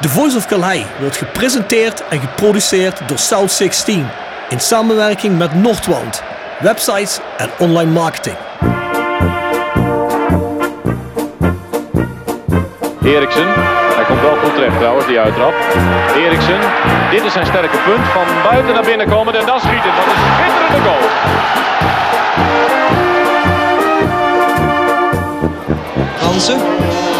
The Voice of Calais wordt gepresenteerd en geproduceerd door South 16 in samenwerking met Noordwand, websites en online marketing. Eriksen, hij komt wel goed terecht trouwens, die uittrap. Eriksen, dit is zijn sterke punt. Van buiten naar binnen komen en dan schieten. Dat is een schitterende goal. Hansen.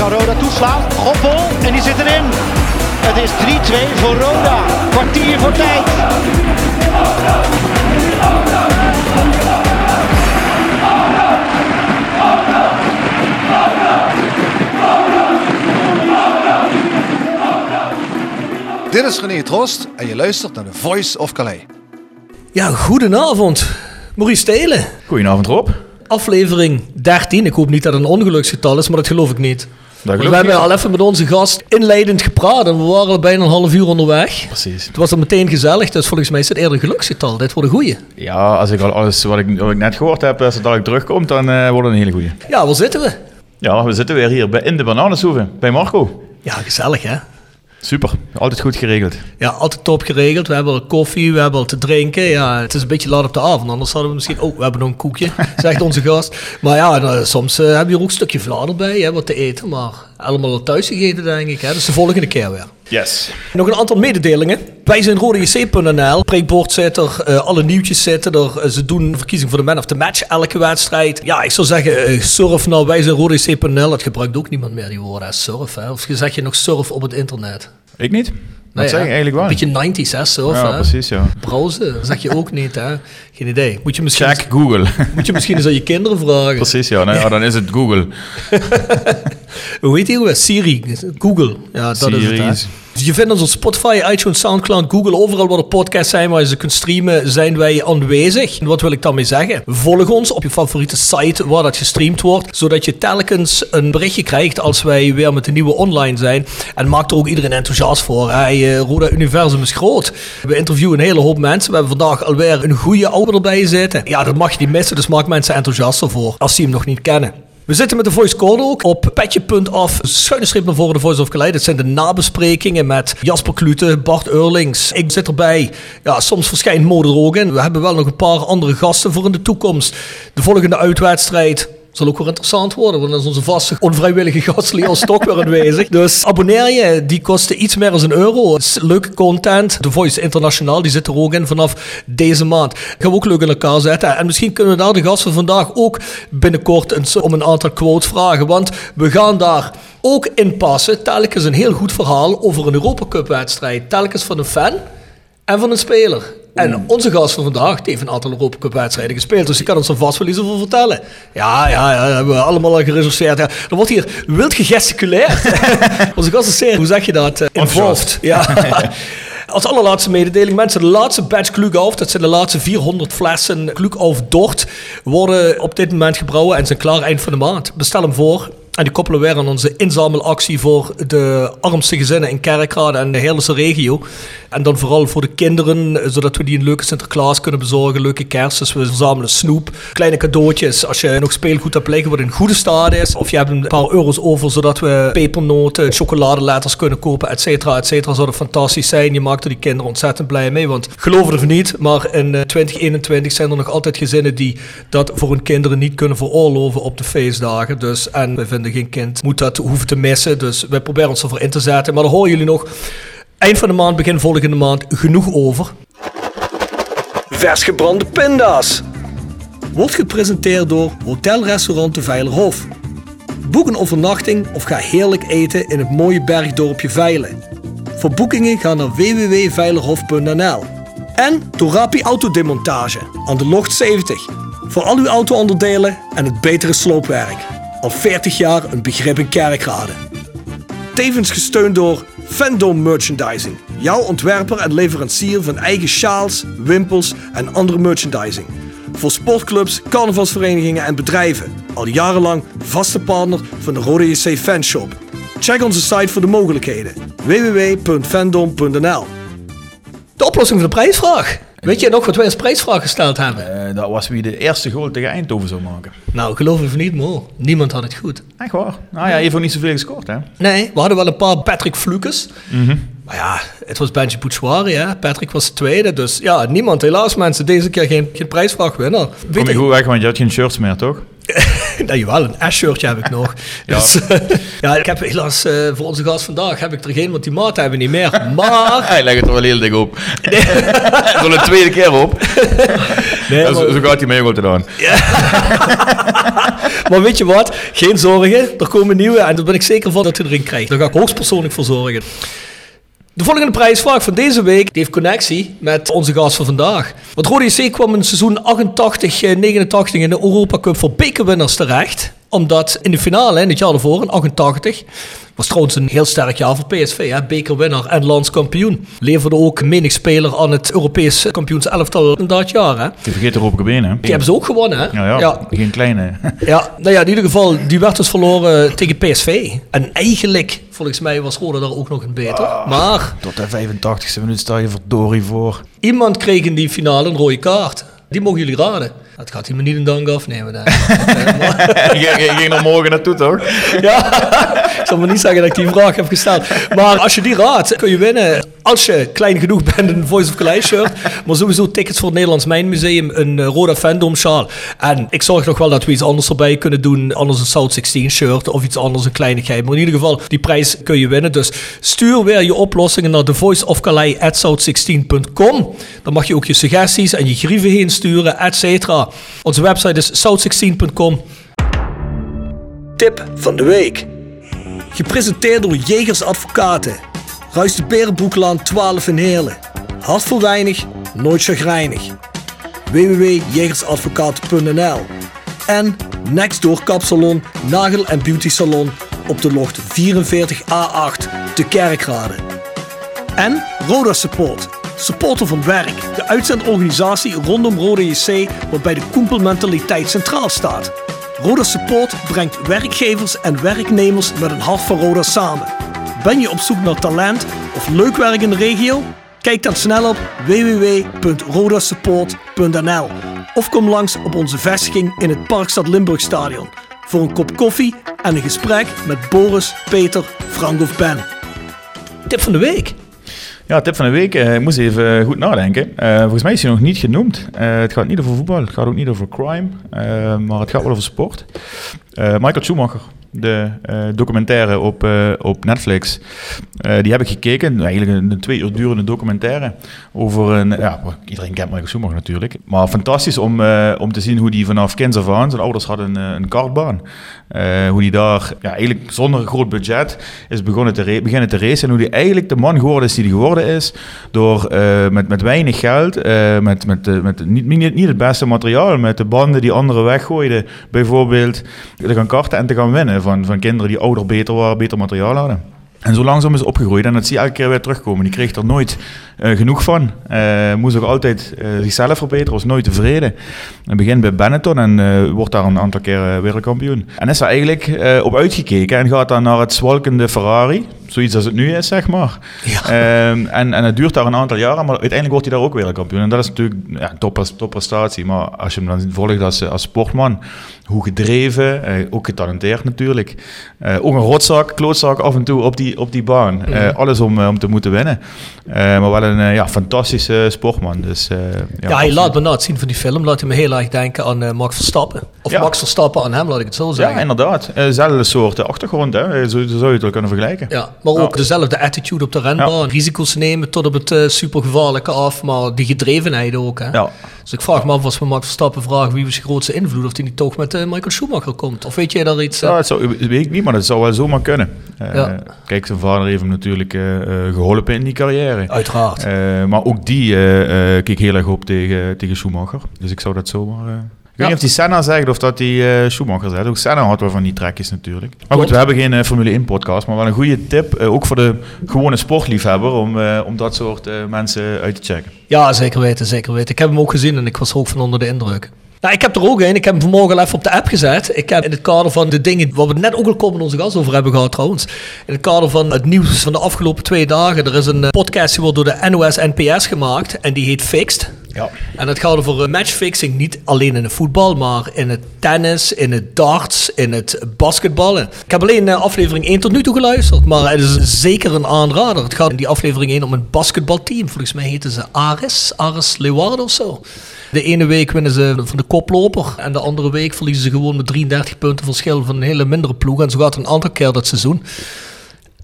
Kan Roda toeslaan. Goppel en die zit erin. Het is 3-2 voor Roda. Kwartier voor tijd. Dit is René Trost en je luistert naar The Voice of Calais. Ja, goedenavond. Maurice Stelen. Goedenavond Rob. Aflevering 13. Ik hoop niet dat het een ongeluksgetal is, maar dat geloof ik niet. Dat we hebben al even met onze gast inleidend gepraat en we waren al bijna een half uur onderweg. Precies. Het was dan meteen gezellig, dus volgens mij is het eerder geluksgetal. Dit wordt een goeie. Ja, als ik al alles wat ik, wat ik net gehoord heb, als het dadelijk terugkomt, dan eh, wordt het een hele goeie. Ja, waar zitten we? Ja, we zitten weer hier bij, in de Bananensoeven, bij Marco. Ja, gezellig hè? Super, altijd goed geregeld. Ja, altijd top geregeld. We hebben al koffie, we hebben al te drinken. Ja, het is een beetje laat op de avond, anders hadden we misschien... Oh, we hebben nog een koekje, zegt onze gast. Maar ja, nou, soms eh, heb je er ook een stukje vlader bij, hè, wat te eten. Maar allemaal al thuis gegeten, denk ik. Hè? Dus de volgende keer weer. Yes. Nog een aantal mededelingen. Wij zijn rodejc.nl. Prikbord zit er, eh, alle nieuwtjes zitten er. Eh, ze doen verkiezing voor de man of the match elke wedstrijd. Ja, ik zou zeggen, eh, surf nou, wij zijn rodejc.nl. Dat gebruikt ook niemand meer, die woorden. Surf, hè. Of zeg je nog surf op het internet? Ik niet? Dat Nee, zeg ik eigenlijk waar. Een beetje 90s, hè, surf, Ja, hè. precies, ja. Browsen, dat zeg je ook niet, hè. Geen idee. Moet je misschien, Check Google. Moet je misschien eens aan je kinderen vragen. precies, ja. Nou, ja. Dan is het Google. Hoe heet die? Siri, Google. Ja, dat is Siri. het. Hè. Je vindt ons op Spotify, iTunes, Soundcloud, Google, overal waar er podcasts zijn waar je ze kunt streamen, zijn wij aanwezig. En wat wil ik daarmee zeggen? Volg ons op je favoriete site waar dat gestreamd wordt, zodat je telkens een berichtje krijgt als wij weer met de nieuwe online zijn. En maak er ook iedereen enthousiast voor. Hey, eh, Roda Universum is groot. We interviewen een hele hoop mensen. We hebben vandaag alweer een goede ouder erbij zitten. Ja, dat mag je niet missen, dus maak mensen enthousiast ervoor als die hem nog niet kennen. We zitten met de Voice Code ook op petje.af, schuine streep naar voren de Voice of Calais. Dat zijn de nabesprekingen met Jasper Klute, Bart Eurlings. Ik zit erbij. Ja, soms verschijnt Mode er. We hebben wel nog een paar andere gasten voor in de toekomst. De volgende uitwedstrijd zal ook weer interessant worden, want dan is onze vaste onvrijwillige gast Leon Stok weer aanwezig. Dus abonneer je, die kosten iets meer dan een euro. Het is leuke content. The Voice Internationaal, die zit er ook in vanaf deze maand. Gaan we ook leuk in elkaar zetten. En misschien kunnen we daar de gast van vandaag ook binnenkort eens om een aantal quotes vragen. Want we gaan daar ook in passen. Telkens een heel goed verhaal over een Europa Cup wedstrijd. Telkens van een fan en van een speler. En onze gast van vandaag die heeft een aantal Europa Cup wedstrijden gespeeld. Dus die kan ons er vast wel iets over vertellen. Ja, ja, ja dat hebben we allemaal al gereserveerd. Ja, er wordt hier wild gegesticuleerd. onze gast is zeer, hoe zeg je dat? Uh, involved. Ja. Als allerlaatste mededeling, mensen, de laatste batch Klughof, dat zijn de laatste 400 flessen Klughof Dort, worden op dit moment gebrouwen en zijn klaar eind van de maand. Bestel hem voor. En die koppelen weer aan onze inzamelactie voor de armste gezinnen in Kerkrade en de hele regio. En dan vooral voor de kinderen, zodat we die een leuke Sinterklaas kunnen bezorgen, leuke kerst. Dus we verzamelen snoep, kleine cadeautjes. Als je nog speelgoed hebt liggen wat in goede staat is, of je hebt een paar euro's over, zodat we pepernoten, chocoladeletters kunnen kopen, et cetera, et cetera, zou dat fantastisch zijn. Je maakt er die kinderen ontzettend blij mee, want geloof het of niet, maar in eh, 2021 zijn er nog altijd gezinnen die dat voor hun kinderen niet kunnen veroorloven op de feestdagen. Dus, en we vinden geen kind moet dat hoeven te missen, dus wij proberen ons ervoor in te zetten. Maar dan horen jullie nog Eind van de maand, begin volgende maand, genoeg over. Vers gebrande pinda's. Wordt gepresenteerd door Hotelrestaurant de Veilerhof. Boek een overnachting of ga heerlijk eten in het mooie bergdorpje Veilen. Voor boekingen ga naar www.veilerhof.nl. En Torapi Autodemontage aan de Locht 70. Voor al uw auto-onderdelen en het betere sloopwerk. Al 40 jaar een begrip in kerkrade. Tevens gesteund door Fandom Merchandising. Jouw ontwerper en leverancier van eigen sjaals, wimpels en andere merchandising. Voor sportclubs, carnavalsverenigingen en bedrijven. Al jarenlang vaste partner van de Rode JC Fanshop. Check onze site voor de mogelijkheden. www.fandom.nl De oplossing van de prijsvraag. Weet je nog wat wij als prijsvraag gesteld hebben? Eh, dat was wie de eerste goal tegen Eindhoven zou maken. Nou, geloof het niet, maar niemand had het goed. Echt waar? Nou ja, heeft ook niet zoveel gescoord, hè? Nee, we hadden wel een paar Patrick Flukes. Maar ja, het was Benji Bouchouari, hè. Patrick was de tweede. Dus ja, niemand. Helaas mensen, deze keer geen, geen prijsvraagwinnaar. Weet Kom je- goed weg, want je had geen shirts meer, toch? nou, jawel, een S-shirtje heb ik nog. Ja. Dus, ja, ik heb helaas eh, voor onze gast vandaag heb ik er geen, want die maat hebben we niet meer. Maar... Hij legt het er wel heel dik op. Voor de tweede keer op. Nee, Ja, zo, gaat hij mee ook gedaan. maar weet je wat? Geen zorgen. Er komen nieuwe en daar ben ik zeker van dat je erin krijgt. Daar ga ik hoogstpersoonlijk voor zorgen. De volgende prijsvraag van deze week die heeft connectie met onze gast van vandaag. Want Rode JC kwam in seizoen 88-89 in de Europa Cup voor bekerwinnaars terecht. Omdat in de finale, in het jaar ervoor, in 88, was trouwens een heel sterk jaar voor PSV. Hè? Bekerwinnaar en landskampioen. Leverde ook menig speler aan het Europees kampioenselftal in dat jaar. Hè? Je vergeet de Rob benen. Die hebben ze ook gewonnen, hè? Ja, ja, ja. geen kleine. Ja, nou ja, in ieder geval, die werd dus verloren tegen PSV. En eigenlijk, volgens mij, was Roda daar ook nog een beter. Maar Tot de 85e minuut sta je verdorie voor. iemand kreeg in die finale een rode kaart. Die mogen jullie raden. Dat gaat hij me niet een dank afnemen. maar- je, je ging er morgen naartoe, toch? ja, ik zal maar niet zeggen dat ik die vraag heb gesteld. Maar als je die raadt, kun je winnen. Als je klein genoeg bent, een Voice of Calais shirt. Maar sowieso tickets voor het Nederlands Mijnmuseum, een eh, Roda Fandom sjaal. En ik zorg nog wel dat we iets anders erbij kunnen doen. Anders een South 16 shirt of iets anders, een kleinigheid. Maar in ieder geval, die prijs kun je winnen. Dus stuur weer je oplossingen naar thevoiceofcalais.south16.com. Dan mag je ook je suggesties en je grieven heen sturen, et cetera. Onze website is south16.com. Tip van de week. Gepresenteerd door Jegers Advocaten. Ruist de Berenbroeklaan 12 in Heerlen. Hart voor weinig, nooit chagrijnig. www.jegersadvocaten.nl En Nextdoor Kapsalon, Nagel en Beauty Salon op de locht 44A8 te Kerkrade. En Roda Support. Supporter van werk. De uitzendorganisatie rondom Roda JC waarbij de koempelmentaliteit centraal staat. Roda Support brengt werkgevers en werknemers met een hart van Roda samen. Ben je op zoek naar talent of leuk werk in de regio? Kijk dan snel op www.rodasupport.nl of kom langs op onze vestiging in het Parkstad Limburg Stadion voor een kop koffie en een gesprek met Boris, Peter, Frank of Ben. Tip van de week. Ja, tip van de week. eh, Ik moest even goed nadenken. Eh, volgens mij is hij nog niet genoemd. Eh, het gaat niet over voetbal, het gaat ook niet over crime, maar het gaat wel over sport. Michael Schumacher, de eh, documentaire op, eh, op Netflix, eh, die heb ik gekeken. Eigenlijk een, twee uur durende documentaire over een... Ja, iedereen kent Michael Schumacher natuurlijk. Maar fantastisch om, om te zien hoe die vanaf kinds af aan... Zijn ouders hadden een, een kartbaan. Hoe die daar ja, eigenlijk zonder groot budget is begonnen te, beginnen te racen. En hoe die eigenlijk de man geworden is die hij geworden is. Door met, met weinig geld, met, met, met niet, niet, niet het beste materiaal, met de banden die anderen weggooiden. Bijvoorbeeld te gaan karten en te gaan winnen van, van kinderen die ouder beter waren, beter materiaal hadden. En zo langzaam is opgegroeid en dat zie je elke keer weer terugkomen. Die kreeg er nooit eh, genoeg van. Eh, moest ook altijd eh, zichzelf verbeteren, was nooit tevreden. En begint bij Benetton en wordt daar een aantal keer wereldkampioen. En is daar eigenlijk op uitgekeken en gaat dan naar het zwalkende Ferrari. Zoiets als het nu is, zeg maar. Ehm, en, en het duurt daar een aantal jaren, maar uiteindelijk wordt hij daar ook wereldkampioen. En dat is natuurlijk ja, een top, topprestatie. Maar als je hem dan volgt als, als sportman, hoe gedreven, ook getalenteerd natuurlijk. Ook een rotzak, klootzak af en toe op die, op die baan. Eh, alles om, om te moeten winnen. Maar wel een eh, ja, fantastische sportman. Dus, eh, Ja, hij absoluut. laat me na het zien van die film, laat hij me heel erg denken aan eh, Max Verstappen. Of Ja. Max Verstappen aan hem, laat ik het zo Ja, zeggen. inderdaad. Eh, Zelfde soort achtergrond, hè. Zo, zo zou je het wel kunnen vergelijken. Ja, maar ook Ja. dezelfde attitude op de renbaan. Risico's nemen tot op het supergevaarlijke af, maar die gedrevenheid ook. Hè? Ja. Dus ik vraag me af als we Max Verstappen vragen wie was je grootste invloed, of die niet toch met eh, Michael Schumacher komt. Of weet jij daar iets? eh? Ja, het zou, dat weet ik niet, maar dat zou wel zomaar kunnen. Eh, Ja. Kijk, zijn vader heeft hem natuurlijk eh, eh, geholpen in die carrière. Uiteraard. Maar ook die keek heel erg op tegen, tegen Schumacher. Dus ik zou dat zomaar... ik weet niet of die Senna zegt of dat die eh, Schumacher zegt. Ook Senna had wel van die trekjes natuurlijk. Maar goed, we hebben geen eh, Formule 1 podcast, maar wel een goede tip. eh, ook voor de gewone sportliefhebber om, om dat soort mensen uit te checken. Ja, zeker weten, zeker weten. Ik heb hem ook gezien en ik was er ook van onder de indruk. Nou, ik heb er ook een. Ik heb hem vanmorgen al even op de app gezet. Ik heb in het kader van de dingen waar we net ook al kort met onze gast over hebben gehad trouwens. In het kader van het nieuws van de afgelopen twee dagen. Er is een podcast die wordt door de NOS NPS gemaakt en die heet Fixed. En het gaat over matchfixing, niet alleen in het voetbal, maar in het tennis, in het darts, in het basketballen. Ik heb alleen eh, aflevering 1 tot nu toe geluisterd, maar het is zeker een aanrader. Het gaat in die aflevering 1 om een basketbalteam. Volgens mij heten ze Aris, Aris Leeuwarden of zo. De ene week winnen ze van de koploper en de andere week verliezen ze gewoon met 33 punten verschil van een hele mindere ploeg. En zo gaat het een aantal keer dat seizoen.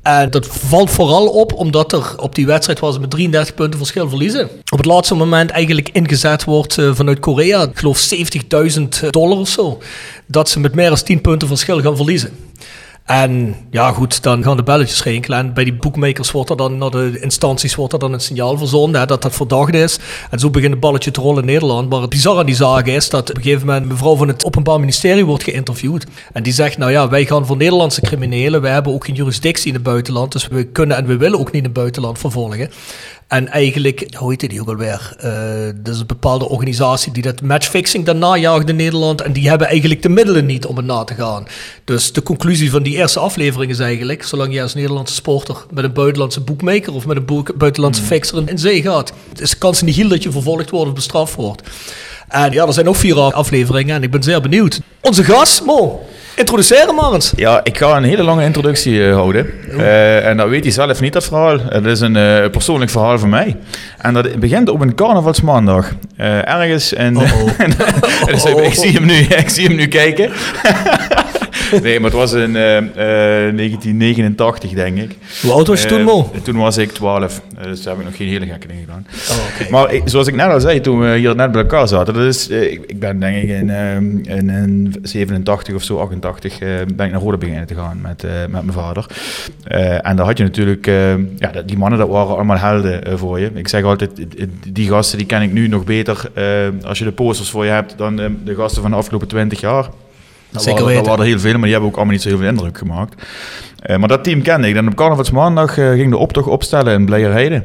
En dat valt vooral op omdat er op die wedstrijd ze met 33 punten verschil verliezen. Op het laatste moment eigenlijk ingezet wordt eh, vanuit Korea. Geloof 70.000 dollar of zo. Dat ze met meer dan 10 punten verschil gaan verliezen. En ja, goed, dan gaan de belletjes rinkelen. En bij die boekmakers wordt er dan, naar de instanties wordt er dan een signaal verzonden dat dat verdacht is. En zo begint het balletje te rollen in Nederland. Maar het bizarre aan die zaak is dat op een gegeven moment een mevrouw van het Openbaar Ministerie wordt geïnterviewd. En die zegt, nou ja, wij gaan voor Nederlandse criminelen. Wij hebben ook geen jurisdictie in het buitenland. Dus we kunnen en we willen ook niet in het buitenland vervolgen. En eigenlijk, hoe heet die ook alweer? Eh dat is een bepaalde organisatie die dat matchfixing dan najaagt in Nederland. En die hebben eigenlijk de middelen niet om het na te gaan. Dus de conclusie van die eerste aflevering is eigenlijk, zolang je als Nederlandse sporter met een buitenlandse boekmaker of met een buitenlandse fixer in, in zee gaat, is de kans niet heel dat je vervolgd wordt of bestraft wordt. En ja, er zijn nog vier afleveringen en ik ben zeer benieuwd. Onze gast, Mo, introduceer hem maar eens. Ja, ik ga een hele lange introductie eh, houden. Eh, en dat weet hij zelf niet, dat verhaal. Het is een eh, persoonlijk verhaal van mij. En dat begint op een carnavalsmaandag. Eh, ergens. En, Uh-oh. dus ik, ik zie hem nu, ik zie hem nu kijken. nee, maar het was in eh, eh, 1989, denk ik. Hoe oud was je toen, Eh, Mo? toen was ik 12. Eh, dus daar heb ik nog geen hele gekke dingen gedaan. Oh. Maar zoals ik net al zei, toen we hier net bij elkaar zaten, dat is, eh, ik, ben denk ik in, in, in 87 of zo, 88, eh, ben ik naar Rode beginnen te gaan met, eh, met mijn vader. Eh, en daar had je natuurlijk, eh, ja, die mannen dat waren allemaal helden eh, voor je. Ik zeg altijd, eh, die gasten die ken ik nu nog beter eh, als je de posters voor je hebt dan eh, de gasten van de afgelopen 20 jaar. Dat Zeker waren, dat weten. waren er heel veel, maar die hebben ook allemaal niet zo heel veel indruk gemaakt. Eh, maar dat team kende ik. En op carnavalsmaandag eh, ging de optocht opstellen in Blijerheide.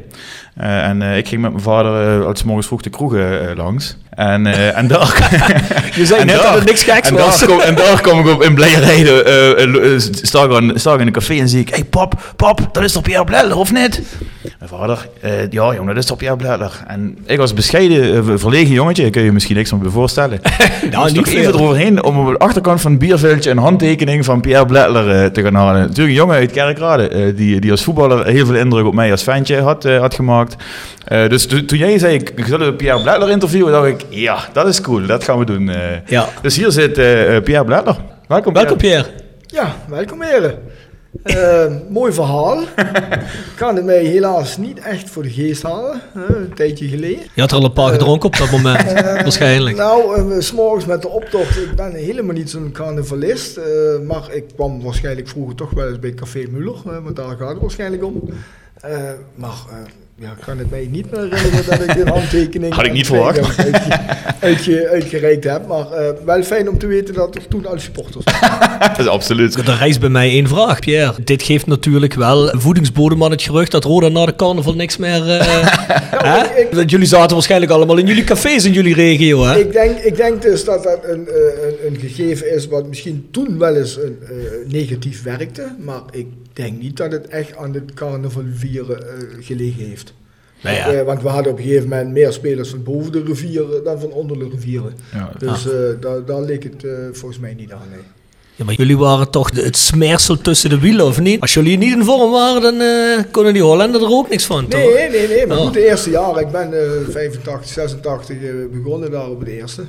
Eh, en eh, ik ging met mijn vader uh, als morgens vroeg de kroegen langs. En, en daar... Je zei net dat het niks geks en was. Daar kom, en daar kom ik op in eh eh, sta, ik sta ik in een café en zie ik... Hé hey, pap, pap, dat is toch Pierre Bleller, of niet? Mijn vader, ja jongen, dat is toch Pierre Bleller. En ik was bescheiden, verlegen jongetje. Kun je je misschien niks meer voorstellen. Nou, niet niet even eroverheen om op de achterkant van het bierveldje een handtekening van Pierre Blettler eh, te gaan halen. Natuurlijk een jongen uit Kerkrade, die, die als voetballer heel veel indruk op mij als ventje had, had gemaakt. Eh, dus to- toen jij zei, ik zal Pierre Blettler interviewen, dacht ik, ja, dat is cool, dat gaan we doen. eh. Ja. Dus hier zit eh, Pierre Blettler. Welkom, Welkom, Pierre. Ja, welkom heren. Eh, mooi verhaal. Ik kan het mij helaas niet echt voor de geest halen. hè, een tijdje geleden. Je had er al een paar gedronken op dat moment, waarschijnlijk. Nou, s s'morgens met de optocht. Ik ben helemaal niet zo'n carnavalist. eh, maar ik kwam waarschijnlijk vroeger toch wel eens bij Café Muller. want daar gaat het waarschijnlijk om. Eh, maar ja, ik kan het mij niet meer herinneren dat ik een handtekening... Had ik niet verwacht. Uitge, uitge- uitgereikt heb. Maar eh, wel fijn om te weten dat er toen al supporters waren. Dat is absoluut. Er reist bij mij één vraag, Pierre. Dit geeft natuurlijk wel voedingsbodem aan het gerucht dat Roda na de carnaval niks meer... eh, hè? ik- Want jullie zaten waarschijnlijk allemaal in jullie cafés in jullie regio, hè? Ik denk, ik denk dus dat dat een, eh, een, een gegeven is wat misschien toen wel eens een, negatief werkte. Maar ik denk niet dat het echt aan het carnaval vieren eh, gelegen heeft. Nou ja. Eh, want we hadden op een gegeven moment meer spelers van boven de rivieren dan van onder de rivieren. Ja, Dus eh, daar, daar leek het volgens mij niet aan. Nee. Ja, maar jullie waren toch de- het smeersel tussen de wielen, of niet? Als jullie niet in vorm waren, dan eh konden die Hollander er ook niks van, toch? Nee, nee, nee. Maar Oh. goed, de eerste jaar. Ik ben eh 85, 86 eh, begonnen daar op het eerste.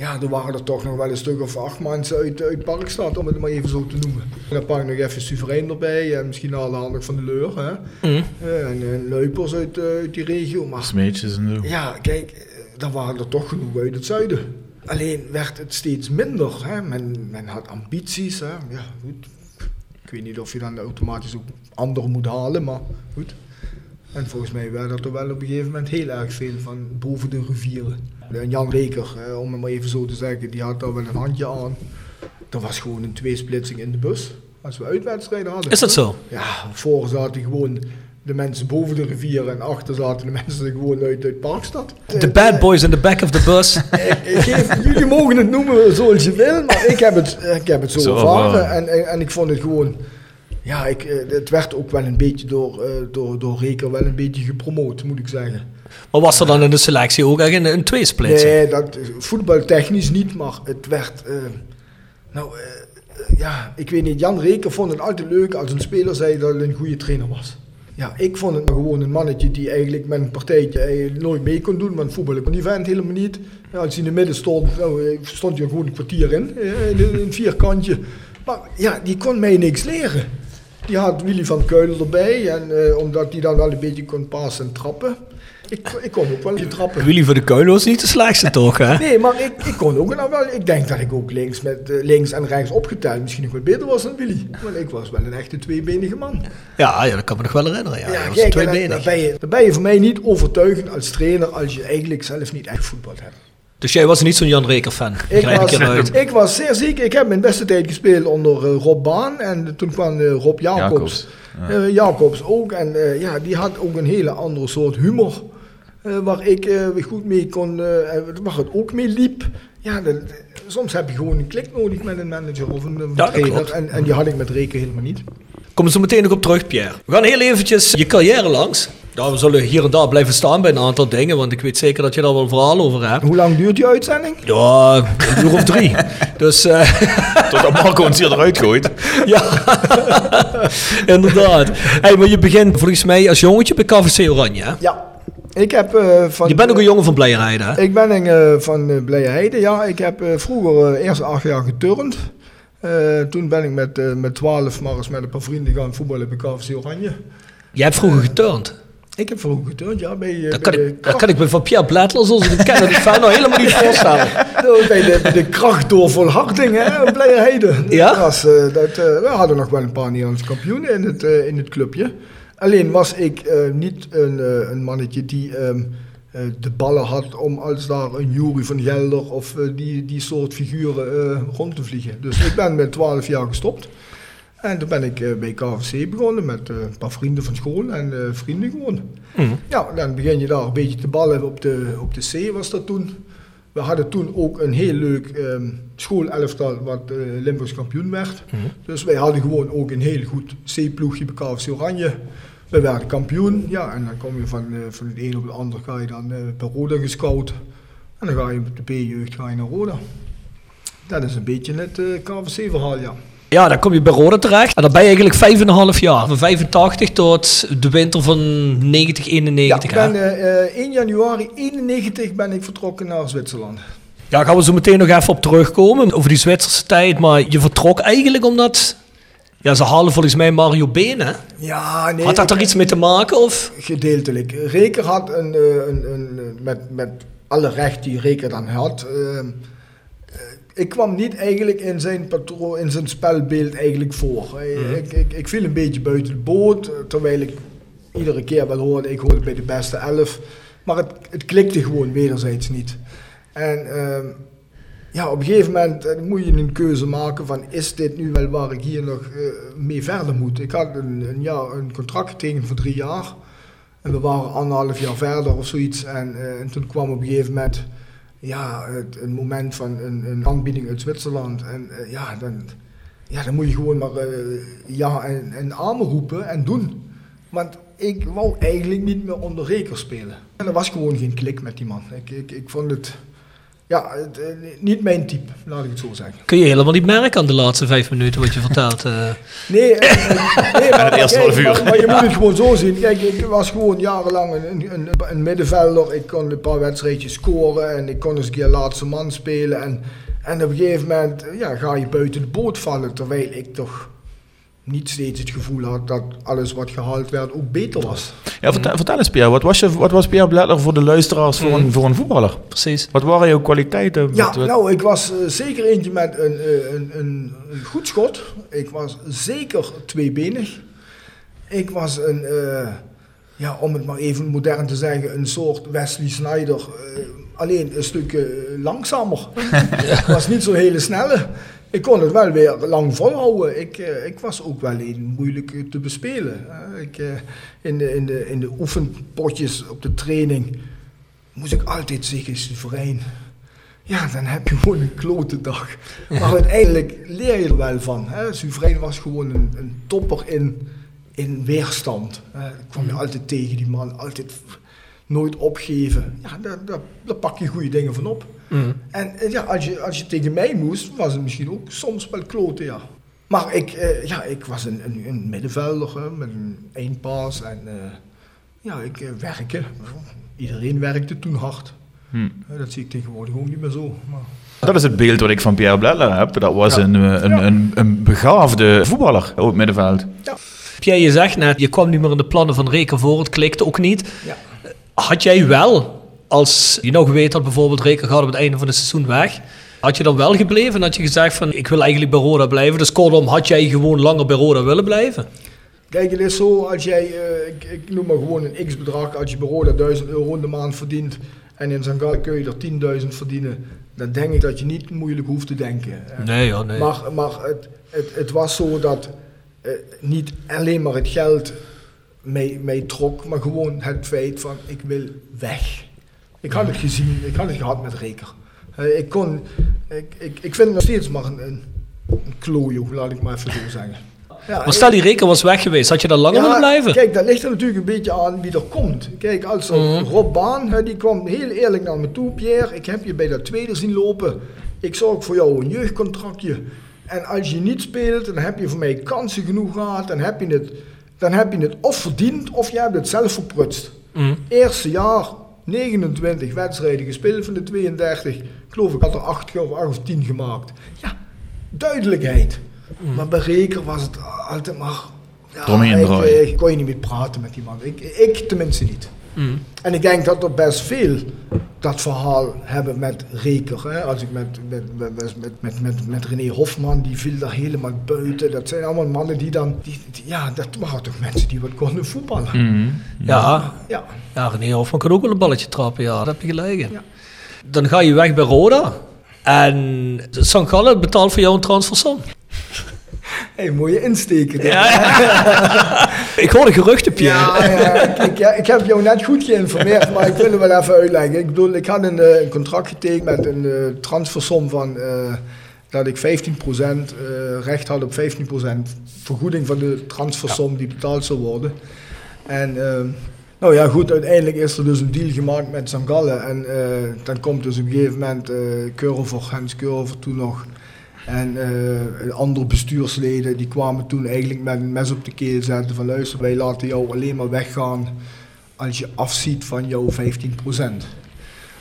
Ja, er waren er toch nog wel een stuk of acht mensen uit, uit Parkstad, om het maar even zo te noemen. En dan pak ik nog even Suverein erbij en misschien alle handen van de Leur. Hè. Mhm. Eh, En, en Luipers uit, eh, uit die regio. Maar Smeetjes en zo. ja, kijk, eh, daar waren er toch genoeg uit het zuiden. Alleen werd het steeds minder. Hè. Men, men had ambities. Hè. Ja, goed. Ik weet niet of je dan automatisch ook anderen moet halen, maar goed. En volgens mij werd er wel op een gegeven moment heel erg veel van boven de rivieren. En Jan Reker, eh, om het maar even zo te zeggen, die had daar wel een handje aan. Er was gewoon een tweesplitsing in de bus. Als we uitwedstrijden hadden. Is dat zo? Ja, voor zaten gewoon de mensen boven de rivier en achter zaten de mensen gewoon uit, uit Parkstad. The bad boys in the back of the bus. Ik, ik geef, jullie mogen het noemen zoals je wil, maar ik heb het, ik heb het zo, Zo ervaren. En, en, en ik vond het gewoon... Ja, ik, eh, het werd ook wel een beetje door, eh, door, door Reker wel een beetje gepromoot, moet ik zeggen. Maar was er dan in de selectie ook echt een, een? Nee, dat, voetbaltechnisch niet, maar het werd... eh, nou, eh, eh, ja, ik weet niet. Jan Reker vond het altijd leuk als een speler zei dat hij een goede trainer was. Ja, ik vond het gewoon een mannetje die eigenlijk met een partijtje nooit mee kon doen. Want voetbal kon die vent helemaal niet. Ja, als hij in de midden stond, nou, stond hij gewoon een kwartier in. In een, vierkantje. Maar ja, die kon mij niks leren. Die had Willy van Keulen erbij. En eh, omdat hij dan wel een beetje kon passen en trappen. Ik, ik kon ook wel een trappen. Willy van de Keulen was niet de slechtste toch, hè? Nee, maar ik, ik kon ook nou wel. Ik denk dat ik ook links, met, eh, links en rechts opgeteld misschien nog wat beter was dan Willy. Want ik was wel een echte tweebenige man. Ja, ja, dat kan me nog wel herinneren. Ja, Ja, kijk, en dan, dan, tweebenig. ben je, dan ben je voor mij niet overtuigend als trainer als je eigenlijk zelf niet echt voetbal hebt. Dus jij was niet zo'n Jan Reker fan? Ik was, ik was zeer ziek. Ik heb mijn beste tijd gespeeld onder eh, Rob Baan. En toen kwam eh, Rob Jacobs. Jacobs, Jacobs. Jacobs ook. En ja, die had ook een hele andere soort humor. Eh, waar ik eh, goed mee kon, eh, waar het ook mee liep. Ja, dat- soms heb je gewoon een klik nodig met een manager of een, een trainer. klopt. En, en die had ik met Reken helemaal niet. Kom zo meteen nog op terug, Pierre. We gaan heel eventjes je carrière langs. Ja, we zullen hier en daar blijven staan bij een aantal dingen, want ik weet zeker dat je daar wel een verhaal over hebt. Hoe lang duurt die uitzending? Ja, een uur of drie. Dus eh, Totdat Marco ons hier eruit gooit. ja, inderdaad. Hey, maar je begint volgens mij als jongetje bij KVC Oranje. Hè? Ja. Ik heb eh, van... Je bent ook een jongen van Blijerheide, hè? Ik ben een, eh, van uh, Blijenheide, ja. Ik heb eh, vroeger eh, eerst acht jaar geturnd. Eh, toen ben ik met, eh, met 12 maar eens met een paar vrienden gaan voetballen bij KVC Oranje. Jij hebt vroeger geturnd. Ik heb vroeger geturnd, ja. Bij, eh, Dat bij kan, ik, dat kan ik me van Pierre zoals ik ken, die fan nou helemaal niet voorstellen. Bij de, de kracht door volharding, hè, Blijenheide. Ja? Dat was, eh, dat, eh, we hadden nog wel een paar Nederlandse kampioenen in het, eh, in het clubje. Alleen was ik eh, niet een, eh, een mannetje die ehm, eh, de ballen had om als daar een Jury van Gelder of die, die soort figuren rond te vliegen. Dus ik ben met 12 jaar gestopt. En toen ben ik bij KVC begonnen met een paar vrienden van school en vrienden gewoon. Mhm. Ja, dan begin je daar een beetje te ballen op de, op de C was dat toen. We hadden toen ook een heel leuk ehm schoolelftal wat Limburgs kampioen werd. Dus wij hadden gewoon ook een heel goed C-ploegje bij KFC Oranje. We werden kampioen, ja, en dan kom je van, eh, van het een op het ander ga je dan eh bij Roda gescout. En dan ga je op de B-jeugd ga je naar Roda. Dat is een beetje het eh, KVC-verhaal, ja. Ja, dan kom je bij Roda terecht. En dan ben je eigenlijk vijf en een half jaar. Van 85 tot de winter van 90, Ja, 91. ik hè? ben eh, eh, 1 januari 91 ben ik vertrokken naar Zwitserland. Ja, gaan we zo meteen nog even op terugkomen. Over die Zwitserse tijd. Maar je vertrok eigenlijk omdat... Ja, ze halen volgens mij Mario Been, hè? Ja, nee. Had dat er iets mee te maken? Of? Gedeeltelijk. Reker had een, eh, een, een, een- met, met alle recht die Reker dan had. eh, eh, ik kwam niet eigenlijk in zijn, patroon, in zijn spelbeeld eigenlijk voor. Eh, ik, ik, ik viel een beetje buiten de boot, eh, terwijl ik iedere keer wel hoorde, ik hoorde bij de beste elf. Maar het, het klikte gewoon wederzijds niet. En ehm, ja, op een gegeven moment eh, moet je een keuze maken van is dit nu wel waar ik hier nog eh, mee verder moet. Ik had een, een, jaar, een contract getekend voor drie jaar. En we waren anderhalf jaar verder of zoiets. En, eh, en toen kwam op een gegeven moment ja, het, een moment van een, een aanbieding uit Zwitserland. En ja, dan, ja, dan moet je gewoon maar ja en, en amen roepen en doen. Want ik wou eigenlijk niet meer onder reker spelen. En er was gewoon geen klik met die man. Ik, ik, ik vond het... ja, het, eh, niet mijn type, laat ik het zo zeggen. Kun je helemaal niet merken aan de laatste vijf minuten wat je vertelt. eh. Nee, eh, eh, nee maar, het eerste kijk, half uur. Maar, maar je moet het gewoon zo zien. Kijk, ik was gewoon jarenlang een, een, een middenvelder. Ik kon een paar wedstrijdjes scoren en ik kon eens een keer laatste man spelen. En, en op een gegeven moment ja, ga je buiten de boot vallen. Terwijl ik toch niet steeds het gevoel had dat alles wat gehaald werd ook beter was. Ja, vertel, vertel eens Pierre, wat was, je, wat was Pierre Bledler voor de luisteraars voor, een, voor een voetballer? Precies. Wat waren jouw kwaliteiten? Ja, Wat- wat- nou, ik was eh, zeker eentje met een, eh, een, een, een goed schot. Ik was zeker tweebenig. Ik was een, eh, ja, om het maar even modern te zeggen, een soort Wesley Snyder. eh, alleen een stukje eh, langzamer. Ik was niet zo'n hele snelle. Ik kon het wel weer lang volhouden. Ik, eh, ik was ook wel een moeilijk eh, te bespelen. ik, in, de, in, de, in de oefenpotjes op de training moest ik altijd zeggen, soeverein. Ja, dan heb je gewoon een klote dag. Maar uiteindelijk leer je er wel van. Hè. Soeverein was gewoon een, een topper in, in weerstand. Ik kwam je altijd tegen die man, altijd nooit opgeven. Ja, daar, daar, daar pak je goede dingen van op. Mm. En ja, als je, als je tegen mij moest, was het misschien ook soms wel kloten, ja. Maar ik, eh, ja, ik was een, een, een middenvelder hè, met een eindpaas en eh, ja, ik eh, werken. Iedereen werkte toen hard. Hm. Eh, dat zie ik tegenwoordig ook niet meer zo. Maar, Dat is het beeld wat ik van Pierre Bledler heb. Dat was Ja. een, een, Ja. een, een begaafde voetballer op het middenveld. Pierre, je zegt net, je kwam niet meer in de plannen van Reken voor, het klikte ook niet. ja. Had jij wel, als je nog weet dat bijvoorbeeld Reken gaat op het einde van het seizoen weg, had je dan wel gebleven en had je gezegd van ik wil eigenlijk bij Roda blijven. Dus kortom, had jij gewoon langer bij Roda willen blijven? Kijk, het is zo, als jij, eh, ik, ik noem maar gewoon een x-bedrag, als je bij Roda 1000 euro in de maand verdient en in Zangal kun je er 10.000 verdienen, dan denk ik dat je niet moeilijk hoeft te denken. Eh, Nee, ja, nee. Maar, maar het, het, het was zo dat eh, niet alleen maar het geld mij, mij trok, maar gewoon het feit van ik wil weg. Ik had het gezien, ik had het gehad met Reker. Eh, ik, kon, ik, ik, ik vind het nog steeds maar een, een, een klojo, laat ik maar even zo zeggen. Ja, maar stel die Reken was weg geweest, had je dan langer willen blijven? Kijk, dat ligt er natuurlijk een beetje aan wie er komt. Kijk, als Mhm. Rob Baan, hè, die kwam heel eerlijk naar me toe, Pierre, ik heb je bij dat tweede zien lopen. Ik zorg voor jou een jeugdcontractje. En als je niet speelt, dan heb je voor mij kansen genoeg gehad. Dan heb je het, dan heb je het of verdiend, of je hebt het zelf verprutst. Mhm. Eerste jaar, 29 wedstrijden gespeeld van de 32. Ik geloof ik had er 8 of 8 of 10 gemaakt. Ja, duidelijkheid. Maar bij Reker was het altijd maar... Ja, Eromheen ik, kon je niet meer praten met die man. Ik, ik tenminste niet. Mhm. En ik denk dat er best veel dat verhaal hebben met Reker. Hè. Als ik met, met, met, met, met, met, met René Hofman, die viel daar helemaal buiten. Dat zijn allemaal mannen die dan... Die, die- ja, dat waren toch mensen die wat konden voetballen. Mhm. Ja, Ja. ja René Hofman kan ook wel een balletje trappen, ja, daar heb je gelijk in. Ja. Dan ga je weg bij Roda. En St. Gallen betaalt voor jou een transfersom. Hey, mooie insteken. Ik hoor de geruchten, Pierre. Ja, ja, ik, ik, ja, ik heb jou net goed geïnformeerd, maar ik wil het wel even uitleggen. Ik bedoel, ik had een, eh, een contract getekend met een eh, transfersom van eh, dat ik 15% eh, recht had op 15% vergoeding van de transfersom die betaald zou worden. En nou ja, goed, uiteindelijk is er dus een deal gemaakt met Zangalle. En eh, dan komt dus op een gegeven moment eh Curver, Hans Curver toen nog. En eh, andere bestuursleden die kwamen toen eigenlijk met een mes op de keel zetten van luister, wij laten jou alleen maar weggaan als je afziet van jouw 15%.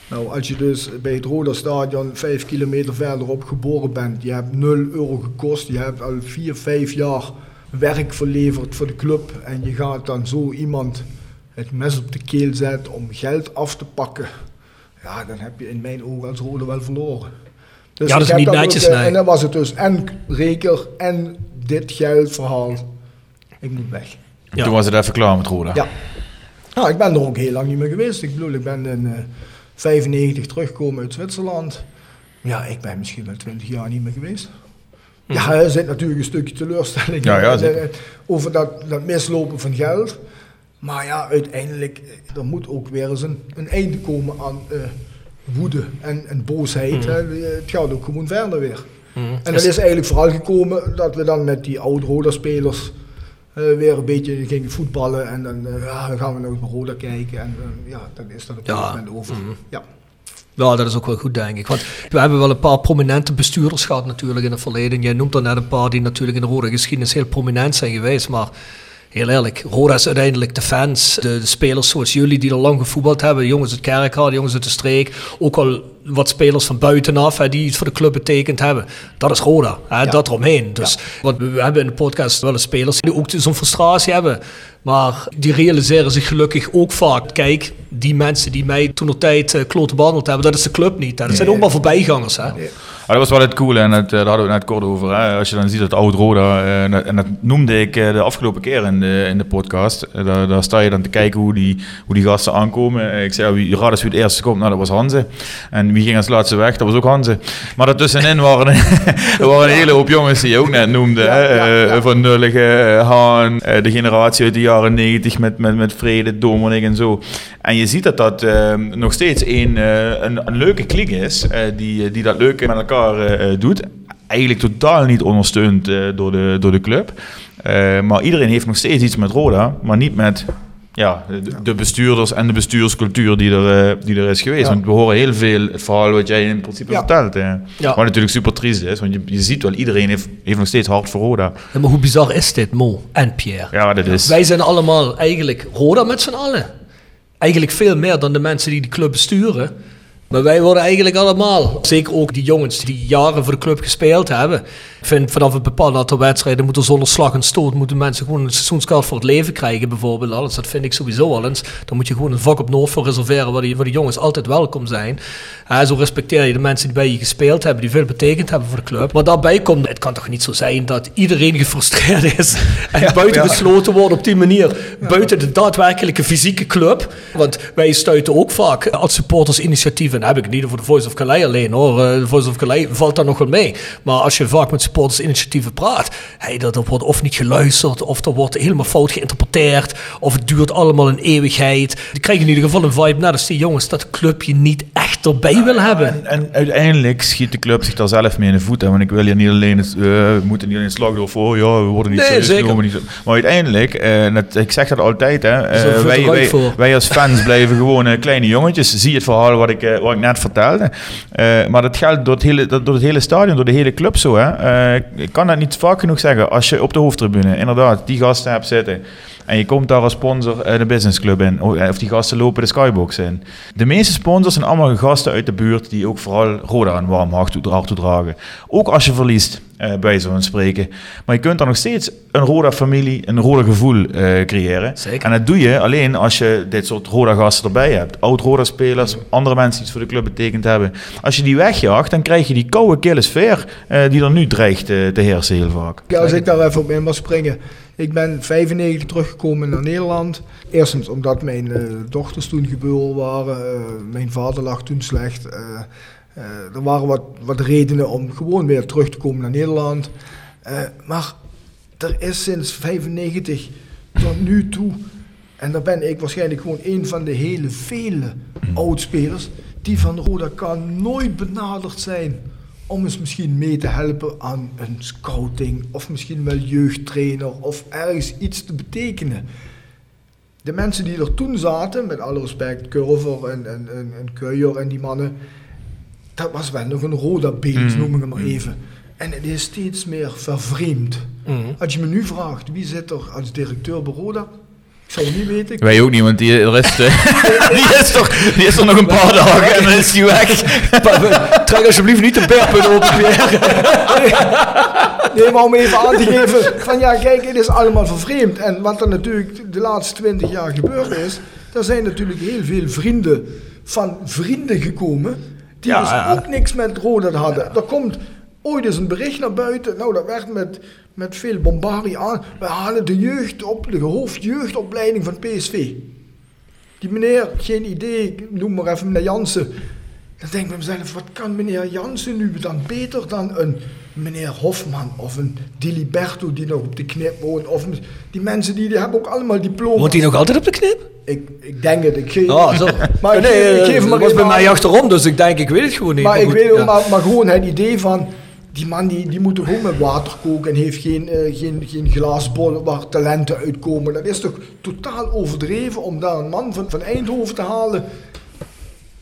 Nou, als je dus bij het Roda Stadion vijf kilometer verderop geboren bent, je hebt 0 euro gekost, je hebt al 4, 5 jaar werk verleverd voor de club en je gaat dan zo iemand het mes op de keel zetten om geld af te pakken, ja, dan heb je in mijn ogen als Roda wel verloren. Dus Ja, dat is niet netjes, nee. En dan was het dus en Reker en dit geldverhaal. Ik moet weg. Ja. Toen was het even klaar met Roda. Ja. Nou, ik ben er ook heel lang niet meer geweest. Ik bedoel, ik ben in eh 95 teruggekomen uit Zwitserland. Ja, ik ben misschien wel 20 jaar niet meer geweest. Ja, er zit natuurlijk een stukje teleurstelling Ja, ja, eh, over dat, dat mislopen van geld. Maar ja, uiteindelijk, eh, er moet ook weer eens een, een einde komen aan eh, woede en, en boosheid. Hè. Het gaat ook gewoon verder weer. En dat is eigenlijk vooral gekomen dat we dan met die oude Roda-spelers eh, weer een beetje gingen voetballen. En dan, eh, ja, dan gaan we nog naar Roda kijken. En eh, ja, dan is dat op een Ja. moment over. Ja. Ja, dat is ook wel goed, denk ik. Want we hebben wel een paar prominente bestuurders gehad natuurlijk in het verleden. Jij noemt er net een paar die natuurlijk in de rode geschiedenis heel prominent zijn geweest. Maar heel eerlijk, Roda is uiteindelijk de fans, de, de spelers zoals jullie die er lang gevoetbald hebben. Jongens uit Kerkrade, de jongens uit de streek. Ook al wat spelers van buitenaf hè, die iets voor de club betekend hebben. Dat is Roda, hè, dat eromheen. Dus wat, we hebben in de podcast wel eens spelers die ook zo'n frustratie hebben. Maar die realiseren zich gelukkig ook vaak. Kijk, die mensen die mij toen op tijd uh, klote behandeld hebben, dat is de club niet. Hè. Dat zijn ook maar voorbijgangers. Hè. Maar dat was wel het coole en het, eh, daar hadden we het net kort over. Hè. Als je dan ziet dat oud Roda, eh, en dat- en dat noemde ik de afgelopen keer in de, in de podcast. Daar, daar sta je dan te kijken hoe die, hoe die gasten aankomen. Ik zei, wie, raad eens wie het eerste komt. Nou, dat was Hanze. En wie ging als laatste weg? Dat was ook Hanze. Maar daartussenin waren, er waren een hele hoop jongens die je ook net noemde. hè. Eh, Van Nullige, eh, Haan, eh, de generatie uit de jaren 90 met, met, met Vrede, Dominik en zo. En je ziet dat dat eh, nog steeds een, een, een leuke klik is, die, die dat leuke met elkaar doet. Eigenlijk totaal niet ondersteund door, de, door de club. Maar iedereen heeft nog steeds iets met Roda, maar niet met ja, de, de bestuurders en de bestuurscultuur die er, eh, die er is geweest. Ja. Want we horen heel veel het verhaal wat jij in principe Ja. vertelt. Ja. Wat natuurlijk super triest is, want je, je ziet wel, iedereen heeft, heeft nog steeds hard voor Roda. Maar hoe bizar is dit, Mo en Pierre? Ja, dat is... Wij zijn allemaal eigenlijk Roda met z'n allen. Eigenlijk veel meer dan de mensen die de club besturen. Maar wij worden eigenlijk allemaal, zeker ook die jongens die jaren voor de club gespeeld hebben. Ik vind vanaf een bepaald aantal wedstrijden moeten zonder slag en stoot moeten mensen gewoon een seizoenskaart voor het leven krijgen bijvoorbeeld. Alles. Dat vind ik sowieso al eens. Dan moet je gewoon een vak op Noord voor reserveren waar die, waar die jongens altijd welkom zijn. Ja, zo respecteer je de mensen die bij je gespeeld hebben, die veel betekend hebben voor de club. Maar daarbij komt, het kan toch niet zo zijn dat iedereen gefrustreerd is en buiten gesloten wordt op die manier. Buiten de daadwerkelijke fysieke club. Want wij stuiten ook vaak als supporters initiatieven. Heb ik het niet over de Voice of Calais alleen hoor. Eh, De Voice of Calais valt daar nog wel mee. Maar als je vaak met supporters initiatieven praat. Hey, dat er wordt of niet geluisterd. Of er wordt helemaal fout geïnterpreteerd. Of het duurt allemaal een eeuwigheid. Die krijgen in ieder geval een vibe net als die jongens. Dat de club je niet echt erbij wil hebben. En, en uiteindelijk schiet de club zich daar zelf mee in de voet. Hè? Want ik wil je niet alleen, het, eh, we moeten niet alleen slachtoffer voor, ja, we worden niet Nee, serieus genomen. Maar uiteindelijk, en het- ik zeg dat altijd, hè, wij, wij, wij als fans blijven gewoon kleine jongetjes. Zie het verhaal wat ik, wat ik net vertelde. Eh, maar dat geldt door het, hele, door het hele stadion, door de hele club zo. Hè? Eh, ik kan dat niet vaak genoeg zeggen. Als je op de hoofdtribune inderdaad die gasten hebt zitten. En je komt daar als sponsor eh, de businessclub in. Of die gasten lopen de skybox in. De meeste sponsors zijn allemaal gasten uit de buurt die ook vooral Roda een warm hart toedragen. Ook als je verliest, eh, bij zo'n spreken. Maar je kunt dan nog steeds een Roda-familie, een Roda-gevoel eh, creëren. Zeker. En dat doe je alleen als je dit soort Roda-gasten erbij hebt. Oud-Roda-spelers, andere mensen die iets voor de club betekend hebben. Als je die wegjaagt, dan krijg je die koude, kille sfeer eh, die er nu dreigt eh, te heersen heel vaak. Ja, als ik daar even op in mag springen. Ik ben 95 teruggekomen naar Nederland. Eerstens omdat mijn dochters toen geboren waren. Mijn vader lag toen slecht. Eh, er waren wat, wat redenen om gewoon weer terug te komen naar Nederland. Eh, maar er is sinds 95 tot nu toe... En daar ben ik waarschijnlijk gewoon een van de hele vele oudspelers... die van Roda kan nooit benaderd zijn om eens misschien mee te helpen aan een scouting of misschien wel jeugdtrainer of ergens iets te betekenen. De mensen die er toen zaten, met alle respect, Curver en, en, en, en die mannen, dat was wel nog een roda beeld, noem ik het maar even. En het is steeds meer vervreemd. Als je me nu vraagt, wie zit er als directeur bij Roda? Ik zou het niet weten. Ik Wij ook niet, want die, is, eh, die, is toch, die is er nog een paar dagen en dan is die weg. Trek alsjeblieft niet de beerpunt open, Pierre. Nee, maar om even aan te geven van ja, kijk, het is allemaal vervreemd. En wat er natuurlijk de laatste twintig jaar gebeurd is, er zijn natuurlijk heel veel vrienden van vrienden gekomen, die Ja, dus ja. ook niks met Roda hadden. Er komt ooit eens een bericht naar buiten, nou dat werd met, met veel bombardie aan, we halen de jeugd op, de hoofdjeugdopleiding van PSV. Die meneer, geen idee, ik noem maar even meneer Jansen. Dan denk ik bij mezelf, wat kan meneer Jansen nu dan beter dan een meneer Hofman of een Diliberto die nog op de knip woont. Of die mensen die, die hebben ook allemaal diploma's. Wordt hij nog altijd op de knip? Ik, ik denk het, ik geef, Ah, zo. maar ik, nee, ik geef maar was bij mij achterom, dus ik denk, ik weet het gewoon niet. Maar, ik goed, weet ja. maar, maar gewoon het idee van, die man die, die moet toch ook met water koken en heeft geen, eh, geen, geen glaasbol waar talenten uitkomen. Dat is toch totaal overdreven om daar een man van, van Eindhoven te halen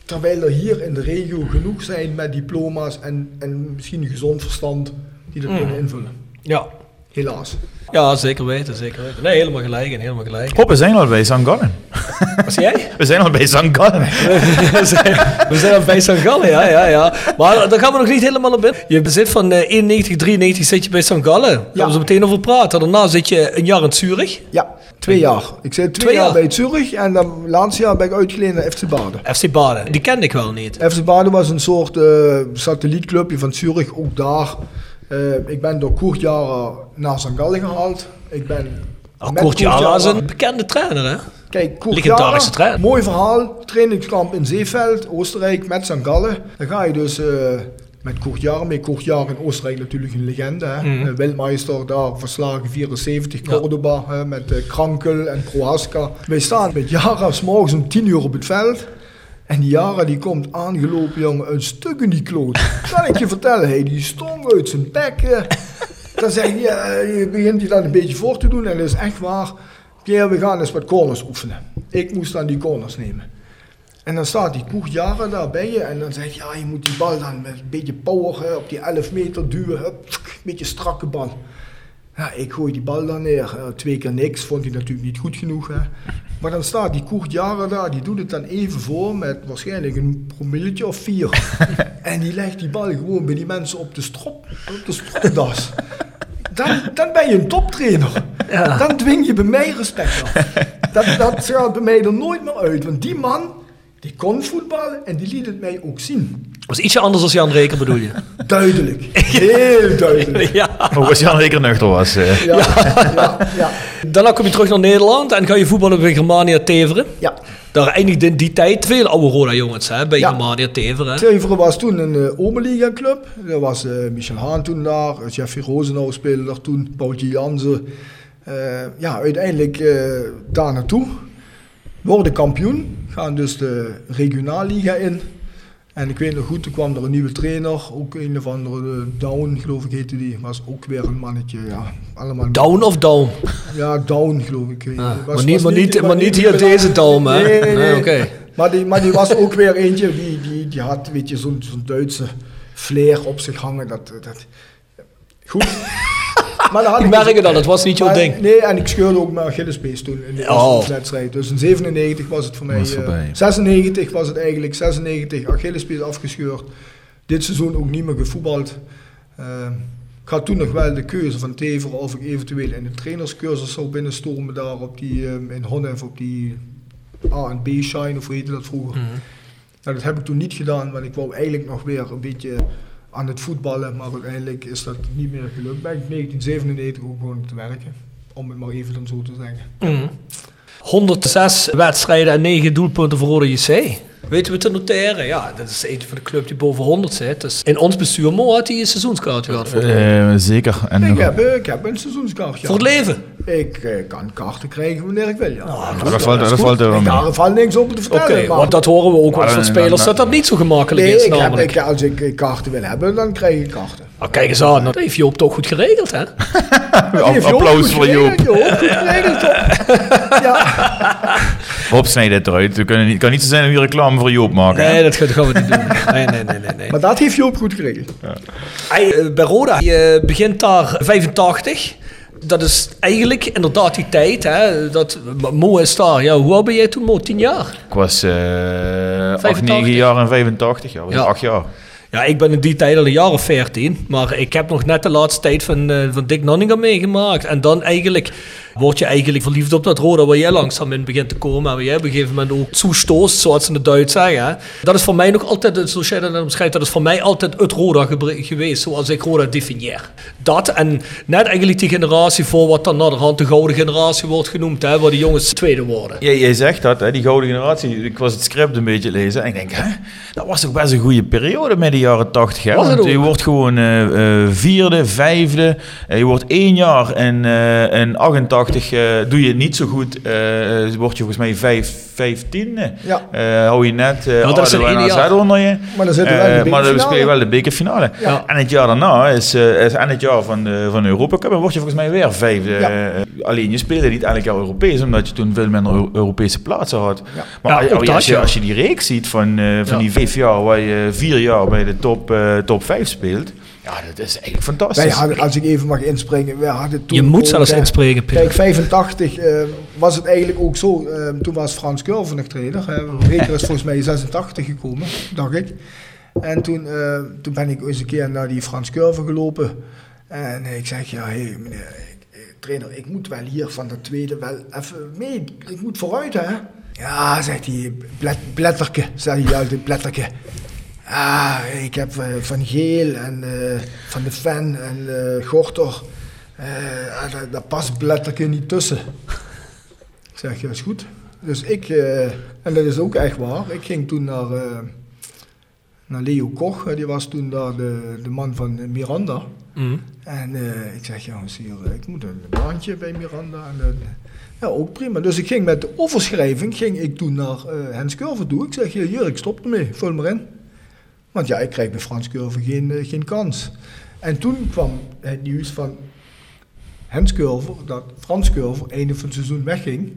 Terwijl er hier in de regio genoeg zijn met diploma's en, en misschien gezond verstand die dat kunnen invullen. Ja. Helaas. Ja, zeker weten, zeker weten. Nee, helemaal gelijk en helemaal gelijk. Hop, we zijn al bij St. Gallen. Wat zei jij? We zijn al bij St. Gallen. we zijn, we zijn al bij St. Gallen, ja, ja, ja. Maar daar gaan we nog niet helemaal op in. Je zit van eh, 91, 93 zit je bij St. Gallen. Daar gaan we zo meteen over praten. Daarna zit je een jaar in Zurich. Ja, twee jaar. Ik zit twee, Twee jaar, jaar? bij Zurich en dan laatste jaar ben ik uitgeleend naar FC Baden. FC Baden. Die kende ik wel niet. FC Baden was een soort eh, satellietclubje van Zurich, ook daar. Eh, ik ben door Koert Jara naar St. Gallen gehaald. Ik ben Oh, Jara is Jara- een bekende trainer, hè? Kijk, Koert Jara, trainer. Mooi verhaal. Trainingskamp in Zeeveld, Oostenrijk, met St. Gallen. Dan ga je dus eh, met mee. Koert Jara in Oostenrijk natuurlijk een legende. Hè? Mhm. Eh, daar verslagen 74, Cordoba hè, met eh, Krankel en Prohaska. Wij staan met Jara 's morgens om 10 uur op het veld. En die Jara die komt aangelopen, jongen, een stuk in die kloot. Kan ik je vertellen, hey, die stong uit zijn bek. eh. Dan zeg je, ja, je begint je dat een beetje voor te doen en dat is echt waar. Pierre, we gaan eens wat corners oefenen. Ik moest dan die corners nemen. En dan staat die koeg jaren daar bij je en dan zeg je, ja, je moet die bal dan met een beetje power hè, op die 11 meter duwen. Een beetje strakke bal. Ja, ik gooi die bal dan neer. Eh, twee keer niks, vond hij natuurlijk niet goed genoeg. Hè. Maar dan staat die Koert Jaren daar, die doet het dan even voor met waarschijnlijk een promilletje of vier. en die legt die bal gewoon bij die mensen op de strop, op de stropdas. Dan, dan ben je een toptrainer. Dan dwing je bij mij respect af. Dat, dat gaat bij mij er nooit meer uit. Want die man, die kon voetballen en die liet het mij ook zien. Dat was ietsje anders dan Jan Reker, bedoel je? Duidelijk. Heel duidelijk. ja. Hoe was Jan Reker nuchter was. eh. Ja, ja, ja. Daarna kom je terug naar Nederland en ga je voetballen bij Germania Teveren. ja. Daar eindigde in die tijd veel oude Roda jongens hè, bij Ja. Germania Teveren. hè. Teveren was toen een uh, Oberliga club. Er was eh, Michel Haan toen daar, Jeffrey Rosenau speelde daar toen, Paultje Jansen. Eh, ja, uiteindelijk eh, daar naartoe. Worden kampioen, gaan dus de regionalliga in. En ik weet nog goed, toen kwam er een nieuwe trainer, ook een of andere eh, Down, geloof ik heette die. Was ook weer een mannetje, ja. Allemaal Down of down? Ja, Down geloof ik. Ah, Was- maar niet- was niet- maar niet hier deze Down, hè? Nee, nee, Nee, nee. oké. Maar, die, maar die was ook weer eentje, die, die, die had weet je, zo'n zo'n Duitse flair op zich hangen. Dat, dat, goed. Maar dan had Ik het al, dat was niet jouw ding. Nee, en ik scheurde ook mijn Achillespees toen in de Oh. eerste wedstrijd. Dus in 97 was het voor mij. Was eh, voorbij. 96 was het eigenlijk. 96 Achillespees afgescheurd. Dit seizoen ook niet meer gevoetbald. Eh, ik had toen nog wel de keuze van Tever of ik eventueel in de trainerscursus zou binnenstormen daar op die, eh, in Honnef op die A en B shine of hoe heette dat vroeger. Mhm. Nou, dat heb ik toen niet gedaan, want ik wou eigenlijk nog weer een beetje aan het voetballen, maar uiteindelijk is dat niet meer gelukt. Ben ik in 1997 ook gewoon te werken, om het maar even dan zo te zeggen. Mhm. 106 wedstrijden en 9 doelpunten voor Roda JC. Weten we te noteren? Ja, dat is eentje van de club die boven 100 zit. Dus in ons bestuur, Mo had hij een seizoenskaart gehad voor, Eh, zeker. En Ik heb, eh, ik heb een seizoenskaartje. voor het leven. Ik eh, kan kaarten krijgen wanneer ik wil, ja. Ja, dat valt, dat valt er wel daar valt niks over te Oké, vertellen. maar- want dat horen we ook wel van spelers, dat dat niet zo gemakkelijk nee, is ik heb, ik, als ik kaarten wil hebben, dan krijg ik kaarten. Ah, kijk eens aan, dat heeft Joop toch goed geregeld, hè? Applaus voor Joop. Joop. Goed geregeld, toch? ja. Rob, snijd dit eruit. Het kan niet, het kan niet zo zijn dat we hier reclame voor Joop maken. hè? Nee, dat gaan we niet doen. Nee, nee, nee, nee. nee. Maar dat heeft Joop goed geregeld. Hij, eh, bij Roda, je begint daar 85. Dat is eigenlijk inderdaad die tijd. Hè, dat, Mo is daar. Ja, hoe oud ben jij toen, Mo? 10 jaar? Ik was eh 8, 85. 9 jaar en 85. Ja, was Ja. 8 jaar. Ja, ik ben in die tijd al een jaar of 14. Maar ik heb nog net de laatste tijd van, eh, van Dick Nanninga meegemaakt. En dan eigenlijk word je eigenlijk verliefd op dat Roda waar jij langzaam in begint te komen. En waar jij op een gegeven moment ook toestoost, zoals ze in het Duits zeggen. Dat is voor mij nog altijd, zoals jij dat omschrijft, dat is voor mij altijd het Roda geweest. Zoals ik Roda definieer. Dat en net eigenlijk die generatie voor wat dan naderhand de gouden generatie wordt genoemd. Hè, waar de jongens tweede worden. Jij, jij zegt dat, hè, die gouden generatie. Ik was het script een beetje lezen en ik denk, hè, dat was toch best een goede periode met de jaren 80. Hè? Was het Want je wordt gewoon eh, eh, vierde, vijfde. Eh, je wordt één jaar en in 88 eh, doe je het niet zo goed. eh, word je volgens mij vijf, vijftiende. Ja. Eh, hou je net uh, dat is een onder je. Maar dan zitten we wel in de Eh, maar dan speel je wel de bekerfinale. Ja. En het jaar daarna is, eh, is en het jaar van de, van de Europa Cup. En word je volgens mij weer vijfde. Ja. Alleen je speelde niet elk jaar Europees, omdat je toen veel minder Eu- Europese plaatsen had. Ja. Maar Ja, als, als, je, als je die reeks ziet van, eh, van Ja. die vijf jaar, waar je vier jaar bij de top, eh, top 5 speelt. Ja, dat is eigenlijk fantastisch. Wij hadden, als ik even mag inspringen, we hadden toen Je moet ook, zelfs inspreken, Peter. Kijk, 85 eh, was het eigenlijk ook zo. eh, toen was Frans Curve nog trainer. Reker is volgens mij in 86 gekomen, dacht ik. En toen, eh, toen ben ik eens een keer naar die Frans Curve gelopen. En ik zeg, ja, hé meneer, ik- eh, trainer, ik moet wel hier van de tweede wel even mee. Ik moet vooruit, hè. Ja, zegt hij, blet, bletterke, zei hij altijd, bletterke. Ah, ik heb eh, Van Geel en eh, Van de Ven en eh Gorter. Eh, ah, daar, daar past bletterke niet tussen. Ik zeg, ja, is goed. Dus ik, en dat is ook echt waar, ik ging toen naar, naar Leo Koch. Die was toen daar de, de man van Miranda. Mhm. En ik zeg, zie je, ik moet een baantje bij Miranda. En, ja, ook prima. Dus ik ging met de overschrijving ging ik toen naar Hens Curve toe. Ik zeg, hier, ik stop ermee, vul maar in. Want ja, ik krijg bij Frans Curve geen, eh, geen kans. En toen kwam het nieuws van Hens Curve, dat Frans Curve einde van het seizoen wegging.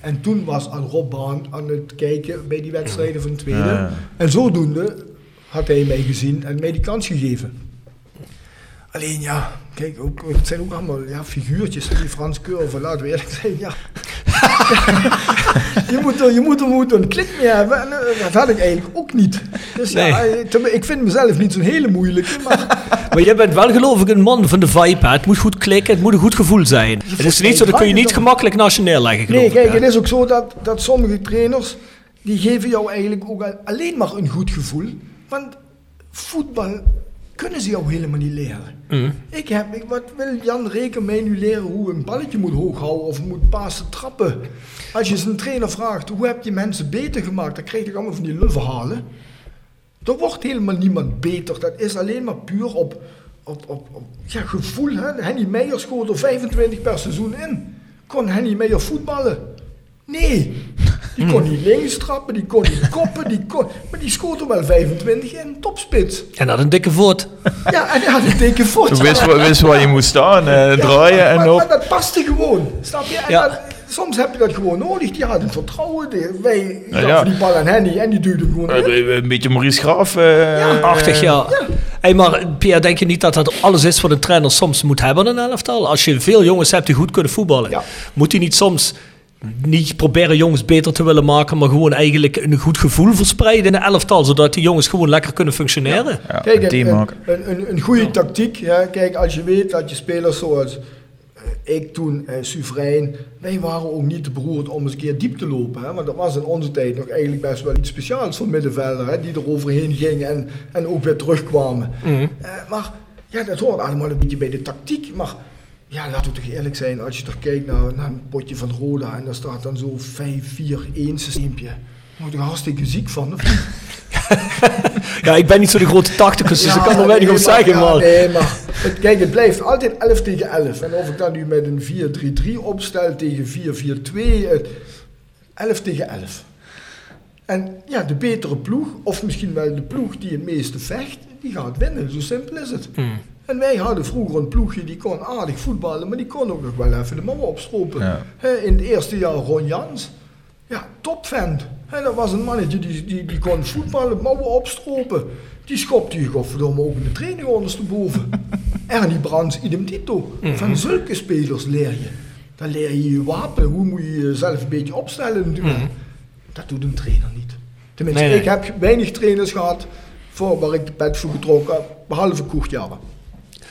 En toen was al Rob Baan aan het kijken bij die wedstrijden van de tweede. Ja. En zodoende had hij mij gezien en mij die kans gegeven. Alleen ja, kijk, ook, het zijn ook allemaal ja, figuurtjes, die Frans Curve, laten we eerlijk zijn. Ja. je, moet er, je moet er moet een klik mee hebben en eh, dat had ik eigenlijk ook niet. Dus Nee. eh, ik vind mezelf niet zo'n hele moeilijke, maar Maar jij bent wel geloof ik een man van de vibe. hè. Het moet goed klikken, het moet een goed gevoel zijn. Het is niet zo, dat kun je niet gemakkelijk nationaal leggen nee, kijk, het is ook zo dat, dat sommige trainers, die geven jou eigenlijk ook al- alleen maar een goed gevoel. Want voetbal kunnen ze jou helemaal niet leren. Mhm. Ik heb, ik, wat wil Jan Reken mij nu leren hoe een balletje moet hoog houden of moet pasen trappen? Als je zijn trainer vraagt, hoe heb je mensen beter gemaakt? Dan krijg je allemaal van die lulverhalen. Er wordt helemaal niemand beter. Dat is alleen maar puur op, op, op, op ja, gevoel. Hè? Henny Meijer schoot er 25 per seizoen in. Kon Henny Meijer voetballen? Nee. Die kon niet links trappen, die kon niet koppen, die kon, maar die schoot er wel 25 in, topspits. En dat een dikke voet. Ja, en hij had een dikke voet. Je wist, waar- wist waar je moet staan, eh, draaien maar, en maar, op. maar dat paste gewoon, snap je? En Ja. dat- soms heb je dat gewoon nodig. Die hadden vertrouwen. Die, wij Ja, gaven ja. die bal aan Henny en die duwde hem gewoon in. Eh, Een beetje Maurice Graaf. eh, Achtig, ja. Hey, maar Pierre, denk je niet dat dat alles is wat een trainer soms moet hebben in een elftal? Als je veel jongens hebt die goed kunnen voetballen, Ja. moet hij niet soms niet proberen jongens beter te willen maken, maar gewoon eigenlijk een goed gevoel verspreiden in een elftal, zodat die jongens gewoon lekker kunnen functioneren? Ja, Kijk, een een, team een, maken. een, een, een goede tactiek. Ja, kijk, als je weet dat je spelers zoals eh, ik toen, eh, Soeverein, wij waren ook niet te beroerd om eens een keer diep te lopen. Hè? Want dat was in onze tijd nog eigenlijk best wel iets speciaals voor middenvelder, hè? die er overheen gingen en, en ook weer terugkwamen. Mhm. Eh, maar ja, dat hoort allemaal een beetje bij de tactiek. Maar ja, laten we toch eerlijk zijn, als je toch kijkt naar, naar een potje van Roda en daar staat dan zo'n 5-4-1 systeempje. Daar word je er hartstikke ziek van. Ja, ik ben niet zo de grote tacticus, dus ik kan er weinig nee, over zeggen, ja, maar... Nee, maar het, kijk, het blijft altijd 11 tegen 11. En of ik dan nu met een 4-3-3 opstel tegen 4-4-2, het- 11 tegen 11. En ja, de betere ploeg, of misschien wel de ploeg die het meeste vecht, die gaat winnen. Zo simpel is het. Hmm. En wij hadden vroeger een ploegje die kon aardig voetballen, maar die kon ook nog wel even de mouwen opstropen. Ja. In het eerste jaar Ron Jans, ja, topvent. Hè, dat was een mannetje die, die, die kon voetballen, mouwen opstropen. Die schopte je godverdomme ook in de training ondersteboven. Ernie Brands, idem dito. Van zulke spelers leer je. Dan leer je je wapen, hoe moet je jezelf een beetje opstellen natuurlijk. Dat doet een trainer niet. Tenminste, Nee, nee. ik heb weinig trainers gehad voor waar ik de pet voor getrokken heb, behalve Koertjaren.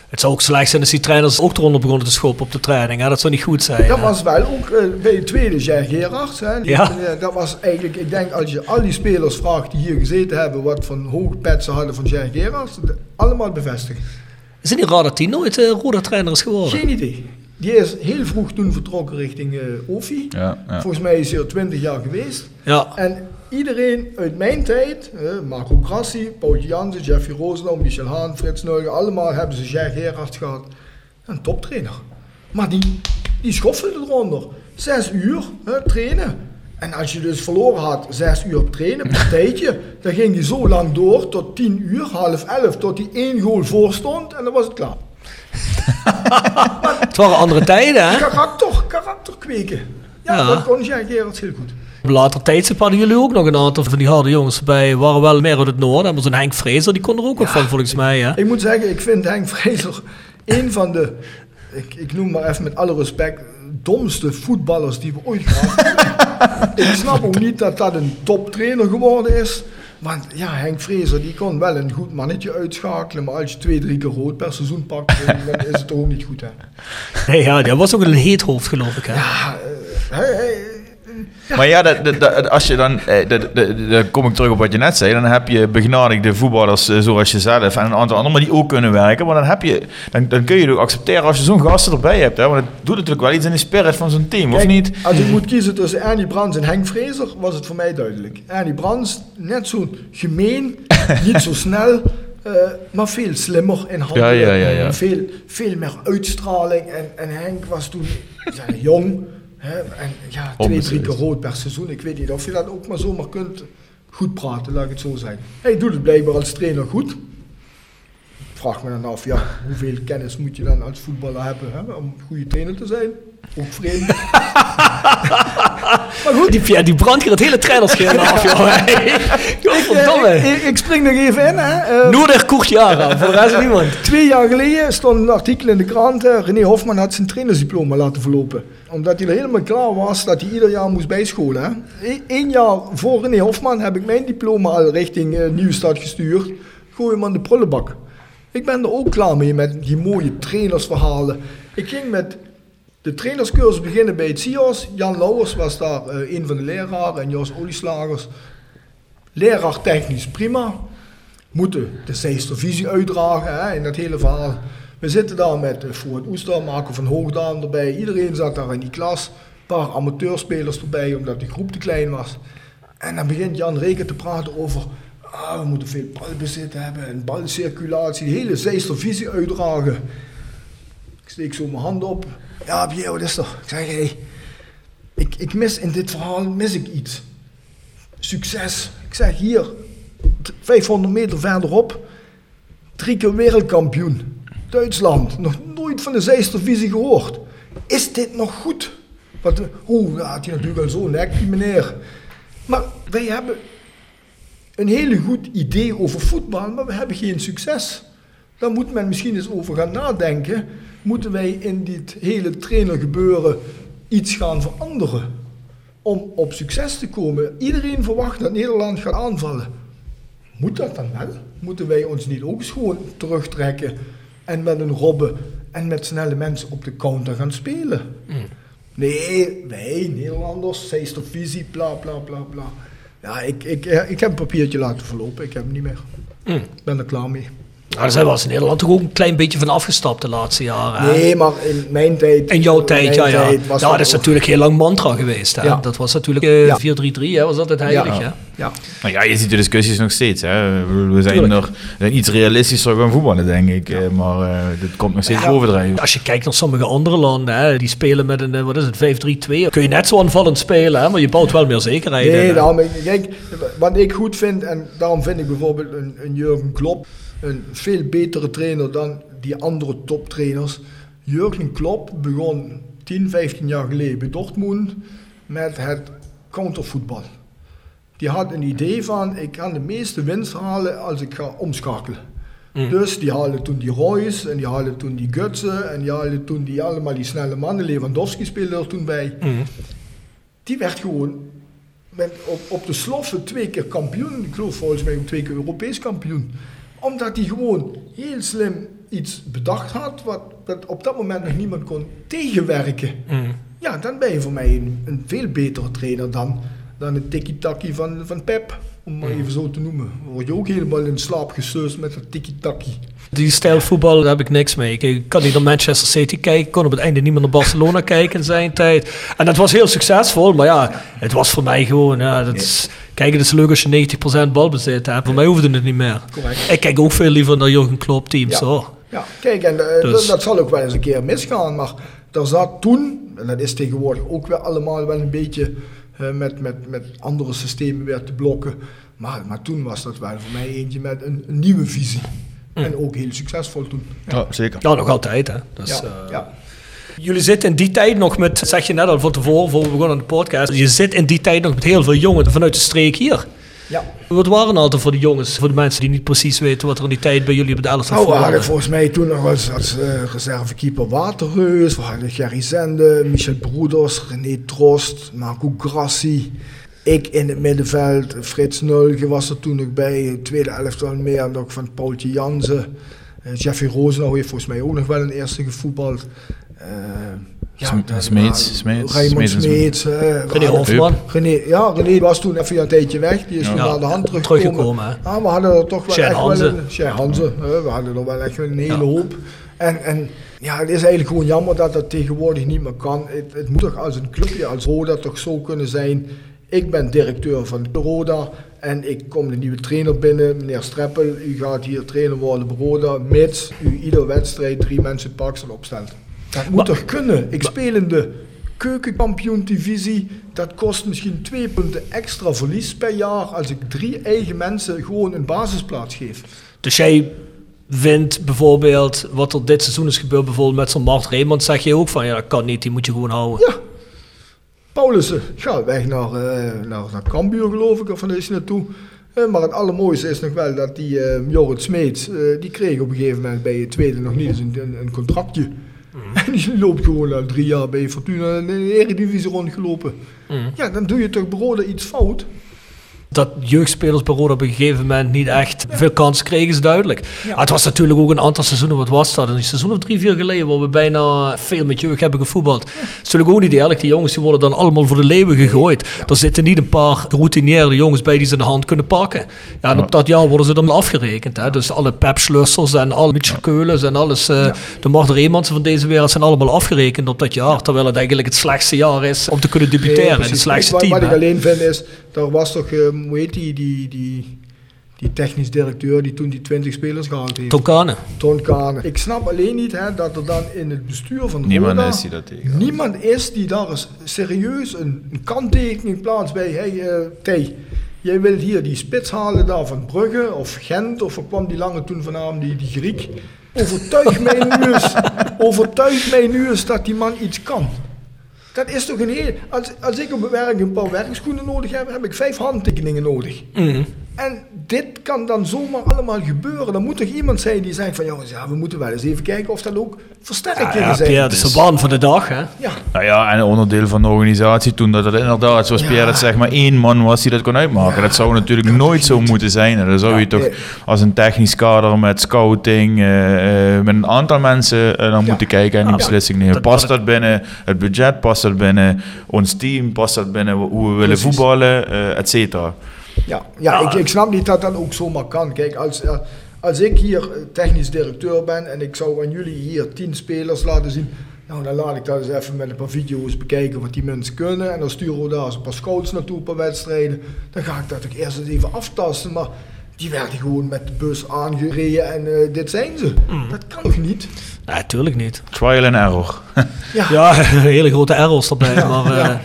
Het zou ook slecht zijn als die trainers ook eronder begonnen te schoppen op de training. Hè? Dat zou niet goed zijn. Dat hè. was wel ook eh, bij het tweede jaar Gerards. Hè. Die- Ja. eh, dat was eigenlijk, ik denk als je al die spelers vraagt die hier gezeten hebben, wat van pet ze hadden van Jair Gerards, de- allemaal bevestigen. Is het niet raar dat hij nooit uh, is geworden? Geen idee. Die is heel vroeg toen vertrokken richting eh OFI. Ja, ja. Volgens mij is hij er 20 jaar geweest. Ja. En iedereen uit mijn tijd, eh, Marco Grassi, Paul Jansen, Jeffrey Roosendaal, Michel Haan, Frits Neugen, allemaal hebben ze Jair Gerards gehad. Een toptrainer. Maar die, die schoffelde eronder. Zes uur hè, trainen. En als je dus verloren had, zes uur trainen, partijtje, dan ging die zo lang door tot tien uur, half elf, tot die één goal voor stond en dan was het klaar. Het waren andere tijden, hè? Karakter, karakter kweken. Ja, Ja. dat kon Jack Gerards heel goed. Op later tijdstip hadden jullie ook nog een aantal van die harde jongens erbij. Waren wel meer uit het noorden. Maar zo'n Henk Vrezer, die kon er ook wat van, volgens mij. Hè? Ik moet zeggen, ik vind Henk Vrezer een van de, ik, ik noem maar even met alle respect, domste voetballers die we ooit gehad hebben. ik snap ook niet dat dat een toptrainer geworden is. Want ja, Henk Vrezer die kon wel een goed mannetje uitschakelen. Maar als je twee, drie keer rood per seizoen pakt, dan is het toch ook niet goed. Hè? Nee, ja, dat was ook een heet hoofd, geloof ik. Hè? Ja, eh, hij- hij- Maar ja, dat, dat, dat- als je dan, eh, dan kom ik terug op wat je net zei, dan heb je begnadigde voetballers eh, zoals jezelf en een aantal anderen, maar die ook kunnen werken. Maar dan, heb je, dan, dan kun je het ook accepteren als je zo'n gasten erbij hebt. Hè? Want het doet natuurlijk wel iets in de spirit van zo'n team, of niet? Als ik moet kiezen tussen Ernie Brands en Henk Vrezer, was het voor mij duidelijk. Ernie Brands, net zo gemeen, niet zo snel, eh, maar veel slimmer in handen. Ja, ja, ja, ja. Veel, veel meer uitstraling. En, en Henk was toen jong. Hè, en ja, twee, drie keer rood per seizoen. Ik weet niet of je dat ook maar zomaar kunt goed praten, laat ik het zo zeggen. Hij doet het blijkbaar als trainer goed. Ik vraag me dan af, ja, hoeveel kennis moet je dan als voetballer hebben hè, om een goede trainer te zijn? Ook vreemd. maar goed, Die, ja, die brand hier het hele trainerscherm af, joh. Godverdomme. ik, ik, ik spring nog even in. Hè. Eh, Noorder kocht jaren, voor de rest niemand. Twee jaar geleden stond een artikel in de krant. eh, René Hofman had zijn trainersdiploma laten verlopen. Omdat hij er helemaal klaar was dat hij ieder jaar moest bijscholen. Eén jaar voor René Hofman heb ik mijn diploma al richting Nieuwstad gestuurd. Gooi hem aan de prullenbak. Ik ben er ook klaar mee met die mooie trainersverhalen. Ik ging met de trainerscursus beginnen bij het CIOS. Jan Lauwers was daar eh, een van de leraren en Jos Olieslagers. Leraar technisch prima. Moeten de Zeestervisie uitdragen hè, in dat hele verhaal. We zitten daar met uh, Voort Oester, Marco van Hoogdaan erbij. Iedereen zat daar in die klas. Een paar amateurspelers erbij, omdat de groep te klein was. En dan begint Jan Reken te praten over... Ah, we moeten veel balbezit hebben en balcirculatie. Hele Zeestervisie uitdragen. Ik steek zo mijn hand op. Ja, Pierre, wat is er? Ik zeg, hey, ik, ik mis in dit verhaal mis ik iets. Succes. Ik zeg, hier, t- 500 meter verderop, drie keer wereldkampioen. Duitsland, nog nooit van de Zeestervisie gehoord. Is dit nog goed? Wat, oeh, ja, had hij natuurlijk wel zo'n nek, die meneer. Maar wij hebben een hele goed idee over voetbal, maar we hebben geen succes. Daar moet men misschien eens over gaan nadenken. Moeten wij in dit hele trainergebeuren iets gaan veranderen? Om op succes te komen. Iedereen verwacht dat Nederland gaat aanvallen. Moet dat dan wel? Moeten wij ons niet ook eens gewoon terugtrekken en met een robben en met snelle mensen op de counter gaan spelen? Nee, wij Nederlanders, visie, bla bla bla bla. Ja, ik, ik, ik heb een papiertje laten verlopen, ik heb hem niet meer. Ik ben er klaar mee. Nou, daar zijn we als in Nederland toch ook een klein beetje van afgestapt de laatste jaren. hè? Nee, maar in mijn tijd. In jouw tijd, ja, ja. ja, dat is natuurlijk heel lang mantra geweest. Hè? Ja. Dat was natuurlijk eh, Ja. 4-3-3, hè? was dat het heilig. Ja. Ja. Nou ja, je ziet de discussies nog steeds. Hè. We- zijn Tuurlijk. we zijn iets realistischer gaan voetballen, denk ik. eh, Maar eh dit komt nog steeds Ja. bovendrijven. Als je kijkt naar sommige andere landen, hè, die spelen met een, eh, wat is het, 5-3-2. Kun je net zo aanvallend spelen, hè, maar je bouwt wel meer zekerheid in, Nee, hè. daarom, kijk, wat ik goed vind, en daarom vind ik bijvoorbeeld een, een Jurgen Klopp een veel betere trainer dan die andere toptrainers. Jurgen Klopp begon 10, 15 jaar geleden bij Dortmund met het countervoetbal. Die had een idee van, ik kan de meeste winst halen als ik ga omschakelen. Dus die haalden toen die Royce en die haalden toen die Gutsen en die haalden toen die allemaal die snelle mannen. Lewandowski speelde er toen bij. Die werd gewoon met, op, op de sloffen twee keer kampioen. Ik geloof volgens mij ook twee keer Europees kampioen. Omdat hij gewoon heel slim iets bedacht had wat, wat op dat moment nog niemand kon tegenwerken. Ja, dan ben je voor mij een, een veel betere trainer dan, dan het tiki-taki van, van Pep. Om maar even zo te noemen. Dan word je ook helemaal in slaap geseust met dat tiki-taki. Die stijl voetbal, daar heb ik niks mee. Ik kan niet naar Manchester City kijken, kon op het einde niet meer naar Barcelona kijken in zijn tijd. En dat was heel succesvol, maar ja, het was voor mij gewoon, ja, dat is, kijk, het is leuk als je 90% balbezit hebt. Voor mij hoefde het niet meer. Correct. Ik kijk ook veel liever naar Jurgen Klopp teams, Ja. hoor. Ja, kijk, en eh, Dus- dat, dat zal ook wel eens een keer misgaan, maar er zat toen, en dat is tegenwoordig ook weer allemaal wel een beetje met, met, met andere systemen weer te blokken. Maar, maar toen was dat wel voor mij eentje met een, een nieuwe visie. En ook heel succesvol toen. Ja, zeker. Ja, nog altijd, hè. Dus, Ja, eh, ja. Jullie zitten in die tijd nog met, zeg je net al van tevoren, voor we begonnen aan de podcast, je zit in die tijd nog met heel veel jongens vanuit de streek hier. Ja. Wat waren altijd voor de jongens, voor de mensen die niet precies weten wat er in die tijd bij jullie op de elftal Nou, we hadden volgens mij toen nog als, als eh, reservekeeper Waterreus. We hadden Gerry Zende, Michel Broeders, René Trost, Marco Grassi. Ik in het middenveld, Frits Nulge was er toen nog bij. Tweede elftal meer nog van Paultje Jansen. Eh, Jeffrey Rosenau heeft volgens mij ook nog wel een eerste gevoetbald. Eh, Dan- Smeets, Smeets, Raymond Smeets eh, we René Hofman. René, ja, René was toen even een tijdje weg. Die is Ja. toen Ja, naar de hand teruggekomen. teruggekomen, hè. Ah, we hadden er toch wel echt Hanze. wel een... Sjer Hanze, hè, we hadden er wel echt wel een hele Ja. hoop. En, en ja, het is eigenlijk gewoon jammer dat dat tegenwoordig niet meer kan. Het, het moet toch als een clubje als Roda toch zo kunnen zijn. Ik ben directeur van Roda en ik kom de nieuwe trainer binnen, meneer Streppel. U gaat hier trainer worden bij Roda, mits u iedere wedstrijd drie mensen pakt en opstelt. Dat moet toch kunnen? Ik speel in de keukenkampioen-divisie. Dat kost misschien twee punten extra verlies per jaar als ik drie eigen mensen gewoon een basisplaats geef. Dus jij vindt bijvoorbeeld wat er dit seizoen is gebeurd, bijvoorbeeld met zo'n Mart Reemond, zeg je ook van ja, dat kan niet, die moet je gewoon houden. Ja. Paulussen gaat weg naar, eh naar, naar Cambuur, geloof ik, of is hij naartoe. Eh, maar het allermooiste is nog wel dat die eh Jorrit Smeets, die kreeg op een gegeven moment bij het tweede nog niet eens een, een, een En die loopt gewoon al drie jaar bij Fortuna in de Eredivisie rondgelopen. Ja, dan doe je toch broder iets fout. Dat jeugdspelers bij Roda op een gegeven moment niet echt veel kansen kregen, is duidelijk. Ah, het was natuurlijk ook een aantal seizoenen, wat was dat? Een seizoen of drie, vier geleden, waar we bijna veel met jeugd hebben gevoetbald. Het is natuurlijk ook niet eerlijk, die jongens die worden dan allemaal voor de leeuwen gegooid. Er zitten niet een paar geroutineerde jongens bij die ze in de hand kunnen pakken. Ja, en op dat jaar worden ze dan afgerekend. Hè? Dus alle Pep Schlussers en alle Mitchell Keulens en alles, eh, de Martin Reemans van deze wereld zijn allemaal afgerekend op dat jaar. Terwijl het eigenlijk het slechtste jaar is om te kunnen Nee, debuteren. het slechtste Wat- team. Wat ik hè. alleen vind is, daar was toch, eh, hoe heet die, die, die, die technisch directeur die toen die 20 spelers gehaald heeft. Tonkane. Ton Kane. Ik snap alleen niet hè, dat er dan in het bestuur van Niemand Roda is die dat tegen. niemand is die daar eens serieus een, een kanttekening plaatst bij. Hey, eh Tij, jij wilt hier die spits halen daar van Brugge of Gent of waar kwam die lange toen vanavond, die, die Griek. Overtuig mij nu eens, overtuig mij nu eens dat die man iets kan. Dat is toch een heel... Als, als ik op mijn werk een paar werkschoenen nodig heb, heb ik vijf handtekeningen nodig. En dit kan dan zomaar allemaal gebeuren. Dan moet toch iemand zijn die zegt van... jongens, ja, we moeten wel eens even kijken of dat ook versterkingen Ja, zijn. Pierre, dat is de baan van de dag, hè? Ja, Nou ja, en een onderdeel van de organisatie toen dat het inderdaad, zoals Ja. Pierre het zeg maar één man was die dat kon uitmaken. Ja, dat zou natuurlijk dat nooit zo niet. moeten zijn. Dan zou Ja, je toch nee. als een technisch kader met scouting, eh, eh, met een aantal mensen eh, dan Ja. moeten kijken en die Ja. beslissing nemen. Dat- Past dat- dat binnen het budget? Past dat binnen ons team? Past dat binnen hoe we willen Precies. voetballen? eh et cetera. Ja, ja ik, ik snap niet dat dat ook zomaar kan. Kijk, als, eh, als ik hier eh, technisch directeur ben... en ik zou aan jullie hier tien spelers laten zien... nou, dan laat ik dat eens even met een paar video's bekijken wat die mensen kunnen... en dan sturen we daar eens een paar scouts naartoe, een paar wedstrijden. Dan ga ik dat toch eerst eens even aftasten, maar... Die werden gewoon met de bus aangereden en eh, dit zijn ze. Dat kan toch niet? Nee, tuurlijk niet. Trial and error. Ja, Ja, hele grote errors erbij. maar, eh, ja.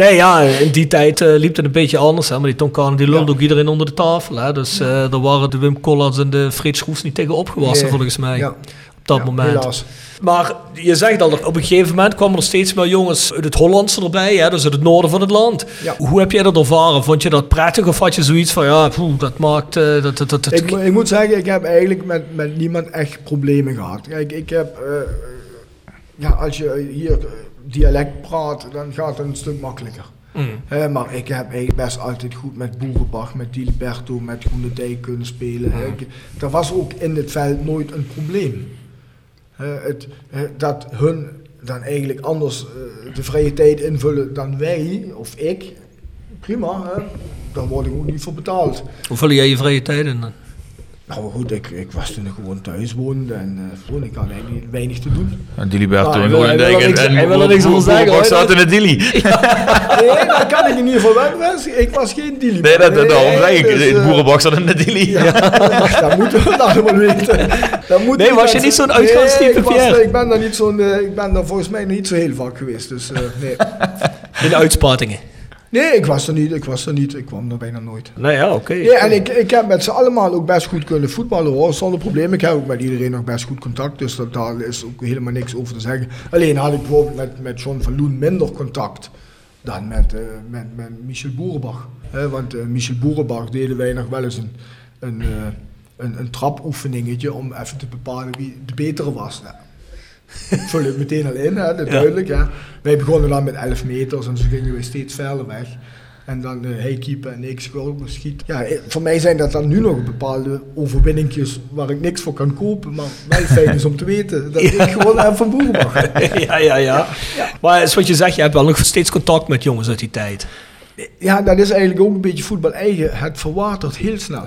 Nee, ja, in die tijd eh, liep het een beetje anders. Hè, maar die Tonkane die lulde ook iedereen onder de tafel. Hè, dus eh daar waren de Wim en de Frits Schroefs niet tegen opgewassen, Nee. volgens mij. Ja. Op dat Ja, moment. Helaas. Maar je zegt al, op een gegeven moment kwamen er steeds meer jongens uit het Hollandse erbij, hè, dus uit het noorden van het land. Ja. Hoe heb jij dat ervaren? Vond je dat prettig of had je zoiets van, ja, poeh, dat maakt... eh, dat, dat, dat, dat- Ik, ik moet zeggen, ik heb eigenlijk met, met niemand echt problemen gehad. Kijk, ik heb, ja, als je hier dialect praat, dan gaat het een stuk makkelijker. Mm. Maar ik heb eigenlijk best altijd goed met Boerenbach, met Diliberto, met Groene Dijk kunnen spelen. Ik- Dat was ook in het veld nooit een probleem. Het, dat hun dan eigenlijk anders eh, de vrije tijd invullen dan wij, of ik, prima, hè. daar word ik ook niet voor betaald. Hoe vul jij je vrije tijd in? dan? Nou goed, ik, ik was toen ik gewoon thuis woonde en gewoon, ik had eigenlijk weinig te doen. En Diliberto Ah, en wil- hij wil er Groenendijk niks- en, hij wil er niks over zeggen, hoor. zaten in het Dili. Nee, dat kan ik in ieder geval wel. Ik was geen dealer. Nee, dat, dat, daarom zeg ik. dus, eh, boerenbak zat in Dili. Ja, dat moeten we dan wel weten. Dat moeten Nee, was je niet zo'n uitgaanstype, nee, ik? Ik ben daar niet zo'n, eh, ik ben daar volgens mij niet zo heel vaak geweest. Dus eh, nee. In de uitspattingen. Nee, ik was er niet. Ik was er niet. Ik kwam er bijna nooit. Nou ja, oké. En ik, ik heb met ze allemaal ook best goed kunnen voetballen hoor, zonder probleem. Ik heb ook met iedereen nog best goed contact, dus dat, daar is ook helemaal niks over te zeggen. Alleen had ik bijvoorbeeld met, met John van Loen minder contact dan met, eh, met, met Michel Boerenbach. Want eh, Michel Boerenbach deden wij nog wel eens een, een, eh, een, een trapoefeningetje om even te bepalen wie de betere was. Nou, het meteen al in, hè, dat duidelijk. Ja. Wij begonnen dan met 11 meters en zo gingen we steeds verder weg. En dan eh hij keeper en ik scoren, schiet. Ja, eh, voor mij zijn dat dan nu nog bepaalde overwinningjes waar ik niks voor kan kopen. Maar wel fijn is om te weten dat ik gewoon heb van Boerenbach. ja, ja, ja. Maar is wat je zegt, je hebt wel nog steeds contact met jongens uit die tijd. Ja, dat is eigenlijk ook een beetje voetbal eigen. Het verwatert heel snel.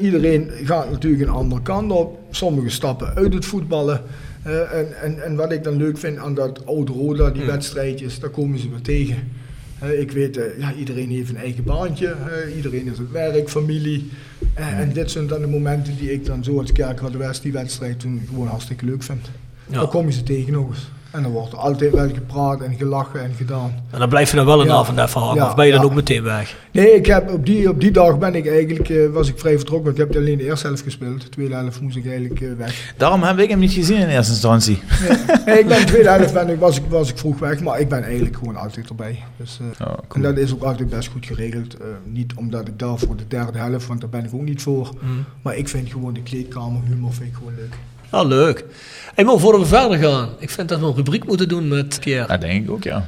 Iedereen gaat natuurlijk een andere kant op. Sommigen stappen uit het voetballen. Hè, en, en, en wat ik dan leuk vind aan dat oude Roda, die wedstrijdjes, daar komen ze weer tegen. Hè, ik weet, eh, ja, iedereen heeft een eigen baantje. iedereen is het werk, familie. Eh, en dit zijn dan de momenten die ik dan zo als Kerkrade West, die wedstrijd, toen gewoon hartstikke leuk vind. Ja. Dan kom je ze tegen nog eens. En dan wordt er altijd wel gepraat en gelachen en gedaan. En dan blijf je dan wel een Ja. avond even hangen. Ja, of ben je dan ja. ook meteen weg? Nee, ik heb op, die, op die dag ben ik eigenlijk, eh, was ik vrij vertrokken. Ik heb alleen de eerste helft gespeeld. De tweede helft moest ik eigenlijk eh, weg. Daarom heb ik hem niet gezien in eerste instantie. Nee, ik ben de tweede helft ben ik, was, ik, was ik vroeg weg, maar ik ben eigenlijk gewoon altijd erbij. Dus, eh, Ja, En dat is ook altijd best goed geregeld. Eh, niet omdat ik daar voor de derde helft, want daar ben ik ook niet voor. Maar ik vind gewoon de kleedkamerhumor vind ik gewoon leuk. Ah, leuk. Hey, maar voordat we verder gaan, ik vind dat we een rubriek moeten doen met Pierre. Dat denk ik ook, ja.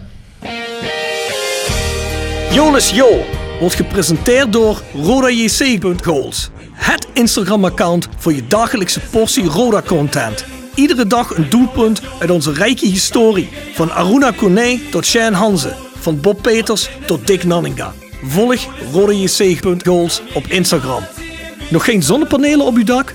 Jonas Jo wordt gepresenteerd door RodaJC.goals. Het Instagram-account voor je dagelijkse portie Roda-content. Iedere dag een doelpunt uit onze rijke historie. Van Aruna Kone tot Shane Hanze. Van Bob Peters tot Dick Nanninga. Volg RodaJC.goals op Instagram. Nog geen zonnepanelen op uw dak?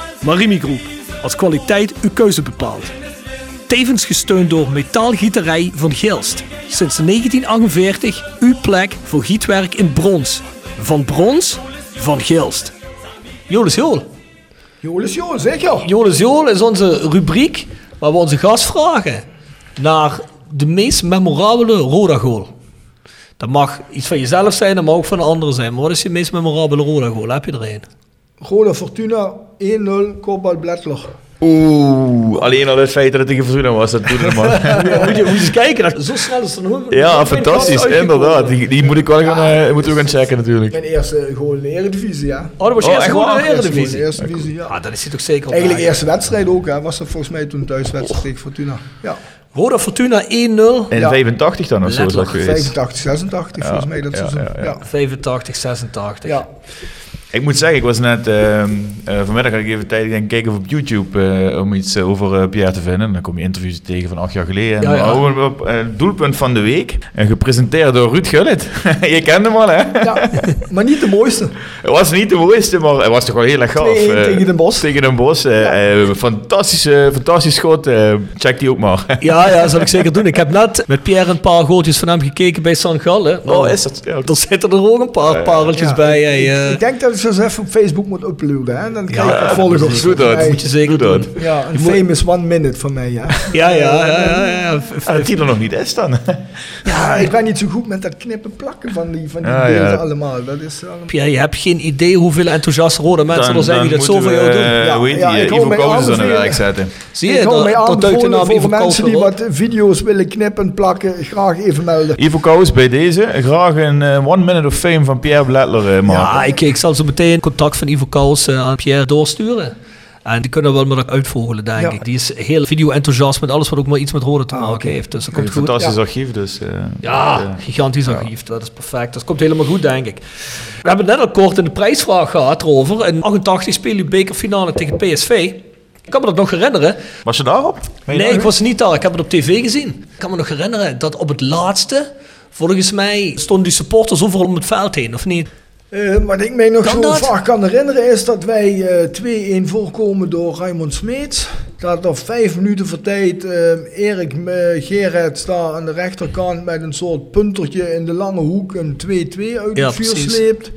Marimi Groep, als kwaliteit uw keuze bepaalt. Tevens gesteund door Metaalgieterij van Gilst. Sinds 1948 uw plek voor gietwerk in brons. Van brons, van Gilst. Jolis Jool. Jolis Jool, zeker. Jolis Jool is onze rubriek waar we onze gast vragen naar de meest memorabele Roda-goal. Dat mag iets van jezelf zijn, dat mag ook van een ander zijn. Maar wat is je meest memorabele Roda-goal? Heb je er een? Roda Fortuna 1-0, Kopbal Bledler. Oeh, alleen al het feit dat het tegen Fortuna was, dat doet man. Ja, moet, je, moet je eens kijken, dat, zo snel is het nog ja, fantastisch, inderdaad. Die, die moet ik wel gaan, eh, moeten we gaan checken natuurlijk. Mijn eerste goal in de Eredivisie, ja. Oh, dat was je Oh, eerste in de in Eredivisie. Eerste divisie, ja. Ah, dat is hij toch zeker Eigenlijk de eerste wedstrijd ook, hè. Was dat volgens mij toen thuiswedstrijd tegen Fortuna. Ja, Roda Fortuna 1-0. In Ja. 85 dan of zo is dat geweest. 85, 86 volgens mij dat ja, seizoen. ja, Ja, ja. ja. 85, 86. ja. Ik moet zeggen, ik was net ehm, eh, vanmiddag had ik even tijd gaan kijken op YouTube eh, om iets eh, over Pierre te vinden. En dan kom je interviews tegen van acht jaar geleden. En Ja, ja. op doelpunt van de week. En gepresenteerd door Ruud Gullit. je kent hem al, hè? Ja, maar niet de mooiste. Het was niet de mooiste, maar het was toch wel heel erg gaaf. 2-1 tegen Den Bosch. Tegen Den Bosch. eh, eh, fantastische, fantastisch schot. check die ook maar. Ja, ja, dat zal ik zeker doen. Ik heb net met Pierre een paar goaltjes van hem gekeken bij San Gallen. oh, is dat? Ja, Er zitten er ook een paar pareltjes Ja, bij. ik, hey, eh. ik denk dat eens even op Facebook moet uploaden. Hè? Dan krijg Ja, ik volgers. doe dat. Moet je zeker doen. Ja, een Je moet- famous one minute van mij, ja. Ja, ja, ja. ja, ja. Ah, dat die er nog niet is dan. Ja, ik ben niet zo goed met dat knippen plakken van die, van die Ja, beelden ja. allemaal. Dat is allemaal... Pierre, je hebt geen idee hoeveel enthousiaste rode mensen er zijn die dat zo moeten voor jou doen. eh, Ja, hoe heet ja, die? ik eh, hou Ivo mij Kouzes aan de werk zetten. Zie ik je, hou mij aanbevolen voor mensen die wat video's willen knippen, plakken, graag even melden. Ivo Kous bij deze. Graag een eh, one minute of fame van Pierre eh, maken. Ja, ik, ik zal zo meteen contact van Ivo Kous eh, aan Pierre doorsturen. En die kunnen we wel met elkaar uitvogelen, denk Ja. ik. Die is heel video-enthousiast met alles wat ook maar iets met rode te Ah, maken heeft. Dus dat Een komt goed. fantastisch archief, dus... eh, Ja, eh, gigantisch archief. Dat is perfect. Dat komt helemaal goed, denk ik. We hebben het net al kort in de prijsvraag gehad erover. In 88 speel je bekerfinale tegen PSV. Ik kan me dat nog herinneren. was je daarop? Je Nee, ik was niet daar. Ik heb het op tv gezien. Ik kan me nog herinneren dat op het laatste Volgens mij stonden die supporters overal om het veld heen, of niet? Eh, wat ik mij nog Kan zo dat? vaak kan herinneren is dat wij eh 2-1 voorkomen door Raymond Smeets. Dat er vijf minuten voor tijd eh, Erik uh, Gerrits daar aan de rechterkant met een soort puntertje in de lange hoek een 2-2 uit Ja, het vuur precies. sleept.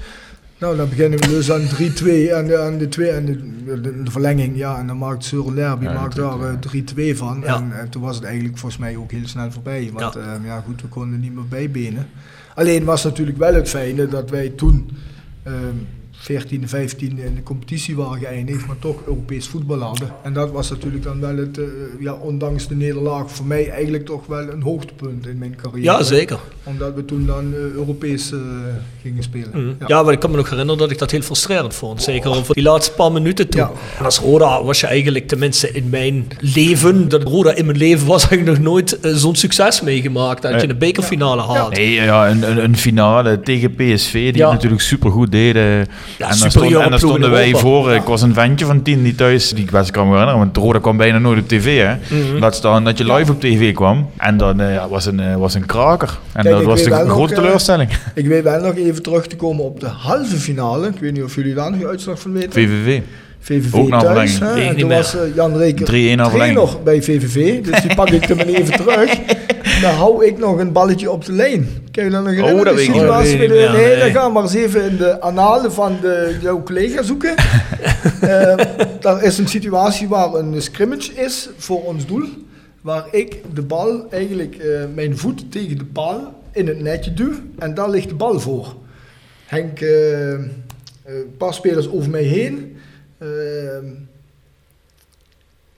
Nou, dan beginnen we dus aan 3-2 en de, aan de, twee, en de, de, de verlenging. Ja, en dan maakt Søren Lerby Ja, maakt daar eh, 3-2 van. Ja. En, en toen was het eigenlijk volgens mij ook heel snel voorbij. Want Ja. ja, ja goed, we konden niet meer bijbenen. Alleen was natuurlijk wel het fijne dat wij toen ehm 14, 15 in de competitie waren geëindigd, maar toch Europees voetbal hadden. En dat was natuurlijk dan wel het, eh, ja, ondanks de nederlaag, voor mij eigenlijk toch wel een hoogtepunt in mijn carrière. Ja, zeker. Omdat we toen dan eh, Europees eh, gingen spelen. Mhm. Ja, maar ik kan me nog herinneren dat ik dat heel frustrerend vond. Zeker over die laatste paar minuten toen. Ja. En als Roda was je eigenlijk, tenminste in mijn leven, dat Roda in mijn leven was, eigenlijk nog nooit zo'n succes meegemaakt. Dat je een bekerfinale haalt. Nee, ja, een, een, een finale tegen PSV die Ja. het natuurlijk supergoed deden. en daar superieure stond, en stonden wij Europa. voor. Ik was een ventje van tien die thuis, die ik best kan me herinneren, want Roda kwam bijna nooit op tv. Hè. Laat staan dat je live op tv kwam. En dan eh, ja, was een, eh, was een kraker. En Kijk, dat was de nog, grote eh, teleurstelling. Ik weet wel nog even terug te komen op de halve finale. Ik weet niet of jullie daar nog uitslag van weten. VVV. VVV Ook thuis. hè, En toen was eh, Jan Reker 3-1 na verlenging. nog bij VVV. Dus die pak ik er maar even terug. Dan hou ik nog een balletje op de lijn. Kan je dat nog herinneren? Oh, dat De weet ik niet. situatie nee, nee, nee. dan gaan we maar eens even in de analen van de, jouw collega zoeken. Eh daar is een situatie waar een scrimmage is voor ons doel. Waar ik de bal eigenlijk, eh, mijn voet tegen de paal in het netje duw. En daar ligt de bal voor. Henk, eh, eh, een paar spelers over mij heen.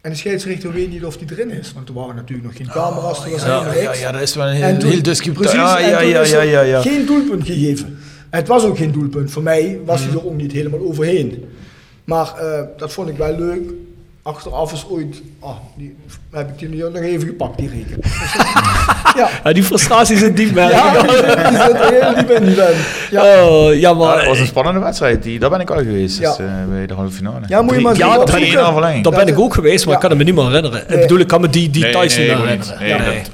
En de scheidsrechter weet niet of die erin is. Want er waren natuurlijk nog geen camera's. Er was Ja, ja, ja, dat is wel een En heel, heel. Precies, Ja, en ja, toen ja, is ja, ja, ja. geen doelpunt gegeven. Het was ook geen doelpunt. Voor mij was hij er ook niet helemaal overheen. Maar eh, dat vond ik wel leuk. Achteraf is ooit, ah, die, heb ik die nog even gepakt, die reken. ja, Ja, die frustraties zijn diep, merk ja ik. die, zit- zit heel diep in die. Ja. Oh, ja, Ja, maar... dat was een spannende wedstrijd. Die, daar ben ik al geweest. Ja. Dus, eh, bij de halve finale. Ja, moet je maar Ja, dat ben ik- verlenging. Daar ben ik ook geweest, maar Ja. ik kan het me niet meer herinneren. Ik bedoel, ik kan me die, die Nee, details nee, niet meer herinneren. Nee, Nee. dat-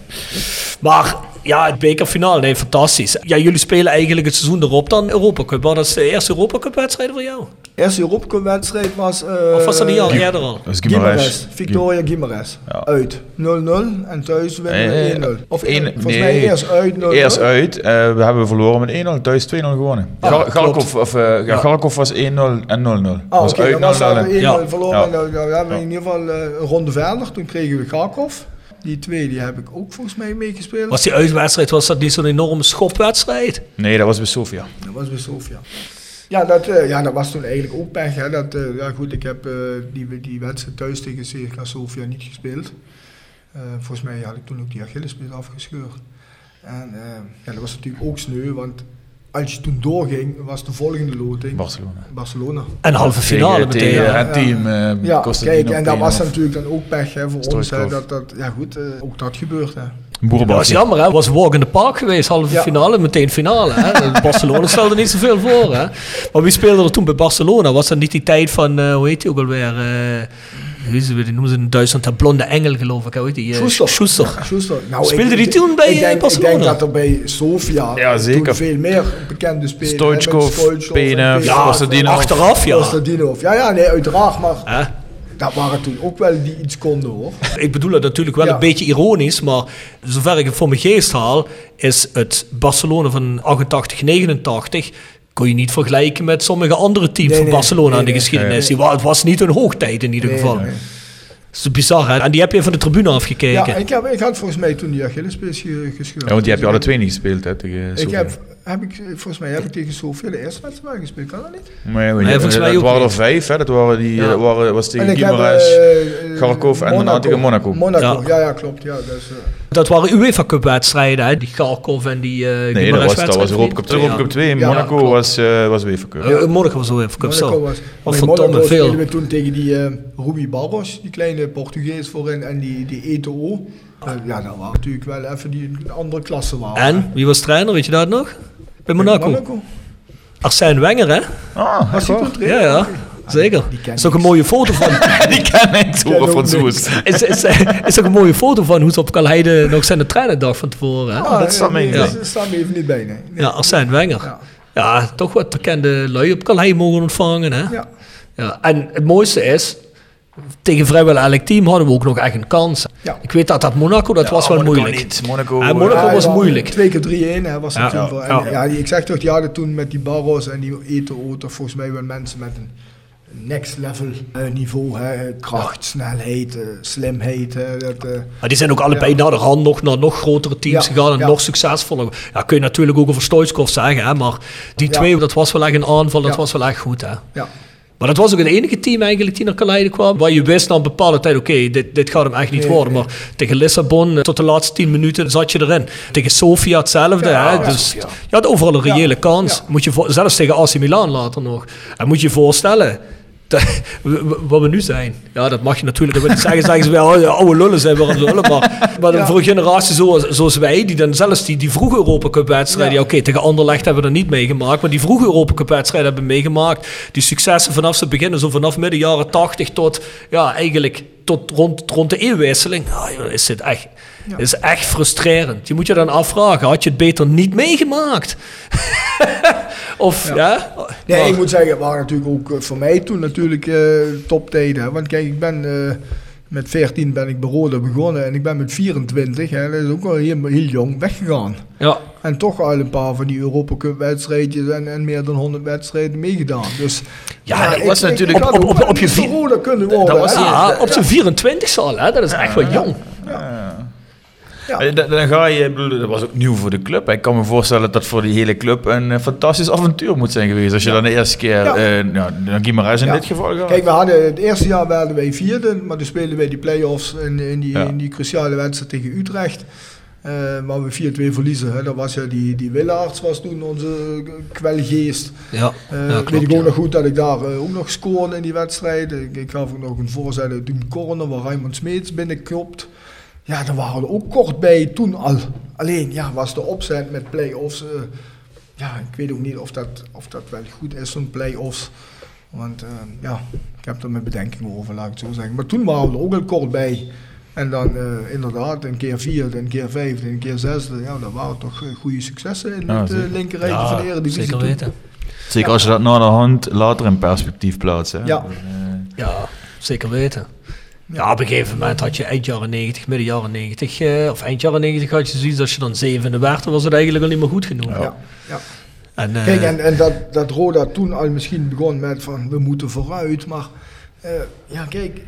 Maar ja, het bekerfinale, nee, fantastisch. Ja, jullie spelen eigenlijk het seizoen erop dan Europa Cup. Wat is de eerste Europa Cup wedstrijd voor jou? De eerste Europacup-wedstrijd was... eh, Of was dat niet al eerder al? Dat is Guimarães. Victoria Gimares. Ja. Uit 0-0 en thuis winnen we Eh, 1-0. Of één- volgens nee. mij eerst uit 0-0. Eerst uit. eh, we hebben verloren met 1-0. Thuis 2-0 gewonnen. Ah, Gal-. Galkov, of, ja, Galkov was 1-0 en 0-0. Ah, was oké, uit dan was 0-0 dat en- 1-0 Ja. verloren. Ja. En dan, dan hebben we Ja. in ieder geval eh, een ronde verder. Toen kregen we Kharkov. Die twee die heb ik ook volgens mij meegespeeld. Was die uitwedstrijd, was dat niet zo'n enorme schopwedstrijd? Nee, dat was bij Sofia. Dat was bij Sofia. Ja dat, eh, ja, dat was toen eigenlijk ook pech. Hè. Dat, eh, ja, goed, ik heb eh, die, die wedstrijd thuis tegen CSKA Sofia niet gespeeld. Eh, volgens mij had ik toen ook die Achillespees afgescheurd. En eh, ja, dat was natuurlijk ook sneu, want als je toen doorging, was de volgende loting Barcelona. Barcelona. En halve finale tegen, meteen. tegen ja. het team. Ja, kijk, en dat was natuurlijk dan ook pech hè, voor ons. Hè, dat, dat, ja goed, eh, ook dat gebeurt. Hè. Dat was jammer, hè? Het was walk in the park geweest, halve Ja. finale, meteen finale. Hè? Barcelona stelde niet zoveel voor. Hè? Maar wie speelde er toen bij Barcelona? Was dat niet die tijd van, eh, hoe heet die ook alweer? eh het, die noemen ze in Duitsland de blonde engel, geloof ik. Hoe heet die? eh, Schuster. Schuster. Schuster. Nou, Speelde ik- die toen bij, ik denk, Barcelona? Ik denk dat er bij Sofia Ja, zeker. veel meer bekende spelers Stoichkov, hè, Penov. Kostadinov. Achteraf, ja. Kostadinov. Ja, ja, nee, uiteraard. Maar Hè? Dat waren toen ook wel die iets konden hoor. Ik bedoel dat natuurlijk wel Ja. een beetje ironisch, maar zover ik het voor mijn geest haal, is het Barcelona van 88, 89 kon je niet vergelijken met sommige andere teams Nee, van nee, Barcelona nee, in de geschiedenis. Die Het was niet een hoogtijd in ieder Nee, geval. nee. Dat is bizar, hè? En die heb je van de tribune afgekeken. Ja, ik, heb, ik had volgens mij toen die Achillespees ge- gescheurd. Ja, want die heb je alle twee niet gespeeld hè, tegen Ik heb, heb ik, volgens mij heb ik tegen wedstrijd wel gespeeld, kan dat niet? Maar, Nee, volgens mij dat waren er vijf, hè. dat waren die, Ja. eh, waren, was tegen Guimarães. eh, eh, Kharkov en daarna tegen Monaco. Monaco, Ja. ja, ja, klopt. Ja, dus, eh, Dat waren UEFA Cup wedstrijden, hè? Die Kharkov en die uh, nee, dat was, dat was Europa Cup 2. Europa Cup 2 in Ja, Monaco was, was UEFA Cup. Uh, Monaco was UEFA Cup, zo. was. Wat verdomme veel. we toen tegen die Ruby Barros, die kleine Portugees voorin, en die, die ETO. Eh, ja, dat waren natuurlijk wel even die een andere klasse waren. En, wie was trainer, weet je dat nog? Bij Monaco. Monaco. Arsène Wenger, hè? Ah, toen waar? Ja, ja. zeker. die ken is ook een mooie foto van. Die Ken horen ook Fransoes. is, is, is ook een mooie foto van hoe ze op Kalheide nog zijn de treinendag van tevoren. Hè? Ah, dat staat me even niet bij, nee. Nee. Ja, Arsène Wenger. Ja. Ja. toch wat bekende lui op Kalheide mogen ontvangen. Hè? Ja. Ja, en het mooiste is, tegen vrijwel elk team hadden we ook nog echt een kans. Ja. Ik weet dat dat Monaco, dat was wel Monaco moeilijk. niet. Monaco, Ja, eh, Monaco Ja, was moeilijk. Twee keer 3-1 hè, was dat Ja. toen Ja. voor. Ja. En, ja, die, ik zeg toch, die hadden toen met die Barros en die Eto'o toch volgens mij wel mensen met een next level eh, niveau. Hè, kracht, snelheid, eh, slimheid. Hè, dat, eh, Maar die zijn ook allebei Ja. naar de hand nog naar nog grotere teams Ja, gegaan en ja. nog succesvoller. Ja, kun je natuurlijk ook over Stoichkov zeggen, hè, maar die Ja. twee, dat was wel echt een aanval, dat Ja. was wel echt goed. Hè. ja. Maar dat was ook het enige team eigenlijk die naar Calais kwam, waar je wist na een bepaalde tijd, oké, dit, dit gaat hem echt niet Nee, worden. nee. Maar tegen Lissabon, eh, tot de laatste tien minuten zat je erin. Tegen Sofia hetzelfde. Ja, hè? ja, Dus Sofia. je had overal een reële Ja, kans. ja. Moet je voor, zelfs tegen AC Milan later nog. En moet je je voorstellen, dat- wat we nu zijn. Ja, dat mag je natuurlijk dat wil niet zeggen. Zeggen ze wel, ja, oude lullen zijn we aan lullen. Maar, maar Ja. voor een generatie zoals, zoals wij, die dan zelfs die, die vroege Europa Cup wedstrijden, Ja. ja, oké, tegen Anderlecht hebben we er niet meegemaakt, maar die vroege Europa Cup wedstrijden hebben we meegemaakt. Die successen vanaf ze beginnen, zo vanaf midden jaren 80 tot, ja, eigenlijk tot rond, rond de eeuwwisseling. Is dit echt, is echt frustrerend. Je moet je dan afvragen, had je het beter niet meegemaakt? of, ja? Nee, Maar- ik moet zeggen, het waren natuurlijk ook eh, voor mij toen natuurlijk eh toptijden. Want kijk, ik ben eh, met 14 ben ik bij begonnen en ik ben met 24, hè, dat is ook al heel, heel jong, weggegaan. ja. En toch al een paar van die Europa Cup wedstrijdjes en, en meer dan 100 wedstrijden meegedaan. Dus Ja, dat ik- was ik- natuurlijk- ik op- ook op- je vier- kunnen worden. was Ja, op zijn 24 al, hè? dat is echt wel jong. Ja. Eh, Dan, dan ga je, bedoel, dat was ook nieuw voor de club. Ik kan me voorstellen dat dat voor die hele club een eh, fantastisch avontuur moet zijn geweest. Als je dan de eerste keer, Ja. eh ja, dan Guimarães in Ja. dit geval gaat. Kijk, we hadden het eerste jaar werden wij vierde, maar toen speelden wij die play-offs in, in, die, Ja. in die cruciale wedstrijd tegen Utrecht. eh, waar we 4-2 verliezen. Hè. Dat was ja die, die Willaerts was toen onze kwelgeest. Ja, ja weet ik ook ja. nog goed dat ik daar ook nog scoorde in die wedstrijd. Ik, ik gaf ook nog een voorzet uit een corner waar Raymond Smeets binnenklopt. Ja, daar waren we ook kort bij toen al. Alleen, ja, was de opzet met play-offs. eh, ja, ik weet ook niet of dat, of dat wel goed is, zo'n play-offs. Want eh, ja, ik heb er mijn bedenkingen over, laat ik het zo zeggen. Maar toen waren we er ook al kort bij. En dan eh, inderdaad een keer vierde, een keer vijfde, een keer zesde. Ja, dat waren toch goede successen in Ja, het uh, zeker. linkerrijtje van de Eredivisie. zeker toen. weten. Zeker als je dat na de hand later in perspectief plaatst. Hè. Ja. Ja, zeker weten. Ja, op een gegeven moment had je eind jaren 90, midden jaren 90, eh, of eind jaren 90 had je zoiets, als je dan zevende werd, dan was het eigenlijk al niet meer goed genoeg. Ja, ja. En, eh, Kijk, en, en dat, dat Roda toen al misschien begon met van we moeten vooruit. Maar eh, ja, kijk,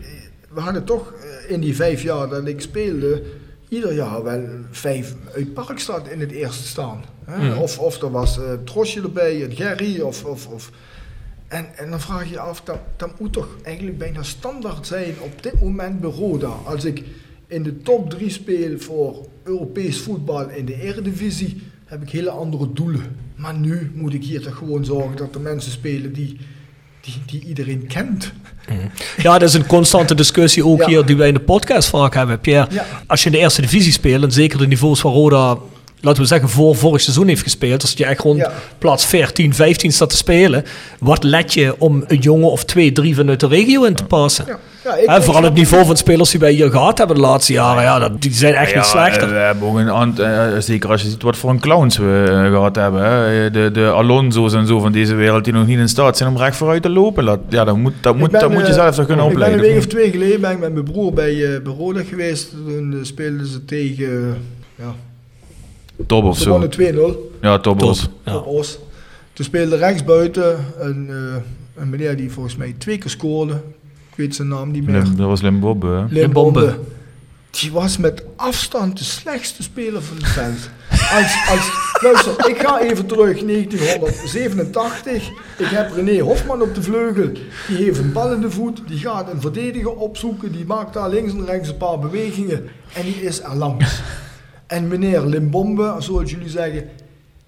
we hadden toch in die vijf jaar dat ik speelde, ieder jaar wel vijf uit Parkstad in het eerste staan. Hè? Mhm. Of, of er was eh Trosje erbij, en Gerry, of... of, of en, en dan vraag je je af, dat, dat moet toch eigenlijk bijna standaard zijn op dit moment bij Roda. Als ik in de top 3 speel voor Europees voetbal in de Eredivisie, heb ik hele andere doelen. Maar nu moet ik hier toch gewoon zorgen dat er mensen spelen die, die, die iedereen kent. ja, dat is een constante discussie ook Ja. hier die wij in de podcast vaak hebben, Pierre. Ja. Als je in de eerste divisie speelt, en zeker de niveaus waar Roda, laten we zeggen, voor vorig seizoen heeft gespeeld, als je echt rond Ja. plaats 14, 15 staat te spelen, wat let je om een jongen of twee, drie vanuit de regio in te passen? Ja. Ja, ik- Hè, ik vooral het niveau van spelers die wij hier gehad hebben de laatste jaren, ja, dat, die zijn echt ja, niet slechter. eh, We hebben ook een aantal, eh, zeker als je ziet wat voor een clowns we eh, gehad hebben. Hè. De, de Alonso's en zo van deze wereld die nog niet in staat zijn om recht vooruit te lopen. Dat, ja, dat moet, dat moet, ben, dat moet je eh, zelf toch kunnen Ik ben een opleiden. week of twee geleden ben ik met mijn broer bij, eh bij Roda geweest. Toen eh, speelden ze tegen, eh, ja, Top of ze zo. wonnen 2-0. Ja, top. Ja. Os. Toen speelde rechtsbuiten een, eh, een meneer die volgens mij twee keer scoorde. Ik weet zijn naam niet meer. Lim, dat was hè. Limbombe. Limbombe. Die was met afstand de slechtste speler van het veld. Als, als, luister, ik ga even terug, 1987. Ik heb René Hofman op de vleugel. Die heeft een bal in de voet. Die gaat een verdediger opzoeken. Die maakt daar links en rechts een paar bewegingen. En die is er langs. En meneer Limbombe, zoals jullie zeggen,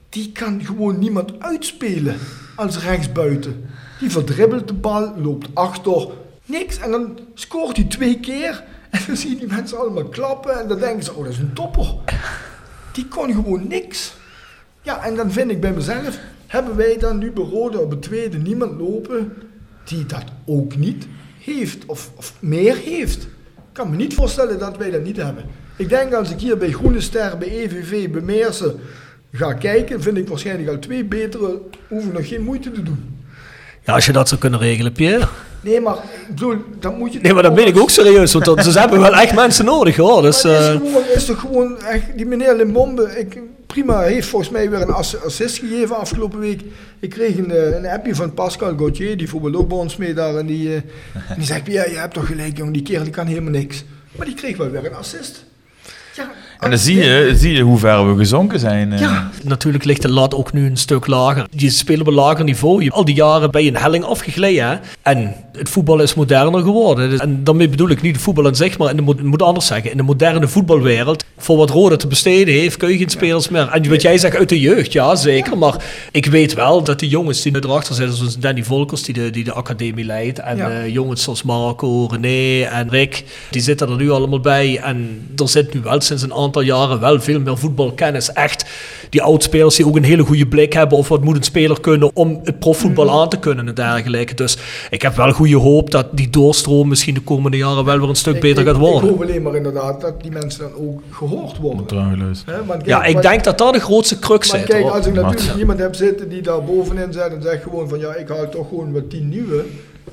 die kan gewoon niemand uitspelen als rechtsbuiten. Die verdribbelt de bal, loopt achter, niks. En dan scoort hij twee keer. En dan zie je die mensen allemaal klappen. En dan denken ze, oh dat is een topper. Die kon gewoon niks. Ja, en dan vind ik bij mezelf, hebben wij dan nu bij Rode op het tweede niemand lopen die dat ook niet heeft of, of meer heeft. Ik kan me niet voorstellen dat wij dat niet hebben. Ik denk als ik hier bij Groene Ster, bij EVV, bij Meersen ga kijken, vind ik waarschijnlijk al twee betere, hoeven nog geen moeite te doen. Ja, als je dat zou kunnen regelen, Pierre. Nee, maar ik bedoel, dan moet je... Nee, maar dat ben ik ook serieus, want dat, ze hebben wel echt mensen nodig hoor. Dus, Maar het is, eh, gewoon, is toch gewoon echt, die meneer Limbombe, ik, prima, heeft volgens mij weer een ass- assist gegeven afgelopen week. Ik kreeg een, eh, een appje van Pascal Gauthier, die voetbal ook bij ons mee daar. En die, eh, die zegt, ja, je hebt toch gelijk jongen, die kerel die kan helemaal niks. Maar die kreeg wel weer een assist. Ja, En dan zie je, zie je hoe ver we gezonken zijn. eh. Ja, Natuurlijk ligt de lat ook nu een stuk lager. Je speelt op een lager niveau. Je al die jaren bij een helling afgegleden. Hè? En het voetbal is moderner geworden. Dus- En daarmee bedoel ik niet de voetbal aan zich, maar in de, ik moet anders zeggen. In de moderne voetbalwereld, voor wat Rode te besteden heeft, kun je geen spelers meer. En wat jij zegt uit de jeugd, ja zeker. Maar ik weet wel dat die jongens die erachter zitten, zoals Danny Volkers, die de, die de academie leidt. En Ja. eh, jongens zoals Marco, René en Rick, die zitten er nu allemaal bij. En er zit nu wel sinds een aantal jaren wel veel meer voetbalkennis. Echt die oudspelers die ook een hele goede blik hebben of wat moet een speler kunnen om het profvoetbal aan te kunnen en dergelijke. Dus ik heb wel goede hoop dat die doorstroom misschien de komende jaren wel weer een stuk ik- beter ik- gaat Ik worden. hoop alleen maar inderdaad dat die mensen dan ook gehoord worden. Want kijk, Ja, ik denk dat daar de grootste crux Maar zit. kijk, als ik natuurlijk iemand heb zitten die daar bovenin zit en zegt gewoon van ja, ik haal toch gewoon wat tien nieuwe,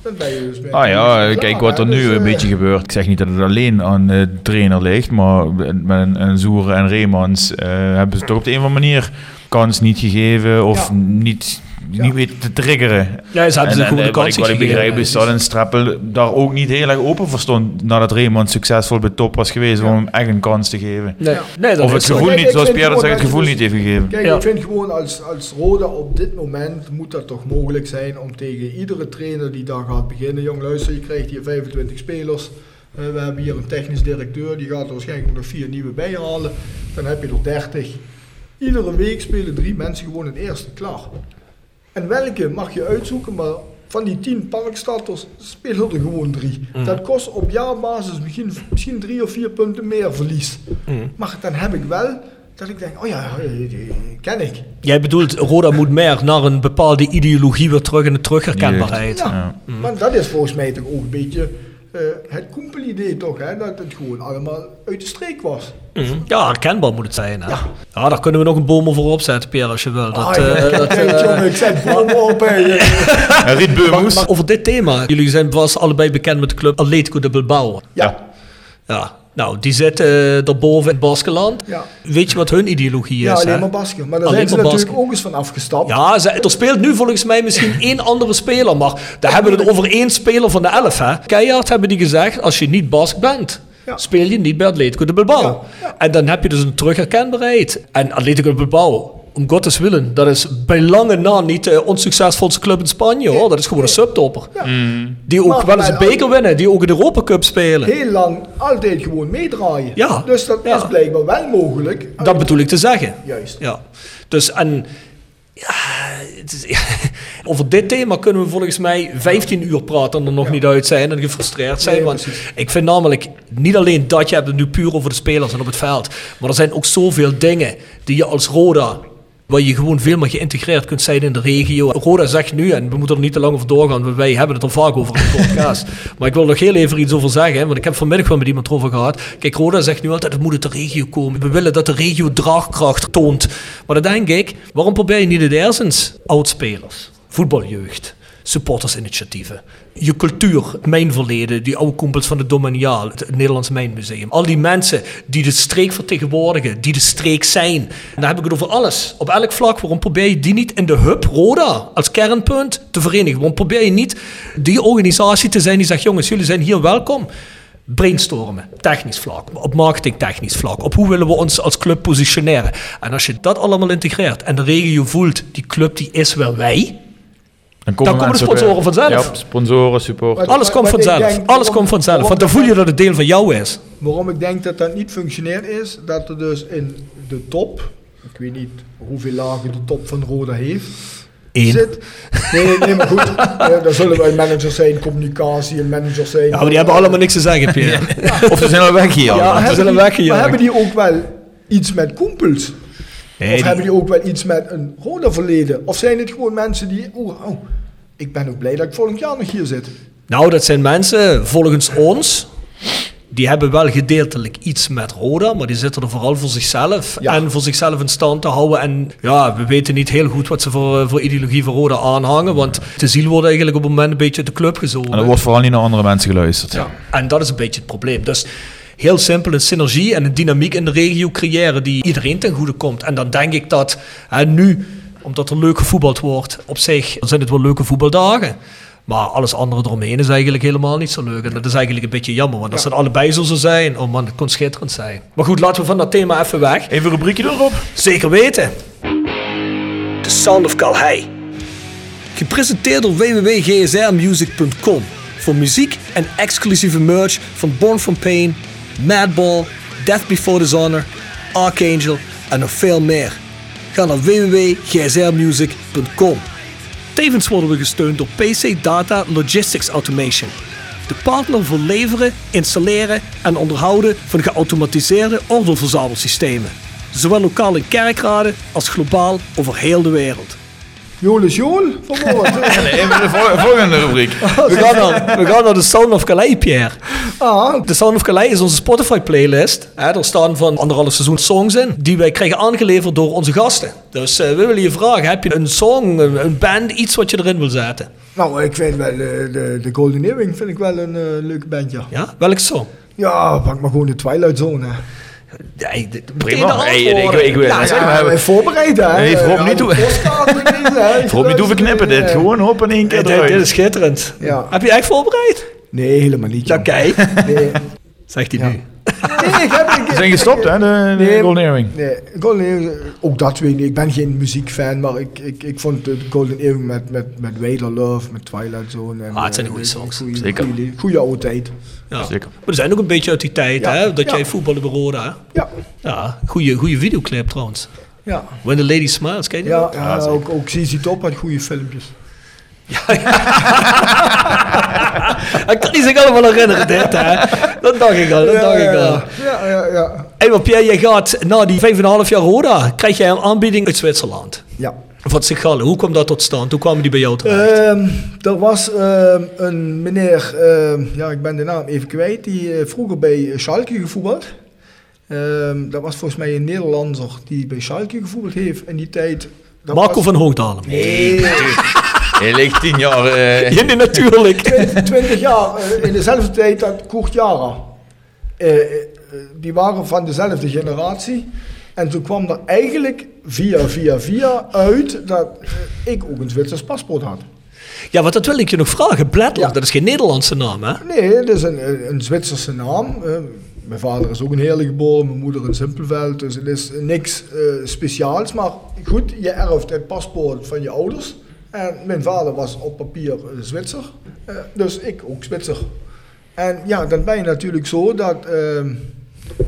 dan ben je dus Ah ja, kijk wat er nu Dus, een eh, beetje gebeurt. Ik zeg niet dat het alleen aan de trainer ligt, maar met een, Zoeren en Reemans eh, hebben ze toch op de een of andere manier kans niet gegeven of Ja. niet, niet weten te triggeren. Ja, ze hebben ze gewoon de eh, wat kans ik, wat ik begrijp is dat een Strappel daar ook niet heel erg open voor stond nadat Reemans succesvol bij top was geweest om hem echt een kans te geven. Nee, Ja. nee, dat Of het is zo. gevoel Kijk, niet, zoals Pierre zegt, het gevoel niet heeft gegeven. Kijk, Ja. ik vind gewoon als, als Roda op dit moment moet dat toch mogelijk zijn om tegen iedere trainer die daar gaat beginnen, jong luister, je krijgt hier 25 spelers. Eh, we hebben hier een technisch directeur, die gaat er waarschijnlijk nog vier nieuwe bij halen. Dan heb je er 30. Iedere week spelen drie mensen gewoon het eerste klaar. En welke mag je uitzoeken, maar van die tien parkstarters spelen er gewoon drie. Dat kost op jaarbasis misschien, misschien drie of vier punten meer verlies. Maar dan heb ik wel dat ik denk, oh ja, die ken ik. Jij bedoelt, Roda moet meer naar een bepaalde ideologie weer terug in de terugherkenbaarheid. Ja, maar dat is volgens mij toch ook een beetje eh, het koempelidee toch, hè? dat het gewoon allemaal uit de streek was. Mhm. Ja, herkenbaar moet het zijn. Hè? Ja. daar kunnen we nog een boom over opzetten, Pierre, als je wil. Dat, Ah, eh, ja, dat, kijk, jongen, ik zet bomen op. Riet over dit thema, jullie zijn vast allebei bekend met de club Atletico de Bilbao. Ja, Ja, nou, die zitten uh, daarboven in Baskeland. ja. Weet je wat hun ideologie ja is? alleen hè? maar Basken. Maar daar Alleen zijn ze natuurlijk Basken. ook eens van afgestapt. Ja, ze, er speelt nu volgens mij misschien één andere speler, maar daar hebben we het over één speler van de elf. Hè. Keihard hebben die gezegd, als je niet Bask bent, Ja. speel je niet bij Atletico de Bilbao. Ja, ja. En dan heb je dus een terugherkenbaarheid. En Atletico de Bilbao, om Gottes willen, dat is bij lange na niet de onsuccesvolste club in Spanje hoor. Dat is gewoon een subtopper. Die ook Maar- wel eens een beker winnen, die ook in de Europa Cup spelen. Heel lang altijd gewoon meedraaien. Ja. Dus dat Ja. is blijkbaar wel mogelijk. Dat bedoel ik te zeggen. Juist. Ja, dus en ja, het is, over dit thema kunnen we volgens mij 15 uur praten en er nog niet uit zijn en gefrustreerd zijn. Nee, want precies. ik vind namelijk niet alleen dat je hebt het nu puur over de spelers en op het veld, maar er zijn ook zoveel dingen die je als Roda waar je gewoon veel meer geïntegreerd kunt zijn in de regio. Roda zegt nu, en we moeten er niet te lang over doorgaan, want wij hebben het er vaak over in de podcast. maar ik wil nog heel even iets over zeggen, want ik heb vanmiddag wel met iemand erover gehad. Kijk, Roda zegt nu altijd, het moet uit de regio komen. We willen dat de regio draagkracht toont. Maar dan denk ik, waarom probeer je niet het eerst oudspelers, voetbaljeugd, supportersinitiatieven, je cultuur, mijn verleden, die oude kumpels van de Domaniaal, het Nederlands Mijnmuseum. Al die mensen die de streek vertegenwoordigen, die de streek zijn. En dan heb ik het over alles, op elk vlak. Waarom probeer je die niet in de hub Roda als kernpunt te verenigen? Waarom probeer je niet die organisatie te zijn die zegt, jongens, jullie zijn hier welkom. Brainstormen, technisch vlak, op marketingtechnisch vlak, op hoe willen we ons als club positioneren. En als je dat allemaal integreert en de regio voelt, die club die is wel wij, Dan komen de ook, sponsoren eh, vanzelf. Ja, sponsoren, support. Alles komt vanzelf. denk, Alles komt vanzelf. Want dan voel je dat het deel van jou is. Waarom ik denk dat dat niet functioneert is, dat er dus in de top, ik weet niet hoeveel lagen de top van Roda heeft, Eén. zit. Nee, nee, nee maar goed, eh, daar zullen wij managers zijn, communicatie en managers zijn. Ja, maar die hebben allemaal niks te zeggen, Pierre. Of ze zijn al weg hier. Ja, hebben weggejaagd. Maar hebben die ook wel iets met koempels? Nee, of die- hebben die ook wel iets met een Roda verleden? Of zijn het gewoon mensen die, oh, oh, ik ben ook blij dat ik volgend jaar nog hier zit. Nou, dat zijn mensen, volgens ons, die hebben wel gedeeltelijk iets met Roda, maar die zitten er vooral voor zichzelf Ja. en voor zichzelf in stand te houden. En ja, we weten niet heel goed wat ze voor, voor ideologie voor Roda aanhangen, want de ziel wordt eigenlijk op het moment een beetje de club gezogen. En er wordt vooral niet naar andere mensen geluisterd. Ja. En dat is een beetje het probleem. Dus heel simpel een synergie en een dynamiek in de regio creëren die iedereen ten goede komt. En dan denk ik dat hè, nu, omdat er leuk gevoetbald wordt, op zich dan zijn het wel leuke voetbaldagen. Maar alles andere eromheen is eigenlijk helemaal niet zo leuk. En dat is eigenlijk een beetje jammer, want als het allebei zo zou zijn, oh man, het kon schitterend zijn. Maar goed, laten we van dat thema even weg. Even een rubriekje erop. Zeker weten. The Sound of Calhei. Gepresenteerd door www.gsrmusic.com. Voor muziek en exclusieve merch van Born From Pain, Madball, Death Before Dishonor, Archangel en nog veel meer. Ga naar www.gsrmusic.com. Tevens worden we gesteund door PC Data Logistics Automation. De partner voor leveren, installeren en onderhouden van geautomatiseerde ordeelverzamelsystemen. Zowel lokaal in kerkraden als globaal over heel de wereld. Jool is Jool, verwoord. Even de vol- volgende rubriek. We gaan, naar, we gaan naar de Sound of Calais, Pierre. ah, De Sound of Calais is onze Spotify-playlist. Er staan van anderhalf seizoen songs in, die wij krijgen aangeleverd door onze gasten. Dus eh, we willen je vragen, heb je een song, een, een band, iets wat je erin wil zetten? nou, ik vind wel, eh, de, de Golden Earring vind ik wel een eh, leuke bandje. Ja, welk song? Ja, pak maar gewoon de Twilight Zone. hè. De- Prima. Hey, ik- ik wil- Ja, zeg maar, wij voorbereid hè. Nee, voorop Ja, niet toe-. Voorop niet hoeven knippen, dit. Gewoon op in één keer Dit, is schitterend. Ja. Heb je echt voorbereid? Nee, helemaal niet. Ja, kijk. Nee, Zegt hij nu. Nee, ik heb Ze zijn gestopt, hè, de, de Nee. Golden Earring. Nee, Golden Earring, ook dat weet ik niet. Ik ben geen muziekfan, maar ik, ik, ik vond de Golden Earring met, met, met Wader Love, met Twilight Zone. En, Ah, het zijn eh, goede songs. goeie- Zeker. Goeie, goeie oude tijd. Ja. Zeker. Maar we zijn ook een beetje uit die tijd, Ja. hè? Dat Ja. jij voetbalde bij Roda. Ja, Ja, goede, goede videoclip trouwens. ja. When the Lady Smiles, ken je die Ja, nog? ja, ook, ook ZZ Top had goede filmpjes. Ik kan die zich allemaal herinneren, dit, hè? Dat dacht ik al, dat dacht ik al. ja, ja, ja, ja. Hey, maar Pierre, jij gaat na die 5,5 jaar Roda, krijg jij een aanbieding uit Zwitserland. ja. Van Sigale, hoe kwam dat tot stand? Hoe kwamen die bij jou terecht? Ehm, er was ehm, een meneer, ehm, ja, ik ben de naam even kwijt, die eh, vroeger bij Schalke gevoetbald. Dat was volgens mij een Nederlander die bij Schalke gevoetbald heeft in die tijd. Marco was- van Hoogdalen. Nee, Hij ligt tien jaar... eh, Ja, nee, natuurlijk. 20 jaar eh, in dezelfde tijd dat Koert Jara. Eh, die waren van dezelfde generatie. En toen kwam er eigenlijk via, via, via uit dat ik ook een Zwitsers paspoort had. Ja, want dat wil ik je nog vragen. Bledler, Ja. dat is geen Nederlandse naam, hè? Nee, het is een, een, een Zwitserse naam. Mijn vader is ook een heerlijk geboren, mijn moeder in Simpelveld. Dus het is niks eh, speciaals. Maar goed, je erft het paspoort van je ouders. En mijn vader was op papier eh, Zwitser. Eh, dus ik ook Zwitser. En ja, dan ben je natuurlijk zo dat... ehm,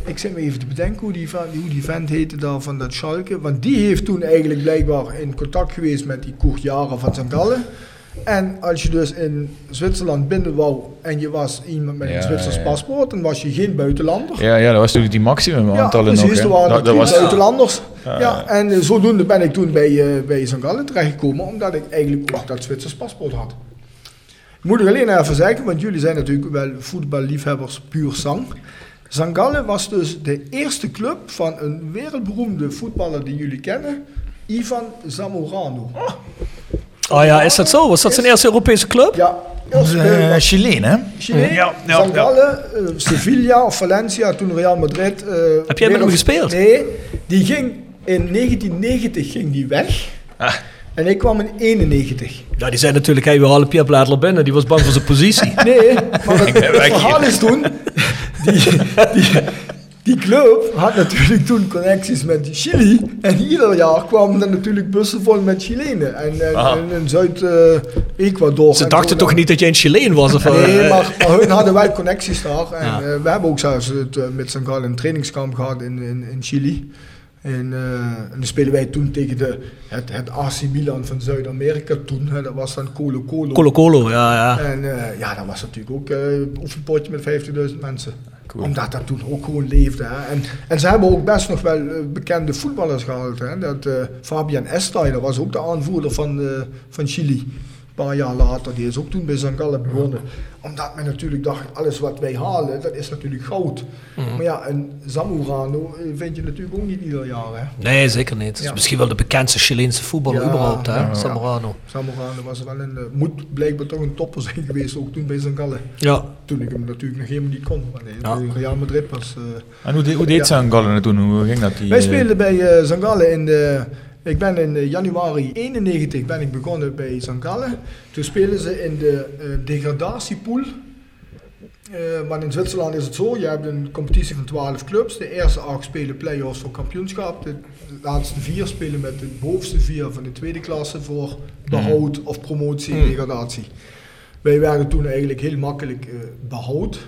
ik zit me even te bedenken hoe die, va- hoe die vent heette daar van dat Schalke. Want die heeft toen eigenlijk blijkbaar in contact geweest met die Koert Jara van St. Gallen. En als je dus in Zwitserland binnen wou en je was iemand met een Ja, Zwitsers ja. paspoort, dan was je geen buitenlander. Ja, ja, dat was natuurlijk die maximum aantallen nog. precies, er waren Dat- was, buitenlanders. Ja, Ja, en eh, zodoende ben ik toen bij, eh bij St. Gallen terechtgekomen, omdat ik eigenlijk ook dat Zwitsers paspoort had. Moet ik alleen even zeggen, want jullie zijn natuurlijk wel voetballiefhebbers puur zang. St. Gallen was dus de eerste club van een wereldberoemde voetballer die jullie kennen, Ivan Zamorano. Oh ja, is dat zo? Was dat zijn eerste Europese club? Ja, Chileen, hè? Chile, Ja, ja, St. Gallen, eh, Sevilla of Valencia, toen Real Madrid. eh, Heb jij met hem gespeeld? Nee, die ging in 1990 ging die weg. Ah. En ik kwam in 91. Ja, die zei natuurlijk, hey, we halen Pierre Bledler binnen. Die was bang voor zijn positie. Nee, maar het, het verhaal is toen... Die, die, die club had natuurlijk toen connecties met Chili. En ieder jaar kwamen er natuurlijk bussen vol met Chilenen. En, en, en in Zuid-Ecuador. Ze dachten toch niet dat jij een Chileen was? Of, Nee, eh, maar, maar hun hadden wel connecties daar. En Ja. eh, we hebben ook zelfs het, eh, met St. Gallen een trainingskamp gehad in, in, in Chili. En, eh, en dan spelen wij toen tegen de, het, het AC Milan van Zuid-Amerika toen. Hè, dat was dan Colo Colo. Colo Colo, ja, ja. En ja, dat was natuurlijk ook eh, een oefenpotje met 50.000 mensen. Omdat dat toen ook gewoon leefde. En, en ze hebben ook best nog wel eh, bekende voetballers gehaald. Hè. Dat, eh, Fabian Estay, dat was ook de aanvoerder van, eh, van Chili. Een paar jaar later, die is ook toen bij St. Gallen begonnen. Omdat men natuurlijk dacht, alles wat wij halen, dat is natuurlijk goud. Maar ja, een Zamorano eh, vind je natuurlijk ook niet ieder jaar. Hè? Nee, zeker niet. Het is Ja. misschien wel de bekendste Chileense voetballer Ja, überhaupt, hè? ja. Zamorano. Zamorano was wel een, eh, moet blijkbaar toch een topper zijn geweest, ook toen bij St. Gallen. Ja. Toen ik hem natuurlijk nog helemaal niet kon. Maar nee, Real Madrid was... eh, En hoe, de- hoe deed Gallen toen? Hoe ging dat? Die, Wij speelden bij St. Gallen in de... Ik ben in eh, januari 91 ben ik begonnen bij St. Gallen. Toen spelen ze in de eh, degradatiepool. Eh, maar in Zwitserland is het zo, je hebt een competitie van 12 clubs. De eerste acht spelen play-offs voor kampioenschap. De laatste vier spelen met de bovenste vier van de tweede klasse voor behoud of promotie en Mm. degradatie. Wij werden toen eigenlijk heel makkelijk eh, behoud.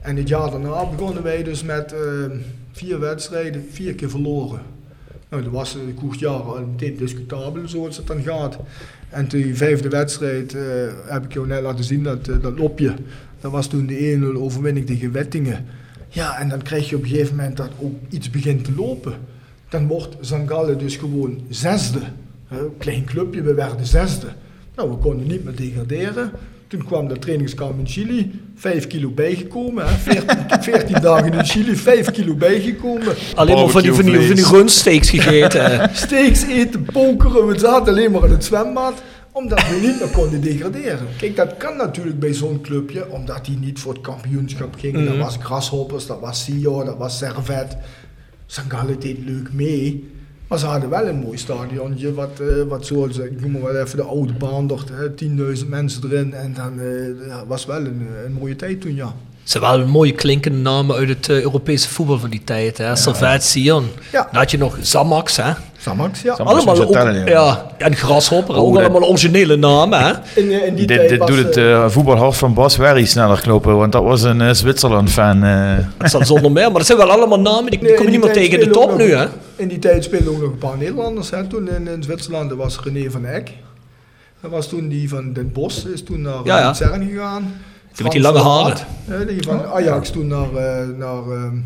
En het jaar daarna begonnen wij dus met vier wedstrijden, vier keer verloren. Nou, dat was een goed jaar al meteen discutabel zoals het dan gaat. En die vijfde wedstrijd eh, heb ik jou net laten zien, dat, eh, dat lopje. Dat was toen de 1-0 overwinning tegen Wettingen. Ja, en dan krijg je op een gegeven moment dat ook iets begint te lopen. Dan wordt Zangalle dus gewoon zesde. Hè, klein clubje, we werden zesde. Nou, we konden niet meer degraderen. Toen kwam de trainingskamp in Chili, 5 kilo bijgekomen. Hè? 14, 14 dagen in Chili, 5 kilo bijgekomen. Alleen maar van die, van die, van die rundsteaks gegeten. Steaks eten, pokeren, we zaten alleen maar in het zwembad. Omdat we niet meer konden degraderen. Kijk, dat kan natuurlijk bij zo'n clubje, omdat die niet voor het kampioenschap gingen. Dat Mhm. was Grasshoppers, dat was Sio, dat was Servet. Sangalle deed leuk mee. Maar ze hadden wel een mooi stadionnetje, wat, eh, wat ik noem maar wel even de oude Baandort, hè, 10.000 mensen erin. En dan eh, ja, was wel een, een mooie tijd toen, ja. Het zijn wel mooie klinkende namen uit het eh, Europese voetbal van die tijd. Hè? Sion. Ja. Dan had je nog Zamax, hè? Samax, ja. Samax. allemaal ook, tellen, ja. ja. En Grasshopper, ook Oh, dat- allemaal originele namen, hè? In, eh, in die Dit, tijd dit was, doet het eh, eh, voetbalhart van Bas Werry sneller kloppen, want dat was een Zwitserland-fan. eh. Dat staat zonder meer, maar dat zijn wel allemaal namen, die, die Nee, kom je niet meer tegen de top nu, hè? In die tijd speelden ook nog een paar Nederlanders. Hè. Toen in, in Zwitserland was René van Eck. Dat was toen die van Den Bosch, is toen naar Ja, ja. Luzern gegaan. Die met die lange haren. Die van Ajax toen naar, naar, ehm,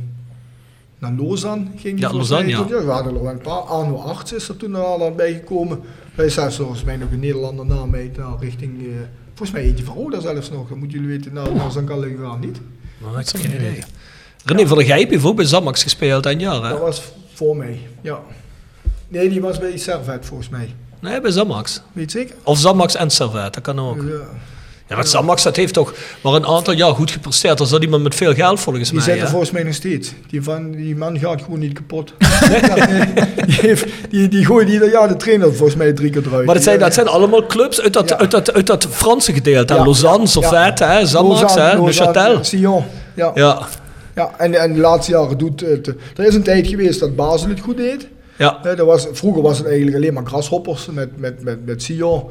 naar Lausanne ging. die Ja, Lausanne, ja. we hadden er wel een paar. Arno Arts is er toen al aan bijgekomen. Wij zijn volgens mij nog een Nederlander na mij naar richting... eh, volgens mij eentje van Roda zelfs nog. Dat moeten jullie weten, naar, naar Zangalle gegaan, niet? Nou, ik heb geen idee. René van der Gijp heeft ook bij Zamax gespeeld een jaar, hè? Dat was voor mij, ja. Nee, die was bij Servet volgens mij. Nee, bij Zamax. Weet je zeker? Of Zamax en Servet, dat kan ook. Ja. Ja, maar Zamax, dat heeft toch maar een aantal jaar goed gepresteerd. Er zat iemand met veel geld volgens Die mij, zit er volgens mij nog steeds. Die, van, die man gaat gewoon niet kapot. Die, heeft, die, die gooit ieder jaar de trainer volgens mij drie keer eruit. Maar dat zijn, Die- dat zijn allemaal clubs uit dat, Ja. uit dat, uit dat Franse gedeelte. Ja, Lausanne, ja, Servet, hè? Zamax, Neuchâtel. Sion. Ja. Ja, Ja, en, en de laatste jaren doet het. Er is een tijd geweest dat Basel het goed deed. ja. Hè, dat was, vroeger was het eigenlijk alleen maar grashoppers met, met, met, met Sion.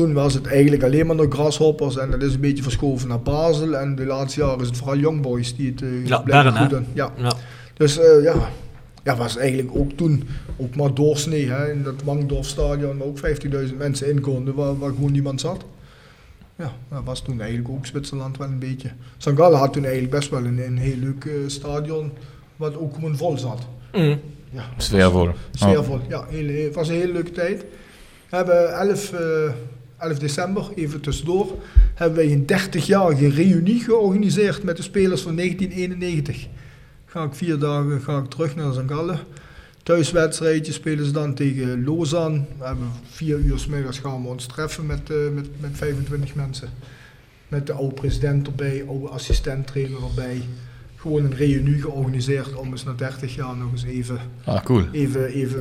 Toen was het eigenlijk alleen maar nog grashoppers en dat is een beetje verschoven naar Basel. En de laatste jaren is het vooral Young Boys die het uh, Ja, hè? doen. Ja. ja. Dus eh, ja, ja, was eigenlijk ook toen ook maar doorsnee hè, in dat Wangdorfstadion waar ook 15.000 mensen in konden, waar, waar gewoon niemand zat. Ja, dat was toen eigenlijk ook Zwitserland wel een beetje. St. Gallen had toen eigenlijk best wel een, een heel leuk eh, stadion, wat ook gewoon vol zat. Mm. Ja, Sfeervol. Sfeervol, ja. Heel, heel- het was een hele leuke tijd. We hebben 11, eh, 11 december, even tussendoor, hebben wij een 30-jarige reunie georganiseerd met de spelers van 1991. Ga ik vier dagen ga ik terug naar St. Gallen. Thuiswedstrijdje spelen ze dan tegen Lausanne. We hebben vier uur 's middags gaan we ons treffen met, eh, met, met 25 mensen. Met de oude president erbij, oude assistent-trainer erbij. Gewoon een reunie georganiseerd om eens na 30 jaar nog eens even Ah, cool. even, even,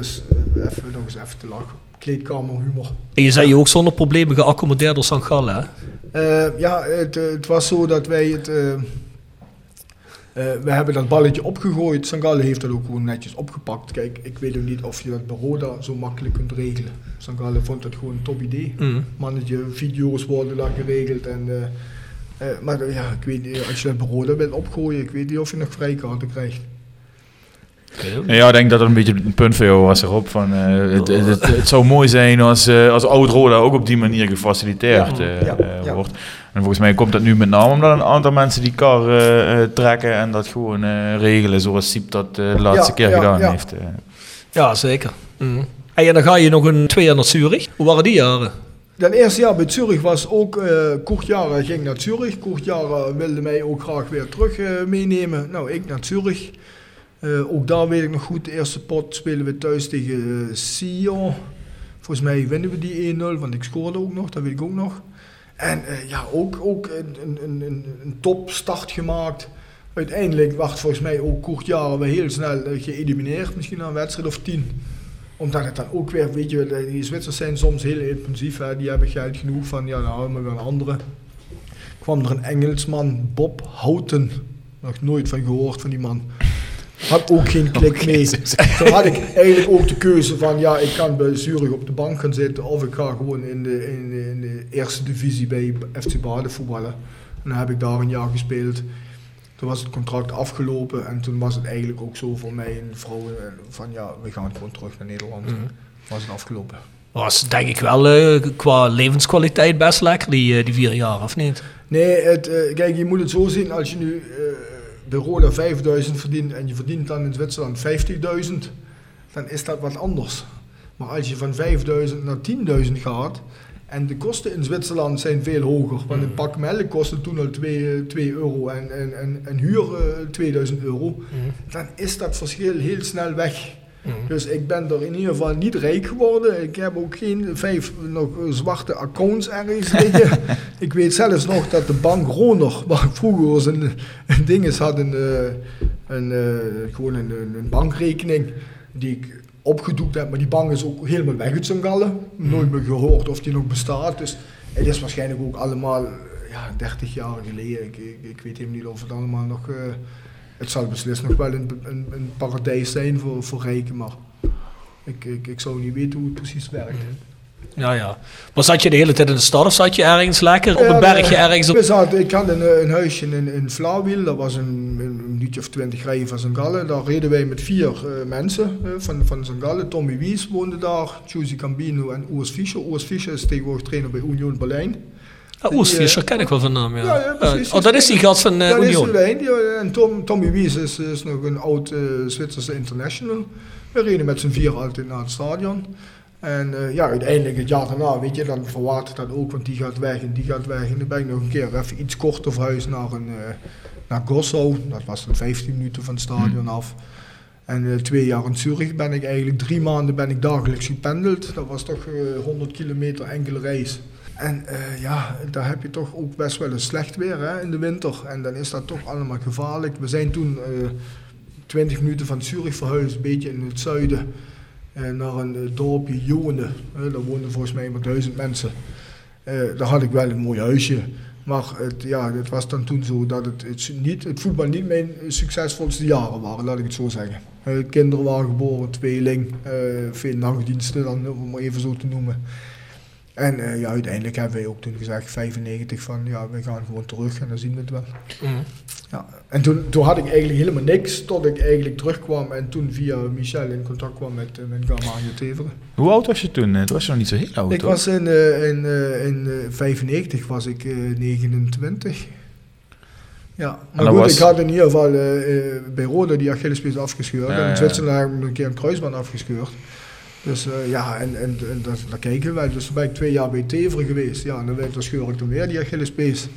even nog eens even te lachen. Kleedkamerhumor. En je zei je ook zonder problemen geaccommodeerd door St. Gallen, hè? Eh, ja, het, het was zo dat wij het... eh, eh, we hebben dat balletje opgegooid. Sangalle heeft dat ook gewoon netjes opgepakt. Kijk, ik weet ook niet of je dat bij Roda zo makkelijk kunt regelen. Sangalle vond het gewoon een top idee. Mm. Mannetje, video's worden daar geregeld. En, maar ja, ik weet niet, als je dat bij Roda wilt opgooien, ik weet niet of je nog vrijkaarten krijgt. Ja, ik denk dat dat een beetje een punt voor jou was erop. Van, eh, het, het, het, het zou mooi zijn als, eh als Oud-Roda ook op die manier gefaciliteerd Ja, ja, ja. wordt. En volgens mij komt dat nu met name omdat een aantal mensen die kar trekken en dat gewoon eh, regelen zoals Siep dat de laatste Ja, keer ja, gedaan ja. heeft. Ja, zeker. Mm. En dan ga je nog een twee jaar naar Zurich. Hoe waren die jaren? Dat eerste jaar bij Zurich was ook, eh Kurt Jara ging naar Zurich. Kurt Jara wilde mij ook graag weer terug eh, meenemen. Nou, ik naar Zurich. Eh, ook daar weet ik nog goed, de eerste pot spelen we thuis tegen uh, Sion. Volgens mij winnen we die 1-0, want ik scoorde ook nog, dat weet ik ook nog. En eh, ja, ook, ook een, een, een, een, topstart gemaakt. Uiteindelijk werd volgens mij ook Kurt Jara weer heel snel eh, geëlimineerd, misschien na een wedstrijd of tien omdat het dan ook weer, weet je, die Zwitsers zijn soms heel impulsief. Hè. Die hebben geld genoeg van, ja, nou halen we weer een andere. kwam er een Engelsman, Bob Houghton. Nog nooit van gehoord van die man. Had ook geen klik mee. Toen had ik eigenlijk ook de keuze van, ja, ik kan bij Zurich op de bank gaan zitten. Of ik ga gewoon in de, in de, in de eerste divisie bij FC Baden voetballen. En dan heb ik daar een jaar gespeeld. Toen was het contract afgelopen en toen was het eigenlijk ook zo voor mij en vrouw eh, van ja, we gaan gewoon terug naar Nederland. Was het afgelopen. Was denk ik wel eh, qua levenskwaliteit best lekker, die, eh, die vier jaar, of niet? Nee, het, eh, kijk, je moet het zo zien als je nu eh bij Roda 5000 verdient en je verdient dan in Zwitserland 50.000, dan is dat wat anders. Maar als je van 5000 naar 10.000 gaat en de kosten in Zwitserland zijn veel hoger, want een pak melk kostte toen al 2, 2 euro en, en, en, en huur eh, 2000 euro, dan is dat verschil heel snel weg. Dus ik ben er in ieder geval niet rijk geworden. Ik heb ook geen vijf nog zwarte accounts ergens liggen. ik weet zelfs nog dat de bank Roner, waar ik vroeger eens een, een ding is had, een, eh, een, eh, gewoon een, een, bankrekening die ik opgedoekt heb. Maar die bank is ook helemaal weg uit zijn gallen. Nooit meer gehoord of die nog bestaat. Dus het is waarschijnlijk ook allemaal ja, 30 jaar geleden. Ik, ik, ik weet even niet of het allemaal nog... eh, het zal beslist nog wel een, een, een paradijs zijn voor, voor rijken, maar ik, ik, ik zou niet weten hoe het precies werkt. Ja, ja. Maar zat je de hele tijd in de stad of zat je ergens lekker op Ja, een bergje nee, ergens? Op... We zaten, ik had een, eh, een huisje in, in Vlaarwiel, dat was een, een minuutje of twintig rijden van St. Gallen. Daar reden wij met vier eh, mensen eh, van, van St. Gallen. Tommy Wies woonde daar, Giusy Cambino en Urs Fischer. Urs Fischer is tegenwoordig trainer bij Union Berlijn. Ah, Oes Fischer ken ik wel van naam, ja. Ja, ja, precies. Eh, oh, dat is die gast van eh dat is Union. de lijn. Die, eh, en Tom, Tommy Wies is, is nog een oud eh, Zwitserse international. We reden met z'n vier altijd naar het stadion. En eh, ja, uiteindelijk het jaar daarna, weet je, dan verwatert dat ook, want die gaat weg en die gaat weg. En dan ben ik nog een keer even iets korter verhuisd naar, een, eh, naar Gossau. Dat was dan 15 minuten van het stadion af. En eh, twee jaar in Zurich ben ik eigenlijk, drie maanden ben ik dagelijks gependeld. Dat was toch eh 100 kilometer enkele reis. En eh, ja, daar heb je toch ook best wel een slecht weer hè, in de winter. En dan is dat toch allemaal gevaarlijk. We zijn toen eh 20 minuten van Zurich verhuisd, een beetje in het zuiden, eh, naar een dorpje Jone. Eh, daar woonden volgens mij maar duizend mensen. Daar had ik wel een mooi huisje. Maar het, ja, het was dan toen zo dat het, het, niet, het voetbal niet mijn succesvolste jaren waren, laat ik het zo zeggen. Kinderen waren geboren, tweeling, veel nachtdiensten, dan, om maar even zo te noemen. En eh, ja, uiteindelijk hebben wij ook toen gezegd, 95, van ja, we gaan gewoon terug en dan zien we het wel. Mhm. Ja. En toen, toen had ik eigenlijk helemaal niks, tot ik eigenlijk terugkwam en toen via Michel in contact kwam met, uh, met Gamanje Teveren. Hoe oud was je toen? Eh, Toen was je nog niet zo heel oud, Ik toch? was in, eh, in, eh, in eh, 95 was ik eh, 29. Ja, maar goed, was- ik had in ieder geval eh, eh, bij Roda die Achillespees afgescheurd. Ja, en in Zwitserland heb ik een keer een kruisband afgescheurd. Dus eh, ja, en, en, en dat, daar kijken wij. Dus toen ben ik twee jaar bij Teveren geweest. Ja, en dan, werd- dan scheur ik dan weer die Achillespees.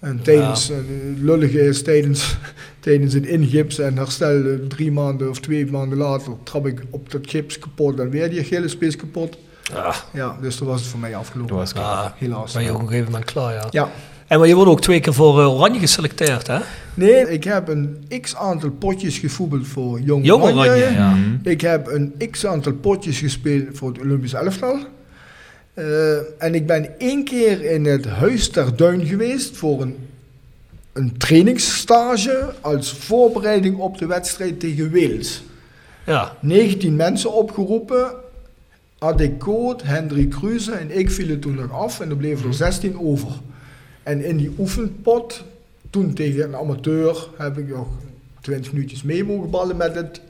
En tijdens, eh, het lullige is, tijdens, tijdens het ingips en herstel eh, drie maanden of twee maanden later, trap ik op dat gips kapot en weer die Achillespees kapot. Ah, Ja, dus toen was het voor mij afgelopen. Toen was het ah, Helaas. ben je op een gegeven moment klaar, ja. Ja. En maar je wordt ook twee keer voor eh, Oranje geselecteerd, hè? Nee, ik heb een x aantal potjes gevoetbald voor Jong, Jong Oranje. Oranje, ja. Mhm. Ik heb een x aantal potjes gespeeld voor het Olympisch elftal. Eh, en ik ben één keer in het Huis ter Duin geweest voor een, een trainingsstage als voorbereiding op de wedstrijd tegen Wales. Ja. 19 mensen opgeroepen. Adek Koot, Hendrik Kruse en ik vielen toen nog af en er bleven er 16 over. En in die oefenpot, toen tegen een amateur, heb ik nog 20 minuutjes mee mogen ballen met het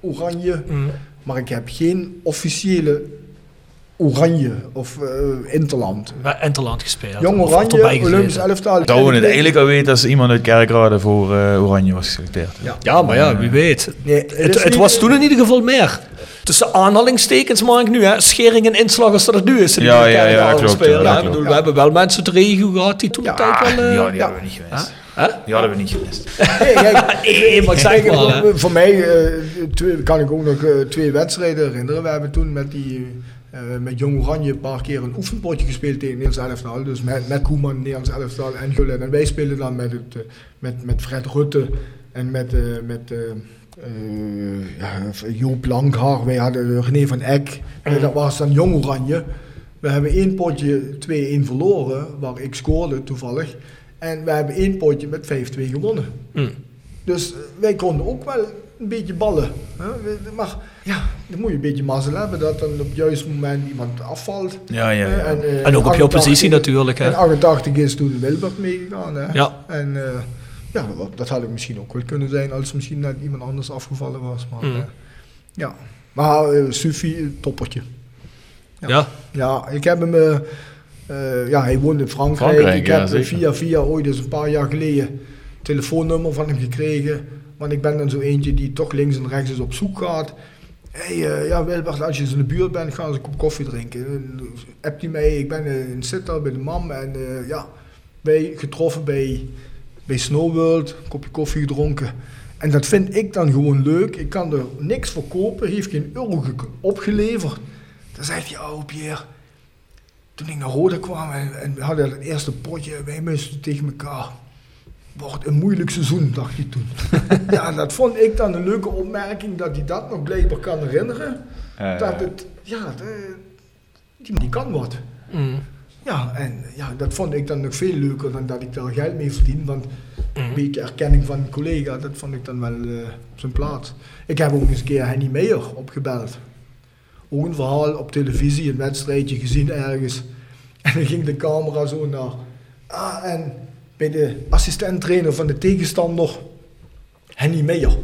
oranje. Mhm. Maar ik heb geen officiële Oranje of eh, Interland. Bij Enterland gespeeld. Jong Oranje. Olympisch elftal. Dat we het eigenlijk al weten als iemand uit Kerkrade voor eh, Oranje was geselecteerd. Ja. Ja, maar ja, wie weet. Nee, het Het, is het niet- was toen in ieder geval meer. Tussen aanhalingstekens maak ik nu, hè. Schering en inslag als dat het nu is. in Ja, ja, ja, Kerkrade klopt, spelen, ja, We hebben wel mensen uit de regio gehad die toen de tijd wel... eh, ja, die hadden we niet gemist. Hè? Die hadden we niet gemist. Nee, kijk, Nee, maar ik zeg maar, voor mij eh, twee, kan ik ook nog eh, twee wedstrijden herinneren. We hebben toen met, die, eh, met Jong Oranje een paar keer een oefenpotje gespeeld tegen Nederlands elftal. Dus met, met Koeman, Nederlands elftal en Gullit. En wij spelen dan met, het, eh, met, met Fred Rutte en met, eh, met ja, Joop Langhaar. Wij hadden René van Eck. En dat was dan Jong Oranje. We hebben één potje 2-1 verloren, waar ik scoorde toevallig. En we hebben één potje met 5-2 gewonnen. Hm. Dus wij konden ook wel een beetje ballen. Hè? Maar ja, dan moet je een beetje mazzel hebben dat dan op het juiste moment iemand afvalt. Ja, ja, ja. Eh, eh, En ook op jouw 88 positie natuurlijk, hè. En 88 is toen Wilbert meegegaan. Hè? Ja. En eh, ja, dat, dat had ik misschien ook wel kunnen zijn als misschien net iemand anders afgevallen was. Maar Mm. ja, maar Sufi, toppertje. Ja. Ja, ik heb hem. ja, hij woont in Frankrijk. Frankrijk, ik heb via via ooit eens een paar jaar geleden telefoonnummer van hem gekregen. Want ik ben dan zo eentje die toch links en rechts eens op zoek gaat. Hé, hey, eh, ja, Wilbert, als je in de buurt bent, ga eens een kop koffie drinken. En, Heb die mij, ik ben eh, in Sittard bij de mam en eh, ja, wij getroffen bij, bij Snow World, een kopje koffie gedronken. En dat vind ik dan gewoon leuk. Ik kan er niks voor kopen, heeft geen euro ge- opgeleverd. Dan zegt hij, oh Pierre, toen ik naar Rode kwam en, en we hadden het eerste potje, wij moesten tegen elkaar. Wordt een moeilijk seizoen, dacht hij toen. ja, dat vond ik dan een leuke opmerking, dat hij dat nog blijkbaar kan herinneren. Eh, dat het, ja, de- die, die kan wat. Mm. Ja, en ja, dat vond ik dan nog veel leuker dan dat ik daar geld mee verdien. Want een beetje erkenning van een collega, dat vond ik dan wel eh, op zijn plaats. Ik heb ook eens een keer Henny Meijer opgebeld. Ook een verhaal op televisie, een wedstrijdje gezien ergens. En dan ging de camera zo naar. Ah, en bij de assistent-trainer van de tegenstander, Henny Meijer.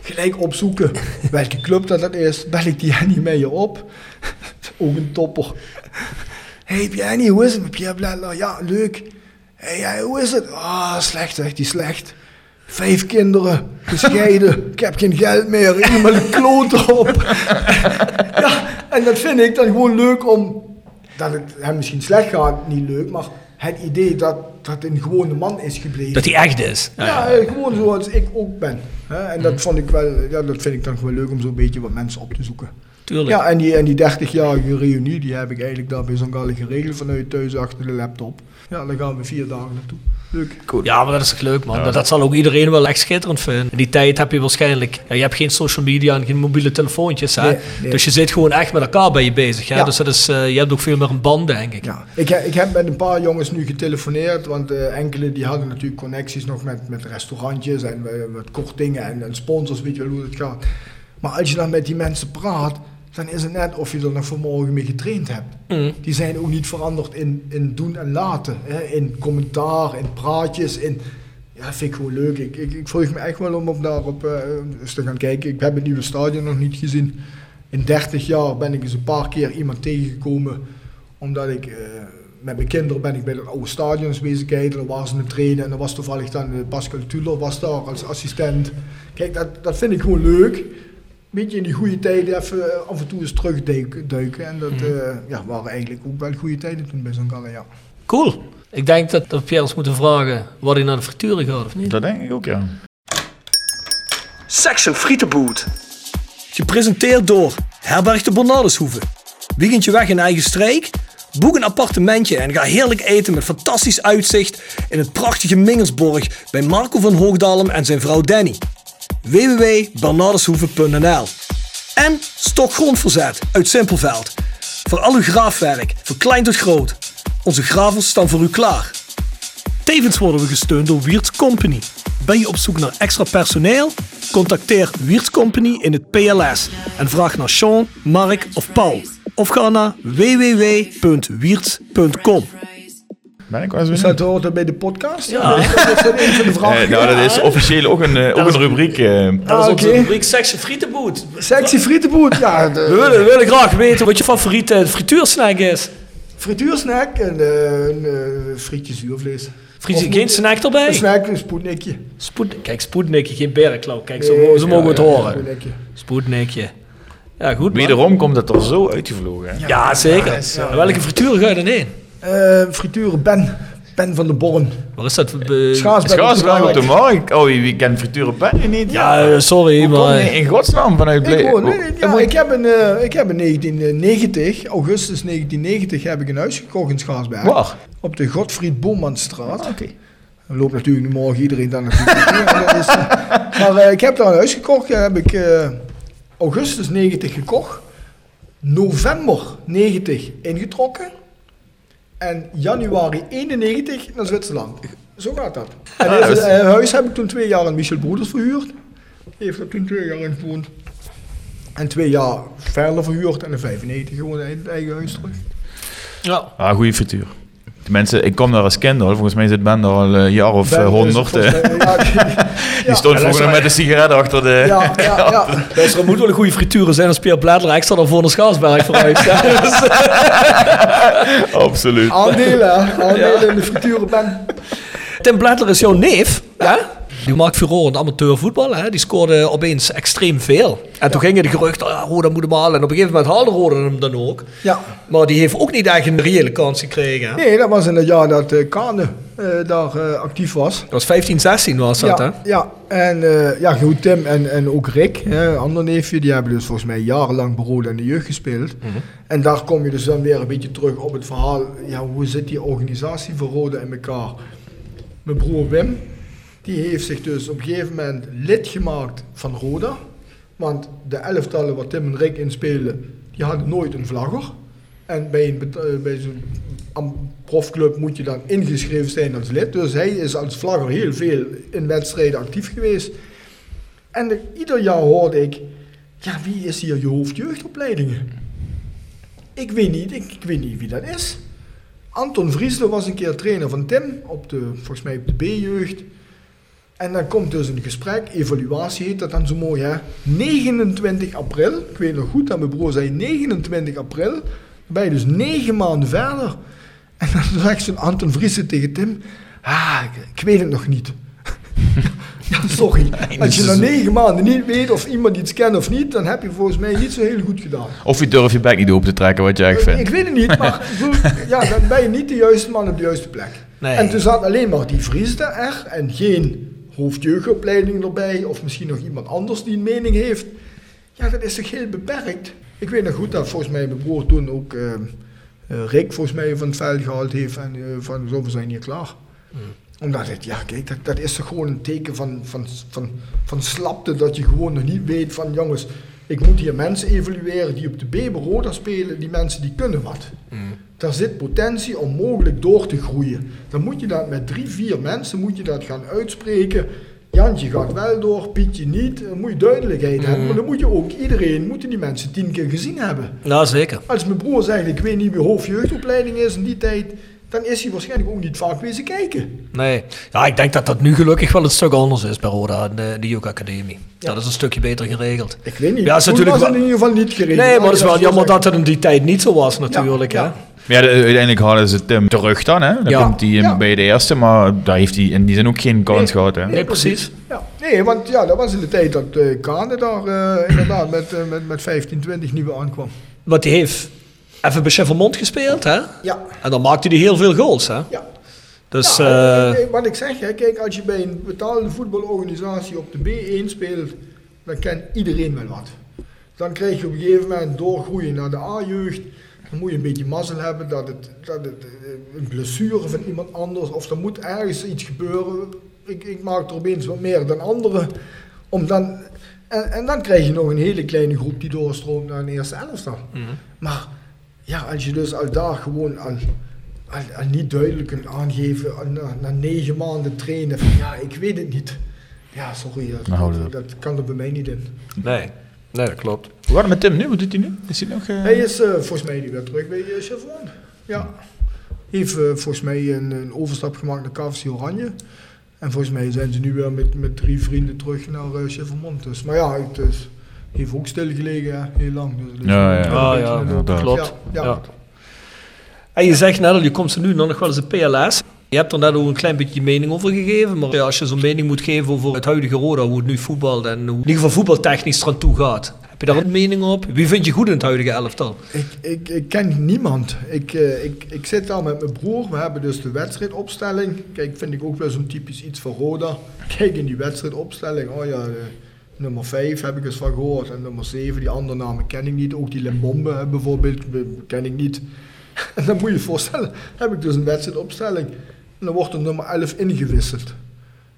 Gelijk opzoeken welke club dat, dat is. Bel ik die Henny Meijer op. ook een topper. Hey Jenny, hoe is het met Pierre Bledler? Ja, leuk. Hey, hey, hoe is het? Ah, slecht, zegt hij, slecht. Vijf kinderen, gescheiden, ik heb geen geld meer, ik moet mijn kloot op. ja, en dat vind ik dan gewoon leuk om, dat het hem misschien slecht gaat, niet leuk, maar het idee dat dat een gewone man is gebleven. Dat hij echt is. Ja, Ja, ja. eh, gewoon zoals ik ook ben. Hè? En dat vond ik wel, ja, dat vind ik dan gewoon leuk om zo'n beetje wat mensen op te zoeken. Tuurlijk. Ja, en die, en die 30-jarige reunie, die heb ik eigenlijk daar bij zo'n geregeld vanuit thuis achter de laptop. Ja, daar gaan we vier dagen naartoe. Leuk. Ja, maar dat is toch leuk, man. Dat, dat zal ook iedereen wel echt schitterend vinden. In die tijd heb je waarschijnlijk... Ja, je hebt geen social media en geen mobiele telefoontjes, hè. Nee, nee. Dus je zit gewoon echt met elkaar bij je bezig, hè. Ja. Dus dat is, eh, je hebt ook veel meer een band, denk ik. Ja, ik, ik heb met een paar jongens nu getelefoneerd, want eh, enkele die hadden natuurlijk connecties nog met, met restaurantjes en eh, met kortingen en, en sponsors, weet je wel hoe het gaat. Maar als je dan met die mensen praat, dan is het net of je er nog vanmorgen mee getraind hebt. Mm. Die zijn ook niet veranderd in, in doen en laten. Hè? In commentaar, in praatjes, in... Ja, dat vind ik gewoon leuk. Ik, ik, ik vroeg me echt wel om op daarop eh, eens te gaan kijken. Ik heb het nieuwe stadion nog niet gezien. In 30 jaar ben ik eens een paar keer iemand tegengekomen. Omdat ik... eh, met mijn kinderen ben ik bij het oude stadion bezig kijken. Daar waren ze aan het trainen. En dan was toevallig dan eh, Pascal Tuller was daar als assistent. Kijk, dat, dat vind ik gewoon leuk. Beetje in die goede tijden even eh, af en toe eens terugduiken. duiken. En dat eh, ja, waren eigenlijk ook wel goede tijden toen bij zo'n ja. Cool. Ik denk dat, dat we Pierre eens moeten vragen wat hij naar de frituren gaat, of niet? Dat denk ik ook, ja. Section Frietenboot. Gepresenteerd door Herberg de Bernardeshoeve. Weekendje weg in eigen streek? Boek een appartementje en ga heerlijk eten met fantastisch uitzicht in het prachtige Mingersborg bij Marco van Hoogdalem en zijn vrouw Danny. www.bernardeshoeve.nl En Stokgrondverzet uit Simpelveld. Voor al uw graafwerk, van klein tot groot. Onze gravels staan voor u klaar. Tevens worden we gesteund door Wiert's Company. Ben je op zoek naar extra personeel? Contacteer Wiert's Company in het PLS en vraag naar Sean, Mark of Paul. Of ga naar www.wierts.com. Ben ik wel eens dat hoort bij de podcast? Ja. Dat is een van de vragen. Eh, nou, dat is officieel ook een, eh, ook een rubriek. eh. Dat is Ah, onze oké. rubriek Sexy Frietenboot. Sexy frietenboot. Ja, de We willen, we willen graag weten wat je favoriete frituursnack is. frituursnack en een frietje zuurvlees. Friet, Of geen snack Een erbij? snack, een spoednikje. Spoed, kijk, spoednikje, geen berenklauw. Kijk, zo, zo mogen we het horen. spoednikje. Spoednikje. Ja, goed. Wederom komt het er zo uitgevlogen. hè. Ja, zeker. Welke frituur ga je dan heen? Eh, frituren Ben. Ben van de Born. Waar is dat? Be- Schaarsberg op de Schaarsberg op de Markt. Oh, wie kent frituren ben niet? Ja, eh, sorry, Hoe kom maar... je in godsnaam vanuit Ik, Ble- woon, Hoe- ja, ik, heb in, eh, ik heb in 1990, augustus 1990, heb ik een huis gekocht in Schaarsberg. Waar? Op de Godfried Boemanstraat. Ah, Oké. Dan loopt natuurlijk nu morgen iedereen dan natuurlijk. is, maar ik heb daar een huis gekocht. Heb ik eh, augustus 90 gekocht. November 90 ingetrokken. En januari 91 naar Zwitserland. Zo gaat dat. En Ah, is- eh, huis heb ik toen twee jaar aan Michel Broeders verhuurd. Die heeft er toen twee jaar in gewoond. En twee jaar verder verhuurd. En in 95 gewoon in het eigen huis terug. Ja. Ah, goede frituur. De mensen, ik kom daar als kind al. Volgens mij zit Ben daar al een jaar of eh, is honderd. eh. ja, Die stond vroeger met een sigaret achter de... ja, ja, ja. Dus er moet wel een goede frituur zijn als Pierre Bladler extra dan voor naar Schaarsberg verhuisd. Ja, dus- Absoluut. Aandelen, aandelen in de frituren Ben. Tim Bladler is jouw neef. Ja? Die maakt furore in het amateurvoetbal. Hè? Die scoorde opeens extreem veel. En toen gingen de geruchten, ah, Roda moet hem halen. En op een gegeven moment haalde Roda hem dan ook. Ja. Maar die heeft ook niet echt een reële kans gekregen. Hè? Nee, dat was in het jaar dat uh, Kane uh, daar uh, actief was. Dat was 15, 16 was dat, ja, hè? Ja, en uh, ja, goed, Tim en, en ook Rick, hè, ander neefje, die hebben dus volgens mij jarenlang bij Roda in de jeugd gespeeld. Mhm. En daar kom je dus dan weer een beetje terug op het verhaal, ja, hoe zit die organisatie van Roda in elkaar? Mijn broer Wim, die heeft zich dus op een gegeven moment lid gemaakt van Roda. Want de elftallen waar Tim en Rick in spelen, die hadden nooit een vlagger. En bij, een, bet- bij zo'n profclub moet je dan ingeschreven zijn als lid. Dus hij is als vlagger heel veel in wedstrijden actief geweest. En de- ieder jaar hoorde ik, ja, wie is hier je hoofdjeugdopleidingen? Ik weet niet, ik, ik weet niet wie dat is. Anton Vriesler was een keer trainer van Tim, op de, volgens mij op de B-jeugd. En dan komt dus een gesprek, evaluatie heet dat dan zo mooi hè. 29 april, ik weet nog goed dat mijn broer zei 29 april. Dan ben je dus negen maanden verder. En dan zegt zo'n Anton Vriesler tegen Tim, ah, ik, ik weet het nog niet. ja, sorry. Als je na negen maanden niet weet of iemand iets kent of niet, dan heb je volgens mij niet zo heel goed gedaan. Of je durft je bek niet open te trekken wat je Ik vindt. weet het niet, maar ik ja, dan ben je niet de juiste man op de juiste plek. Nee. En toen zat alleen maar die Vriesde er en geen hoofdjeugdopleiding erbij, of misschien nog iemand anders die een mening heeft. Ja, dat is toch heel beperkt. Ik weet nog goed dat volgens mij mijn broer toen ook eh, Rick volgens mij van het veld gehaald heeft en eh, van zo, we zijn hier klaar. Omdat het, ja kijk, dat, dat is toch gewoon een teken van, van, van, van slapte, dat je gewoon nog niet weet van jongens, ik moet hier mensen evalueren die op de B Roda spelen, die mensen die kunnen wat. Daar zit potentie om mogelijk door te groeien. Dan moet je dat met drie, vier mensen moet je dat gaan uitspreken. Jantje gaat wel door, Pietje niet. Dan moet je duidelijkheid hebben. Maar dan moet je ook iedereen, moeten die mensen tien keer gezien hebben. Ja, zeker. Als mijn broer zegt, ik weet niet wie hoofdjeugdopleiding is in die tijd, dan is hij waarschijnlijk ook niet vaak wezen kijken. Nee. Ja, ik denk dat dat nu gelukkig wel een stuk anders is bij Roda, de, de jeugdacademie. Dat is een stukje beter geregeld. Ik weet niet. Ja, is natuurlijk was wel- in ieder geval niet geregeld. Nee, maar het is wel jammer dat het in die tijd niet zo was natuurlijk. Ja, hè? ja. Ja, de- uiteindelijk halen ze Tim terug dan, hè? Dan Ja. komt hij Ja. bij de eerste, maar daar heeft hij in die zin ook geen kans Nee. gehad, hè? Nee, precies. Ja, nee, want ja, dat was in de tijd dat uh, Kane daar eh, inderdaad met, eh, met, met 15, 20 nieuwe aankwam. Want die heeft even bij Chevermont gespeeld, hè? Ja, En dan maakte hij heel veel goals, hè? ja. Dus, Ja, eh, eh, wat ik zeg, hè, kijk, als je bij een betaalde voetbalorganisatie op de B1 speelt, dan kent iedereen wel wat. Dan krijg je op een gegeven moment doorgroeien naar de A-jeugd. Dan moet je een beetje mazzel hebben dat het, dat het eh, een blessure van iemand anders, of er moet ergens iets gebeuren. Ik, ik maak er opeens wat meer dan anderen. Om dan, en, en dan krijg je nog een hele kleine groep die doorstroomt naar een eerste elftal. Maar ja, als je dus al daar gewoon al, al, al niet duidelijk kunt aangeven, al na, na negen maanden trainen, van ja, ik weet het niet. Ja, sorry, dat, Nou, dat, dat- dat kan er bij mij niet in. nee. Nee, dat klopt. Hoe gaat het met Tim nu? Wat doet hij nu? Is hij nog... eh, Hij is eh, volgens mij weer terug bij uh, Chevron. Ja. heeft eh, volgens mij een, een overstap gemaakt naar KVC Oranje. En volgens mij zijn ze nu weer met, met drie vrienden terug naar uh, Chevermont. Dus, maar ja, het is, heeft ook stilgelegen, heel lang. Dus, is Ja, ja. Ah, ja, een- inderdaad. klopt. Ja, ja. Ja. En je zegt net al, je komt ze nu nog wel eens een PLS. Je hebt er net ook een klein beetje je mening over gegeven. Maar als je zo'n mening moet geven over het huidige Roda, hoe het nu voetbalt en hoe in ieder geval voetbaltechnisch eraan toe gaat. Heb je daar een mening op? Wie vind je goed in het huidige elftal? Ik, ik, ik ken niemand. Ik, eh, ik, ik zit daar met mijn broer. We hebben dus de wedstrijdopstelling. Kijk, vind ik ook wel zo'n typisch iets van Roda. Kijk in die wedstrijdopstelling. Oh ja, nummer 5 heb ik eens van gehoord. En nummer 7, die andere namen ken ik niet. Ook die Limbombe bijvoorbeeld be- ken ik niet. En dan moet je je voorstellen, heb ik dus een wedstrijdopstelling. En dan wordt er nummer 11 ingewisseld.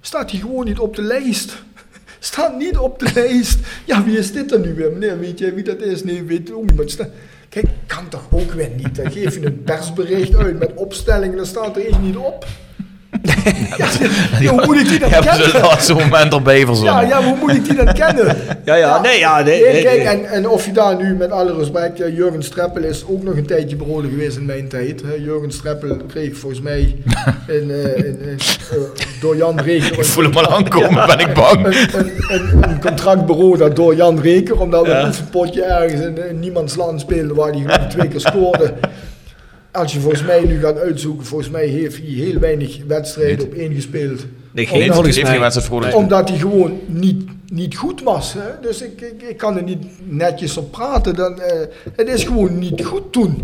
Staat hij gewoon niet op de lijst. Staat niet op de lijst. Ja, wie is dit dan nu weer? Meneer, weet jij wie dat is? Nee, weet ook niet. Kijk, kan toch ook weer niet. Dan geef je een persbericht uit met opstellingen, dan staat er één niet op. ja, ja, hoe moet ik die dan Hebben ze het kennen? laatste moment verzonnen. Ja, ja, hoe moet ik die dan kennen? Ja, ja, nee, ja, nee, Nee, nee, kijk, nee. En, en of je daar nu, met alle respect, ja, Jurgen Streppel is ook nog een tijdje beroden geweest in mijn tijd. Hè. Jurgen Streppel kreeg volgens mij in, eh, in, in, eh, door Jan Reker... Ik voel hem al aankomen, ben ik bang. Een, een, een, een contract beroden door Jan Reker, omdat we een oefenpotje ergens in, in niemands land speelden waar hij gewoon twee keer scoorde. Als je volgens mij nu gaat uitzoeken, volgens mij heeft hij heel weinig wedstrijden op één gespeeld. Nee, geen het volgens mij. wedstrijd Omdat hij gewoon niet, niet goed was. Hè? Dus ik, ik, ik kan er niet netjes op praten. Dan, eh, het is gewoon niet goed toen.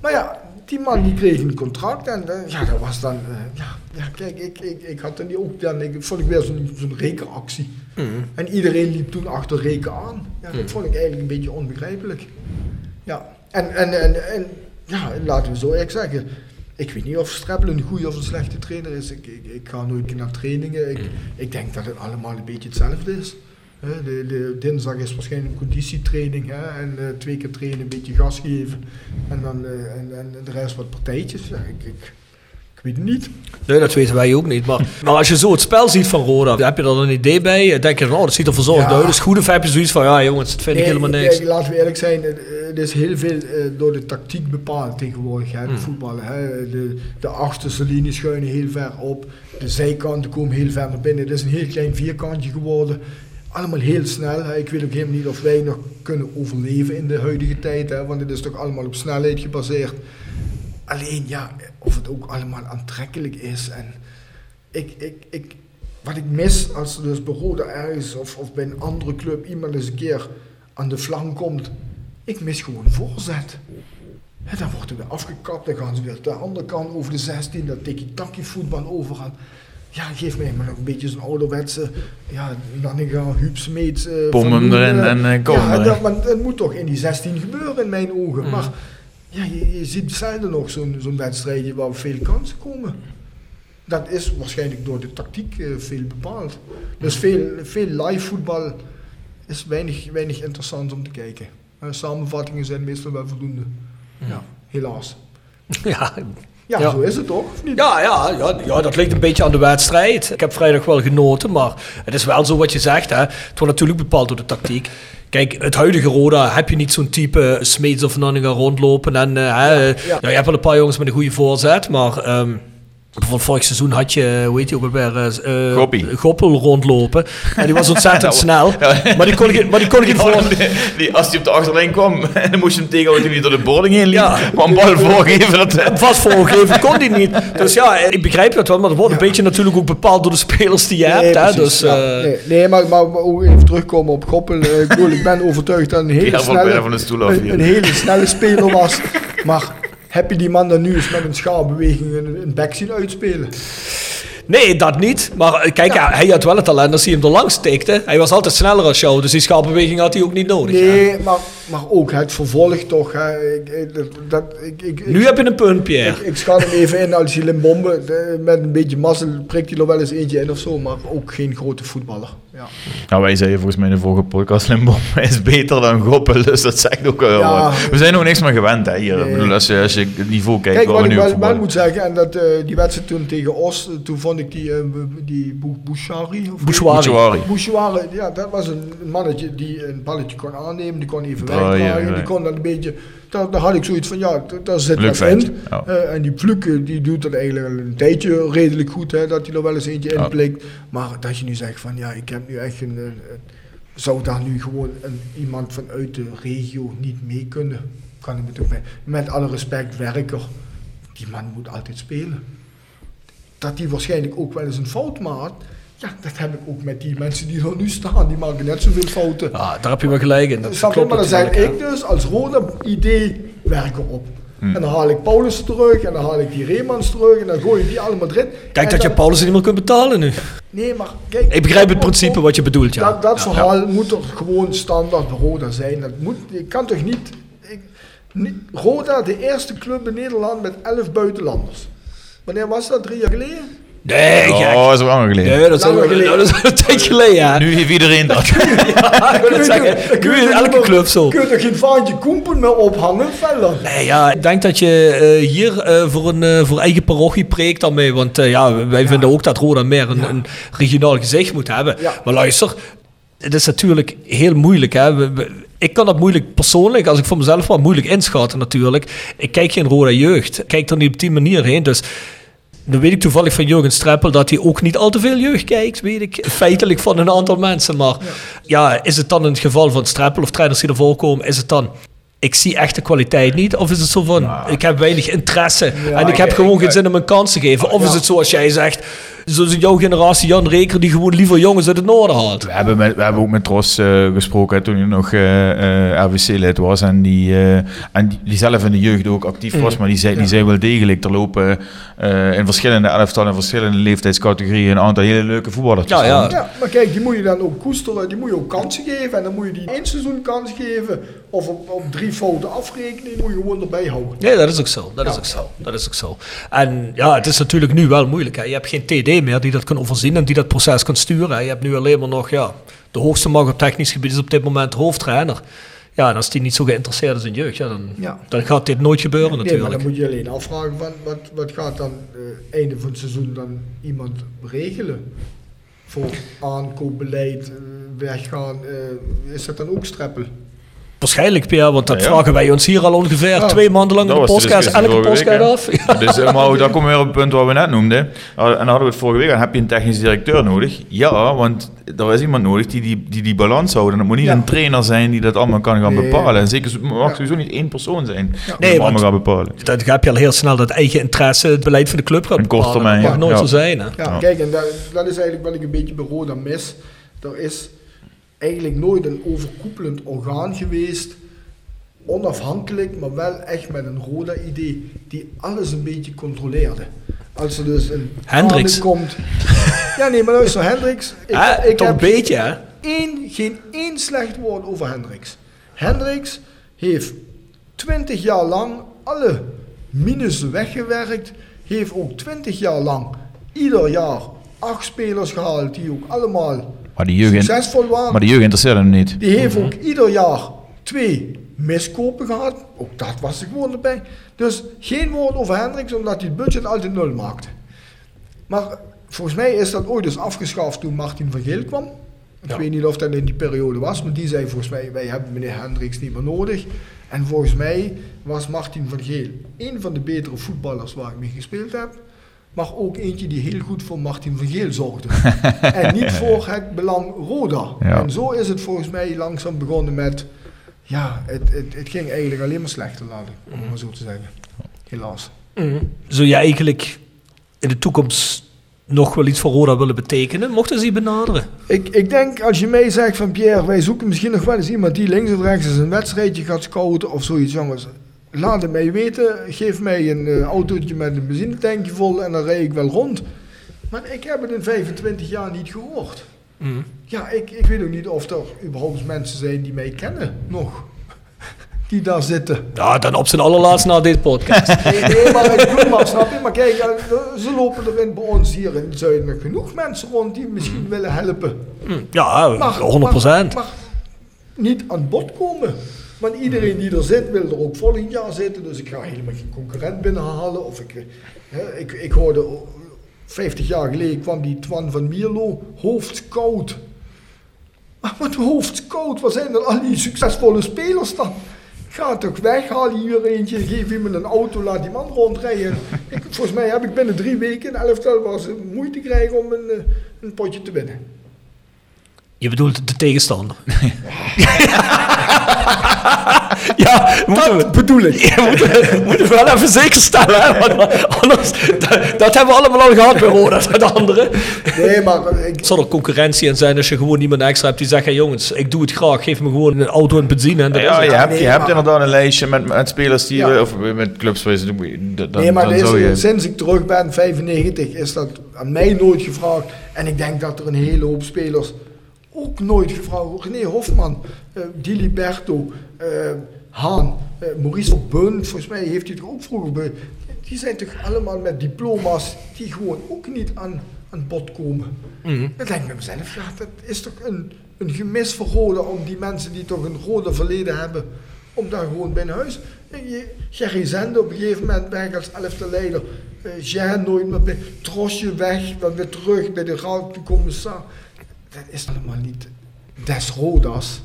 Maar ja, die man die kreeg een contract en eh, ja, dat was dan... eh, ja, ja, kijk, ik, ik, ik had niet ook... Dan ik, vond ik weer zo'n zo'n rekenactie. En iedereen liep toen achter reken aan. Ja, dat vond ik eigenlijk een beetje onbegrijpelijk. Ja, en, en, en, en ja, laten we zo eerlijk zeggen. Ik weet niet of Streppel een goede of een slechte trainer is. Ik, ik, ik ga nooit naar trainingen. Ik, ik denk dat het allemaal een beetje hetzelfde is. De, de, dinsdag is waarschijnlijk een conditietraining. Hè, en eh, twee keer trainen, een beetje gas geven. En dan eh, en, en de rest wat partijtjes. Ja, ik, ik, ik weet het niet. Nee, dat weten wij ook niet. Maar, maar als je zo het spel ziet van Roda, heb je er dan een idee bij? Denk je van, oh, dat ziet er verzorgd Ja. uit. Is goed. Of heb je zoiets van, ja jongens, dat vind ik helemaal niks. laten we eerlijk zijn, het, het is heel veel eh, door de tactiek bepaald tegenwoordig, hè, de voetballen. Hè. De, de achterste linie schuinen heel ver op, de zijkanten komen heel ver naar binnen. Het is een heel klein vierkantje geworden. Allemaal heel snel. Ik weet ook helemaal niet of wij nog kunnen overleven in de huidige tijd, hè, want het is toch allemaal op snelheid gebaseerd. Alleen ja, of het ook allemaal aantrekkelijk is. En ik, ik, ik, wat ik mis als er dus bij Roda ergens of, of bij een andere club iemand eens een keer aan de flank komt, ik mis gewoon voorzet. Hè, dan wordt er weer afgekapt, dan gaan ze weer de andere kant over de 16, dat tiki-taki voetbal overgaan. Ja, geef mij maar nog een beetje zo'n ouderwetse, ja, Nanninga, Huub Smeets. eh, Pom hem erin eh, en, eh, kom Ja, dat, want het moet toch in die 16 gebeuren in mijn ogen. Maar ja, je, je ziet zelden nog zo'n zo'n wedstrijdje waar veel kansen komen. Dat is waarschijnlijk door de tactiek eh, veel bepaald. Dus veel, veel live voetbal is weinig, weinig interessant om te kijken. Eh, samenvattingen zijn meestal wel voldoende. Ja, helaas. Ja, Ja, Ja. zo is het toch? Of niet? Ja, ja, ja, ja, dat ligt een beetje aan de wedstrijd. Ik heb vrijdag wel genoten, maar het is wel zo wat je zegt. Hè. Het wordt natuurlijk bepaald door de tactiek. Kijk, het huidige Roda heb je niet zo'n type Smeets of Nanninga rondlopen. En, eh, ja. ja, je hebt wel een paar jongens met een goede voorzet, maar... ehm Bijvoorbeeld vorig seizoen had je, hoe heet je ook alweer, eh, eh, Goppie. Goppel rondlopen. En die was ontzettend snel. Maar die kon ik, maar die kon ik Die, in voor... die, die- als hij op de achterlijn kwam, dan moest je hem tegenhouden toen hij door de boarding heen liep. Ja. Maar een bal voorgeven, dat... Vast voorgegeven kon die niet. Dus ja, ik begrijp dat wel, maar dat wordt een beetje natuurlijk ook bepaald door de spelers die je hebt. Hè? Dus, ja. eh, nee, nee, maar, maar, ook even terugkomen op Goppel. Eh, ik, ben overtuigd dat een hele, snelle, van de stoel af een, hier. een hele snelle speler was. Maar heb je die man dan nu eens met een schaalbeweging een, een back zien uitspelen? Nee, dat niet. Maar eh, kijk, ja, hij had wel het talent als hij hem er langs tikte. Hij was altijd sneller als jou, dus die schaalbeweging had hij ook niet nodig. hè. Nee, maar, maar ook het vervolg toch. Hè. Ik, dat, ik, ik, Nu heb je een punt, Pierre. ik, ik schat hem even in als hij Limbombe, met een beetje mazzel prikt hij er wel eens eentje in of zo, maar ook geen grote voetballer. Ja. Nou, wij zeiden volgens mij in de vorige podcast, Limbom is beter dan Goppel, dus dat zegt ook wel Ja. wat. We zijn nog niks meer gewend, hè, hier. Nee. Ik bedoel, als je, als je het niveau kijkt Kijk, waar wat we ik nu wel, voetballen. moet zeggen, en dat, eh, die wedstrijd toen tegen Os, eh, toen vond ik die, eh, die Bou- Bouchari, of Bouchouari. Bouchouari. Ja, dat was een mannetje die een balletje kon aannemen, die kon even wegdraaien, ja. die kon dan een beetje daar had ik zoiets van, ja, daar zit wat feitje, in. Eh, en die Fluke, die doet het eigenlijk al een tijdje redelijk goed, hè, dat hij er wel eens eentje Ja. inblikt. Maar dat je nu zegt van, ja, ik heb nu echt een... eh, eh, zou daar nu gewoon een, iemand vanuit de regio niet mee kunnen? Kan ik me toch mee. Met alle respect, werker. Die man moet altijd spelen. Dat hij waarschijnlijk ook wel eens een fout maakt. Ja, dat heb ik ook met die mensen die er nu staan. Die maken net zoveel fouten. Ja, daar heb je wel gelijk in. Dat Snap klopt Maar dan zijn ik dus als rode idee werker op. Hmm. En dan haal ik Paulus terug en dan haal ik die Reemans terug en dan gooi ik die allemaal erin. Kijk dat je Paulus niet meer kunt betalen nu. Nee, maar kijk. Ik begrijp het principe wat je bedoelt, ja. Dat, dat Ja, verhaal moet er gewoon standaard Roda zijn. Dat moet, je kan toch niet, ik, niet... Roda, de eerste club in Nederland met 11 buitenlanders. Wanneer was dat? Drie jaar geleden? Nee, gek. Oh, dat is langer geleden. Nee, dat is, Langer al- geleden. dat is een tijd geleden, ja. Nu heeft iedereen dat. Ja, ik wil het zeggen, nu is elke club zo. Kun je er geen vaantje koempen meer ophangen? Verder. Nee, ja, ik denk dat je eh, hier eh, voor, een, eh, voor eigen parochie preekt dan mee. Want eh, ja, wij vinden ook dat Roda meer een, een regionaal gezicht moet hebben. Ja. Maar luister, het is natuurlijk heel moeilijk. Hè? We- we- ik kan dat moeilijk persoonlijk, als ik voor mezelf maar moeilijk inschatten natuurlijk. Ik kijk geen Roda jeugd. Ik kijk er niet op die manier heen. Dus dan weet ik toevallig van Jurgen Streppel dat hij ook niet al te veel jeugd kijkt, weet ik. Feitelijk van een aantal mensen. Maar ja, is het dan in het geval van Streppel of trainers die ervoor komen, is het dan... Ik zie echt de kwaliteit niet. Of is het zo van, ik heb weinig interesse en ik heb gewoon geen zin om een kans te geven. Of is het zoals jij zegt, zoals jouw generatie Jan Reker die gewoon liever jongens uit het noorden haalt. We hebben, met, we hebben ook met Ros eh, gesproken toen hij nog eh, eh, RWC-lid was. En, die, eh, en die, die zelf in de jeugd ook actief was. Maar die zei, die zei wel degelijk, er lopen eh, in verschillende elftallen, in verschillende leeftijdscategorieën een aantal hele leuke voetballers. Ja, ja. Ja, maar kijk, die moet je dan ook koesteren, die moet je ook kansen geven. En dan moet je die één seizoen kans geven. Of op, op drie fouten afrekenen, die moet je gewoon erbij houden. Nee, dat is ook zo. Dat is ook zo. Dat is ook zo. En ja, het is natuurlijk nu wel moeilijk. Hè. Je hebt geen TD meer die dat kan overzien en die dat proces kan sturen. hè. Je hebt nu alleen maar nog, ja, de hoogste macht op technisch gebied is op dit moment hoofdtrainer. Ja, en als die niet zo geïnteresseerd is in jeugd, ja, dan, Ja. dan gaat dit nooit gebeuren Nee, maar natuurlijk. dan moet je alleen afvragen van wat, wat gaat dan eh, einde van het seizoen dan iemand regelen? Voor aankoopbeleid, eh, weggaan, eh, is dat dan ook streppel? Waarschijnlijk, Pierre, want dat Ja, ja. vragen wij ons hier al ongeveer Ja. twee maanden lang in de Dat de podcast, discussie elke podcast af. Dus, eh, maar komen we weer op het punt wat we net noemden. Ah, En dan hadden we het vorige week aan. Heb je een technisch directeur nodig? Ja, want er is iemand nodig die die, die, die balans houdt. En het moet niet Ja. een trainer zijn die dat allemaal kan gaan Nee. bepalen. En zeker het mag Ja. sowieso niet één persoon zijn die Nee, het allemaal gaat bepalen. Dan heb je al heel snel dat eigen interesse het beleid van de club gaat Een korte bepalen. termijn, Dat mag ja. nooit Ja. zo zijn. Hè. Ja, Ja. kijk, en dat, dat is eigenlijk wat ik een beetje bij Roda mis. Er is eigenlijk nooit een overkoepelend orgaan geweest, onafhankelijk, maar wel echt met een Roda-idee, die alles een beetje controleerde. Als er dus een kader komt... Ja, nee, maar luister, Hendricks... Ik, toch een beetje, hè? één, geen één slecht woord over Hendricks. Hendricks heeft 20 jaar lang alle minussen weggewerkt. Heeft ook 20 jaar lang ieder jaar acht spelers gehaald die ook allemaal Maar die jeugd, succesvol waren. maar die jeugd interesseert hem niet. Die heeft ook ieder jaar twee miskopen gehad. Ook dat was er gewoon erbij. Dus geen woord over Hendricks, omdat hij het budget altijd nul maakte. Maar volgens mij is dat ooit dus afgeschaft toen Martin van Geel kwam. Ik weet niet of dat in die periode was, maar die zei volgens mij, wij hebben meneer Hendricks niet meer nodig. En volgens mij was Martin van Geel een van de betere voetballers waar ik mee gespeeld heb. Maar ook eentje die heel goed voor Martin van Geel zorgde. en niet voor het belang Roda. Ja. En zo is het volgens mij langzaam begonnen met... Ja, het, het, het ging eigenlijk alleen maar slechter laten, om het maar zo te zeggen. Helaas. Zou je eigenlijk in de toekomst nog wel iets voor Roda willen betekenen? Mochten ze je benaderen? Ik, ik denk als je mij zegt van Pierre, wij zoeken misschien nog wel eens iemand die links of rechts eens een wedstrijdje gaat scouten of zoiets, jongens. Laat het mij weten. Geef mij een eh, autootje met een benzinetankje vol en dan rijd ik wel rond. Maar ik heb het in 25 jaar niet gehoord. Ja, ik, ik weet ook niet of er überhaupt mensen zijn die mij kennen nog. Die daar zitten. Ja, dan op zijn allerlaatst na deze podcast. Nee, nee, maar ik bedoel maar, snap je? Maar kijk, eh, ze lopen er in bij ons hier in nog genoeg mensen rond die misschien willen helpen. ja, Maar- 100 Maar, maar niet aan bod komen. Want iedereen die er zit, wil er ook volgend jaar zitten. Dus ik ga helemaal geen concurrent binnenhalen. Of ik, hè, ik, ik hoorde, oh, 50 jaar geleden kwam die Twan van Mierlo, hoofdscout. Maar wat hoofdscout? Waar zijn dan al die succesvolle spelers dan? Ga toch weg, haal hier eentje, geef iemand een auto, laat die man rondrijden. ik, volgens mij heb ik binnen drie weken een elftal was moeite krijgen om een, eh, een potje te winnen. Je bedoelt de tegenstander. ja, moeten we, bedoel ik. Ja, moeten, moeten we wel even zeker stellen. Hè? Want anders, dat, dat hebben we allemaal al gehad bij Roda, dat andere. Nee, maar ik, Zal er concurrentie in zijn als je gewoon iemand extra hebt die zegt... Hey, jongens, ik doe het graag, geef me gewoon een auto en benzine. En dat Ja, is je hebt, nee, je hebt maar- inderdaad een lijstje met, met spelers die... Ja. Of met clubs. Dan, nee, maar dan deze, zou je... sinds ik terug ben, 95, is dat aan mij nooit gevraagd. En ik denk dat er een hele hoop spelers ook nooit gevraagd. René Hofman, eh Di Liberto, eh, Haan, eh, Maurice Verbeun, volgens mij heeft hij toch ook vroeger bij. Die zijn toch allemaal met diploma's die gewoon ook niet aan, aan bod komen. Mhm. Dan denk ik bij mezelf, ja, dat is toch een, een gemis voor Roda om die mensen die toch een rode verleden hebben, om daar gewoon binnen huis. Gerry Zende op een gegeven moment weg als elfde leider. Uh, Jean nooit meer bij. Trosje weg, dan weer terug bij de raad commissaris. Dat is allemaal niet des Rodas.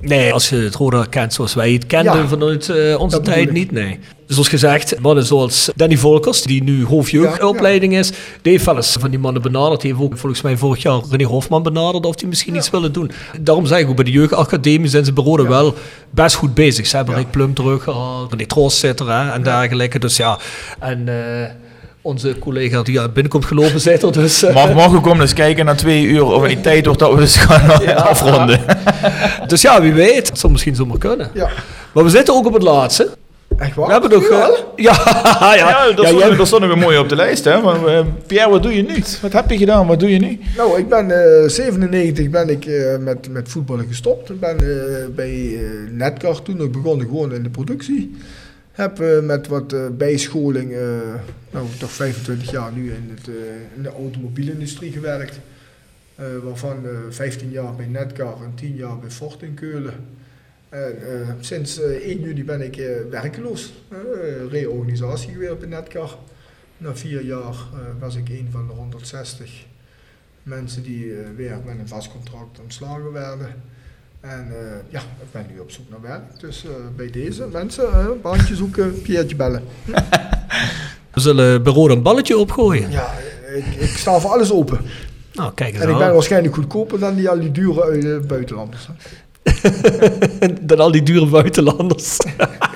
Nee, als je het Roda kent zoals wij het kenden Ja, vanuit eh, onze tijd niet, nee. Dus zoals gezegd, mannen zoals Danny Volkers, die nu hoofdjeugdopleiding is, die heeft wel eens van die mannen benaderd. Die heeft ook volgens mij vorig jaar René Hofman benaderd of die misschien iets willen doen. Daarom zeg ik ook, bij de jeugdacademie zijn ze bij Roda wel best goed bezig. Ze hebben Rick Plum teruggehaald, René Troost zit er hè, en dergelijke. Dus ja, en... eh, onze collega die aan binnenkomt gelopen zit er dus... eh, Mag morgen komen eens kijken na twee uur of die tijd wordt dat we dus gaan afronden. dus ja, wie weet. Het zou misschien zomaar kunnen. Ja. Maar we zitten ook op het laatste. Echt waar? We hebben nog... Nu eh, ja, ja, Ja, dat, ja, stond, stond nog weer mooi op de lijst. Hè? Maar, eh, Pierre, wat doe je nu? Wat heb je gedaan? Wat doe je nu? Nou, ik ben eh 97 ben ik eh, met, met voetballen gestopt. Ik ben eh, bij eh Netcar toen nog begonnen gewoon in de productie. Heb eh, met wat eh, bijscholing, eh, nou toch 25 jaar nu in, het, in de automobielindustrie gewerkt. Waarvan eh 15 jaar bij Netcar en 10 jaar bij Ford in Keulen. En sinds eh, 1 juli ben ik werkeloos. Reorganisatie geweest bij Netcar. Na vier jaar was ik een van de 160 mensen die weer met een vast contract ontslagen werden. En eh, ja, ik ben nu op zoek naar werk. Dus eh, bij deze mensen, baantje zoeken, Piertje bellen. We zullen Roda een balletje opgooien. Ja, ik, ik sta voor alles open. Nou, kijk eens En ik ben waarschijnlijk goedkoper dan die al die dure buitenlanders. Dan al die dure buitenlanders.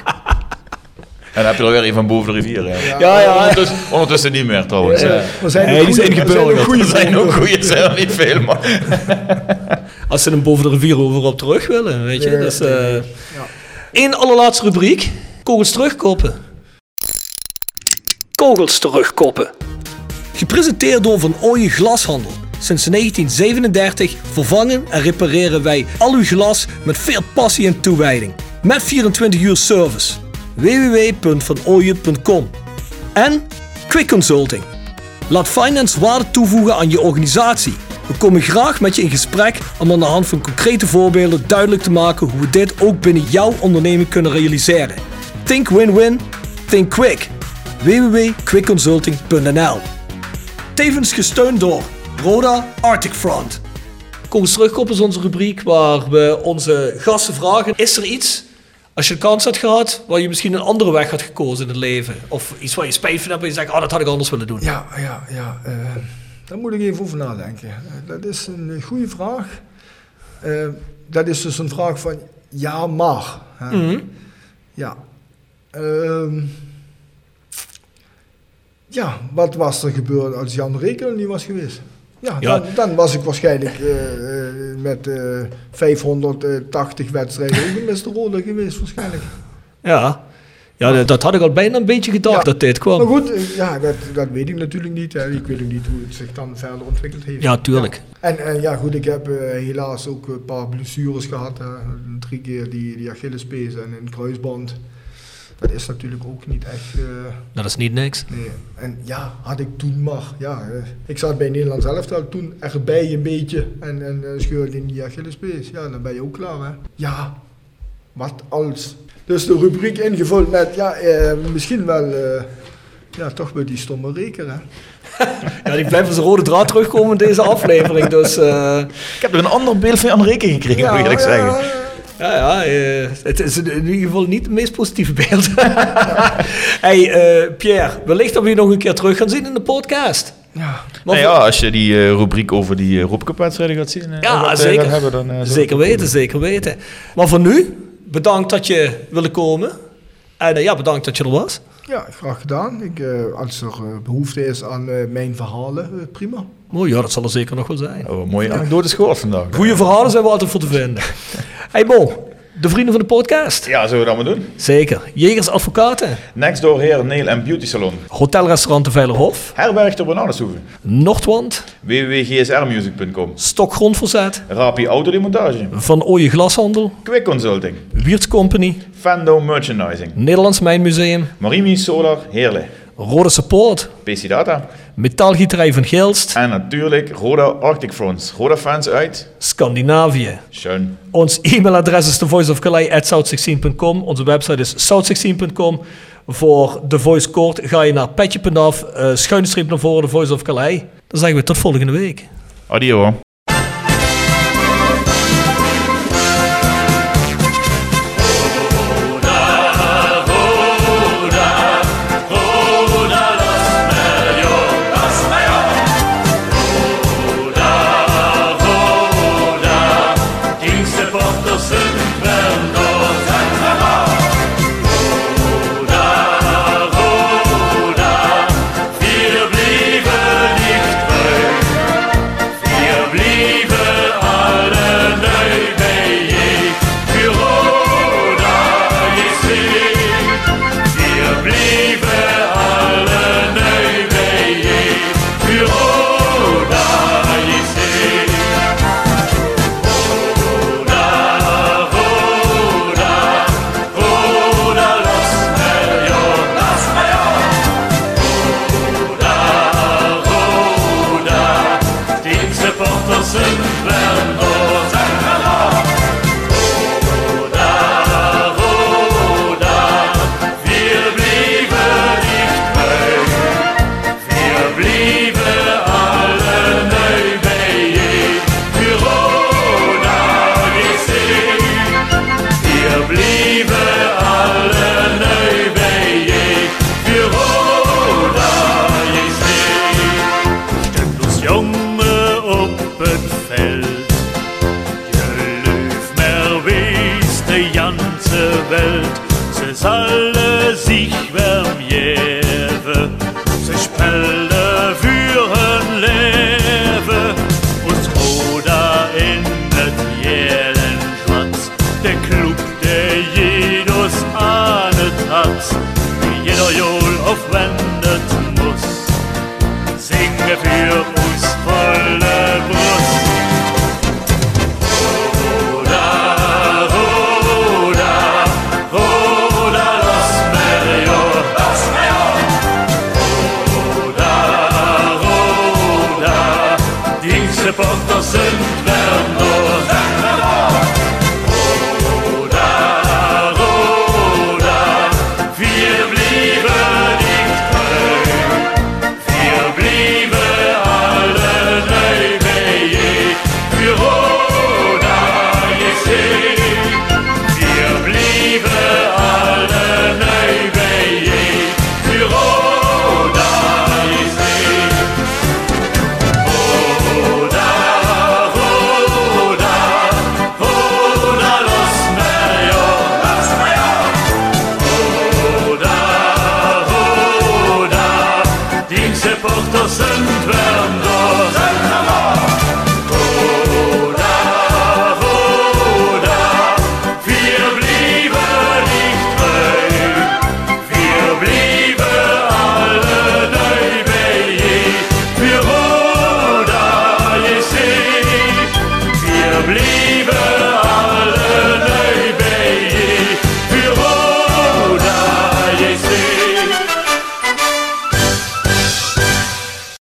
En dan heb je er weer een van boven de rivier. Ja, ja. Ondertussen, ondertussen niet meer trouwens. Ja, er zijn Nee, ook die goeie- zijn er zijn ook goeie Er zijn ook goeie, zijn er niet veel, maar... Als ze hem boven de rivier over op terug willen, weet je. Dus, nee. Eén allerlaatste rubriek. Kogels terugkoppen. Kogels terugkoppen. Gepresenteerd door Van Ooyen Glashandel. Sinds 1937 vervangen en repareren wij al uw glas met veel passie en toewijding. Met 24 uur service. www.vanooyen.com En Quick Consulting. Laat finance waarde toevoegen aan je organisatie. We komen graag met je in gesprek om aan de hand van concrete voorbeelden duidelijk te maken hoe we dit ook binnen jouw onderneming kunnen realiseren. Think win-win, think quick. www.quickconsulting.nl Tevens gesteund door Roda Arctic Front. Kom eens terugkomen is onze rubriek waar we onze gasten vragen: is er iets, als je de kans had gehad, waar je misschien een andere weg had gekozen in het leven? Of iets waar je spijt van hebt en je zegt: oh, dat had ik anders willen doen? Ja, ja, ja. eh, daar moet ik even over nadenken. Eh, dat is een eh, goede vraag. Dat is dus een vraag van ja, maar. Mhm. Ja. Ehm, ja, wat was er gebeurd als Jan Rekel niet was geweest? Ja, Ja. Dan, dan was ik waarschijnlijk eh, eh, met eh 580 wedstrijden ook een Mr. Rode geweest, waarschijnlijk. Ja, ja dat, dat had ik al bijna een beetje gedacht Ja. dat dit kwam. Maar goed, eh, ja, dat, dat weet ik natuurlijk niet. Hè. Ik weet ook niet hoe het zich dan verder ontwikkeld heeft. Ja, tuurlijk. En, en ja, goed, ik heb eh, helaas ook een paar blessures gehad. Hè. Drie keer die, die Achillespees en een kruisband. Dat is natuurlijk ook niet echt... eh, Dat is niet niks. nee. En ja, had ik toen maar... Ja, eh, ik zat bij Nederland zelf al toen erbij een beetje. En, en eh, scheurde in die Achillespees. Ja, dan ben je ook klaar, hè. Ja, wat als... Dus de rubriek ingevuld met, ja, eh, misschien wel... eh, ja, toch wel die stomme reker, hè. Ja, die blijft als een rode draad terugkomen in deze aflevering. Dus eh, Ik heb er een ander beeld van Jan Reken gekregen, moet ik eerlijk zeggen. Ja, ja eh, het is in ieder geval niet het meest positieve beeld. hey, eh, Pierre, wellicht dat we je nog een keer terug gaan zien in de podcast. Ja, Nou ja, als je die eh, rubriek over die uh, Roepcup-wedstrijden gaat zien, Ja, gaat, zeker. gaat hebben, dan, zeker weten, zeker weten. Maar voor nu, bedankt dat je wilde komen. En ja, bedankt dat je er was. Ja graag gedaan. Ik, eh, als er eh, behoefte is aan eh, mijn verhalen, prima. Mooi, ja, dat zal er zeker nog wel zijn. Oh, mooie anekdotes gehoord vandaag. Goede verhalen zijn we altijd voor te vinden. hey Mo, de vrienden van de podcast. Ja, zullen we dat maar doen? Zeker. Jegers Advocaten. Next door Heer Nail en Beauty Salon. Hotelrestaurant de Veilerhof. Herberg de Bananenstoeven. Noordwand. www.gsrmusic.com. Stokgrondverzet. Rapi Autodemontage. Van Ooije Glashandel. Quick Consulting. Wiertz Company. Fando Merchandising. Nederlands Mijnmuseum. Marimi Solar Heerle. Rode Support. PC Data. Metaalgieterij van Geelst. En natuurlijk Roda Arctic Fronts. Roda fans uit. Scandinavië. Schön. Ons e-mailadres is thevoiceofcalais.south16.com. Onze website is south16.com. Voor The Voice Court ga je naar petje.af, uh, schuine streep naar voren, The Voice of Calais. Dan zeggen we tot volgende week. Adio.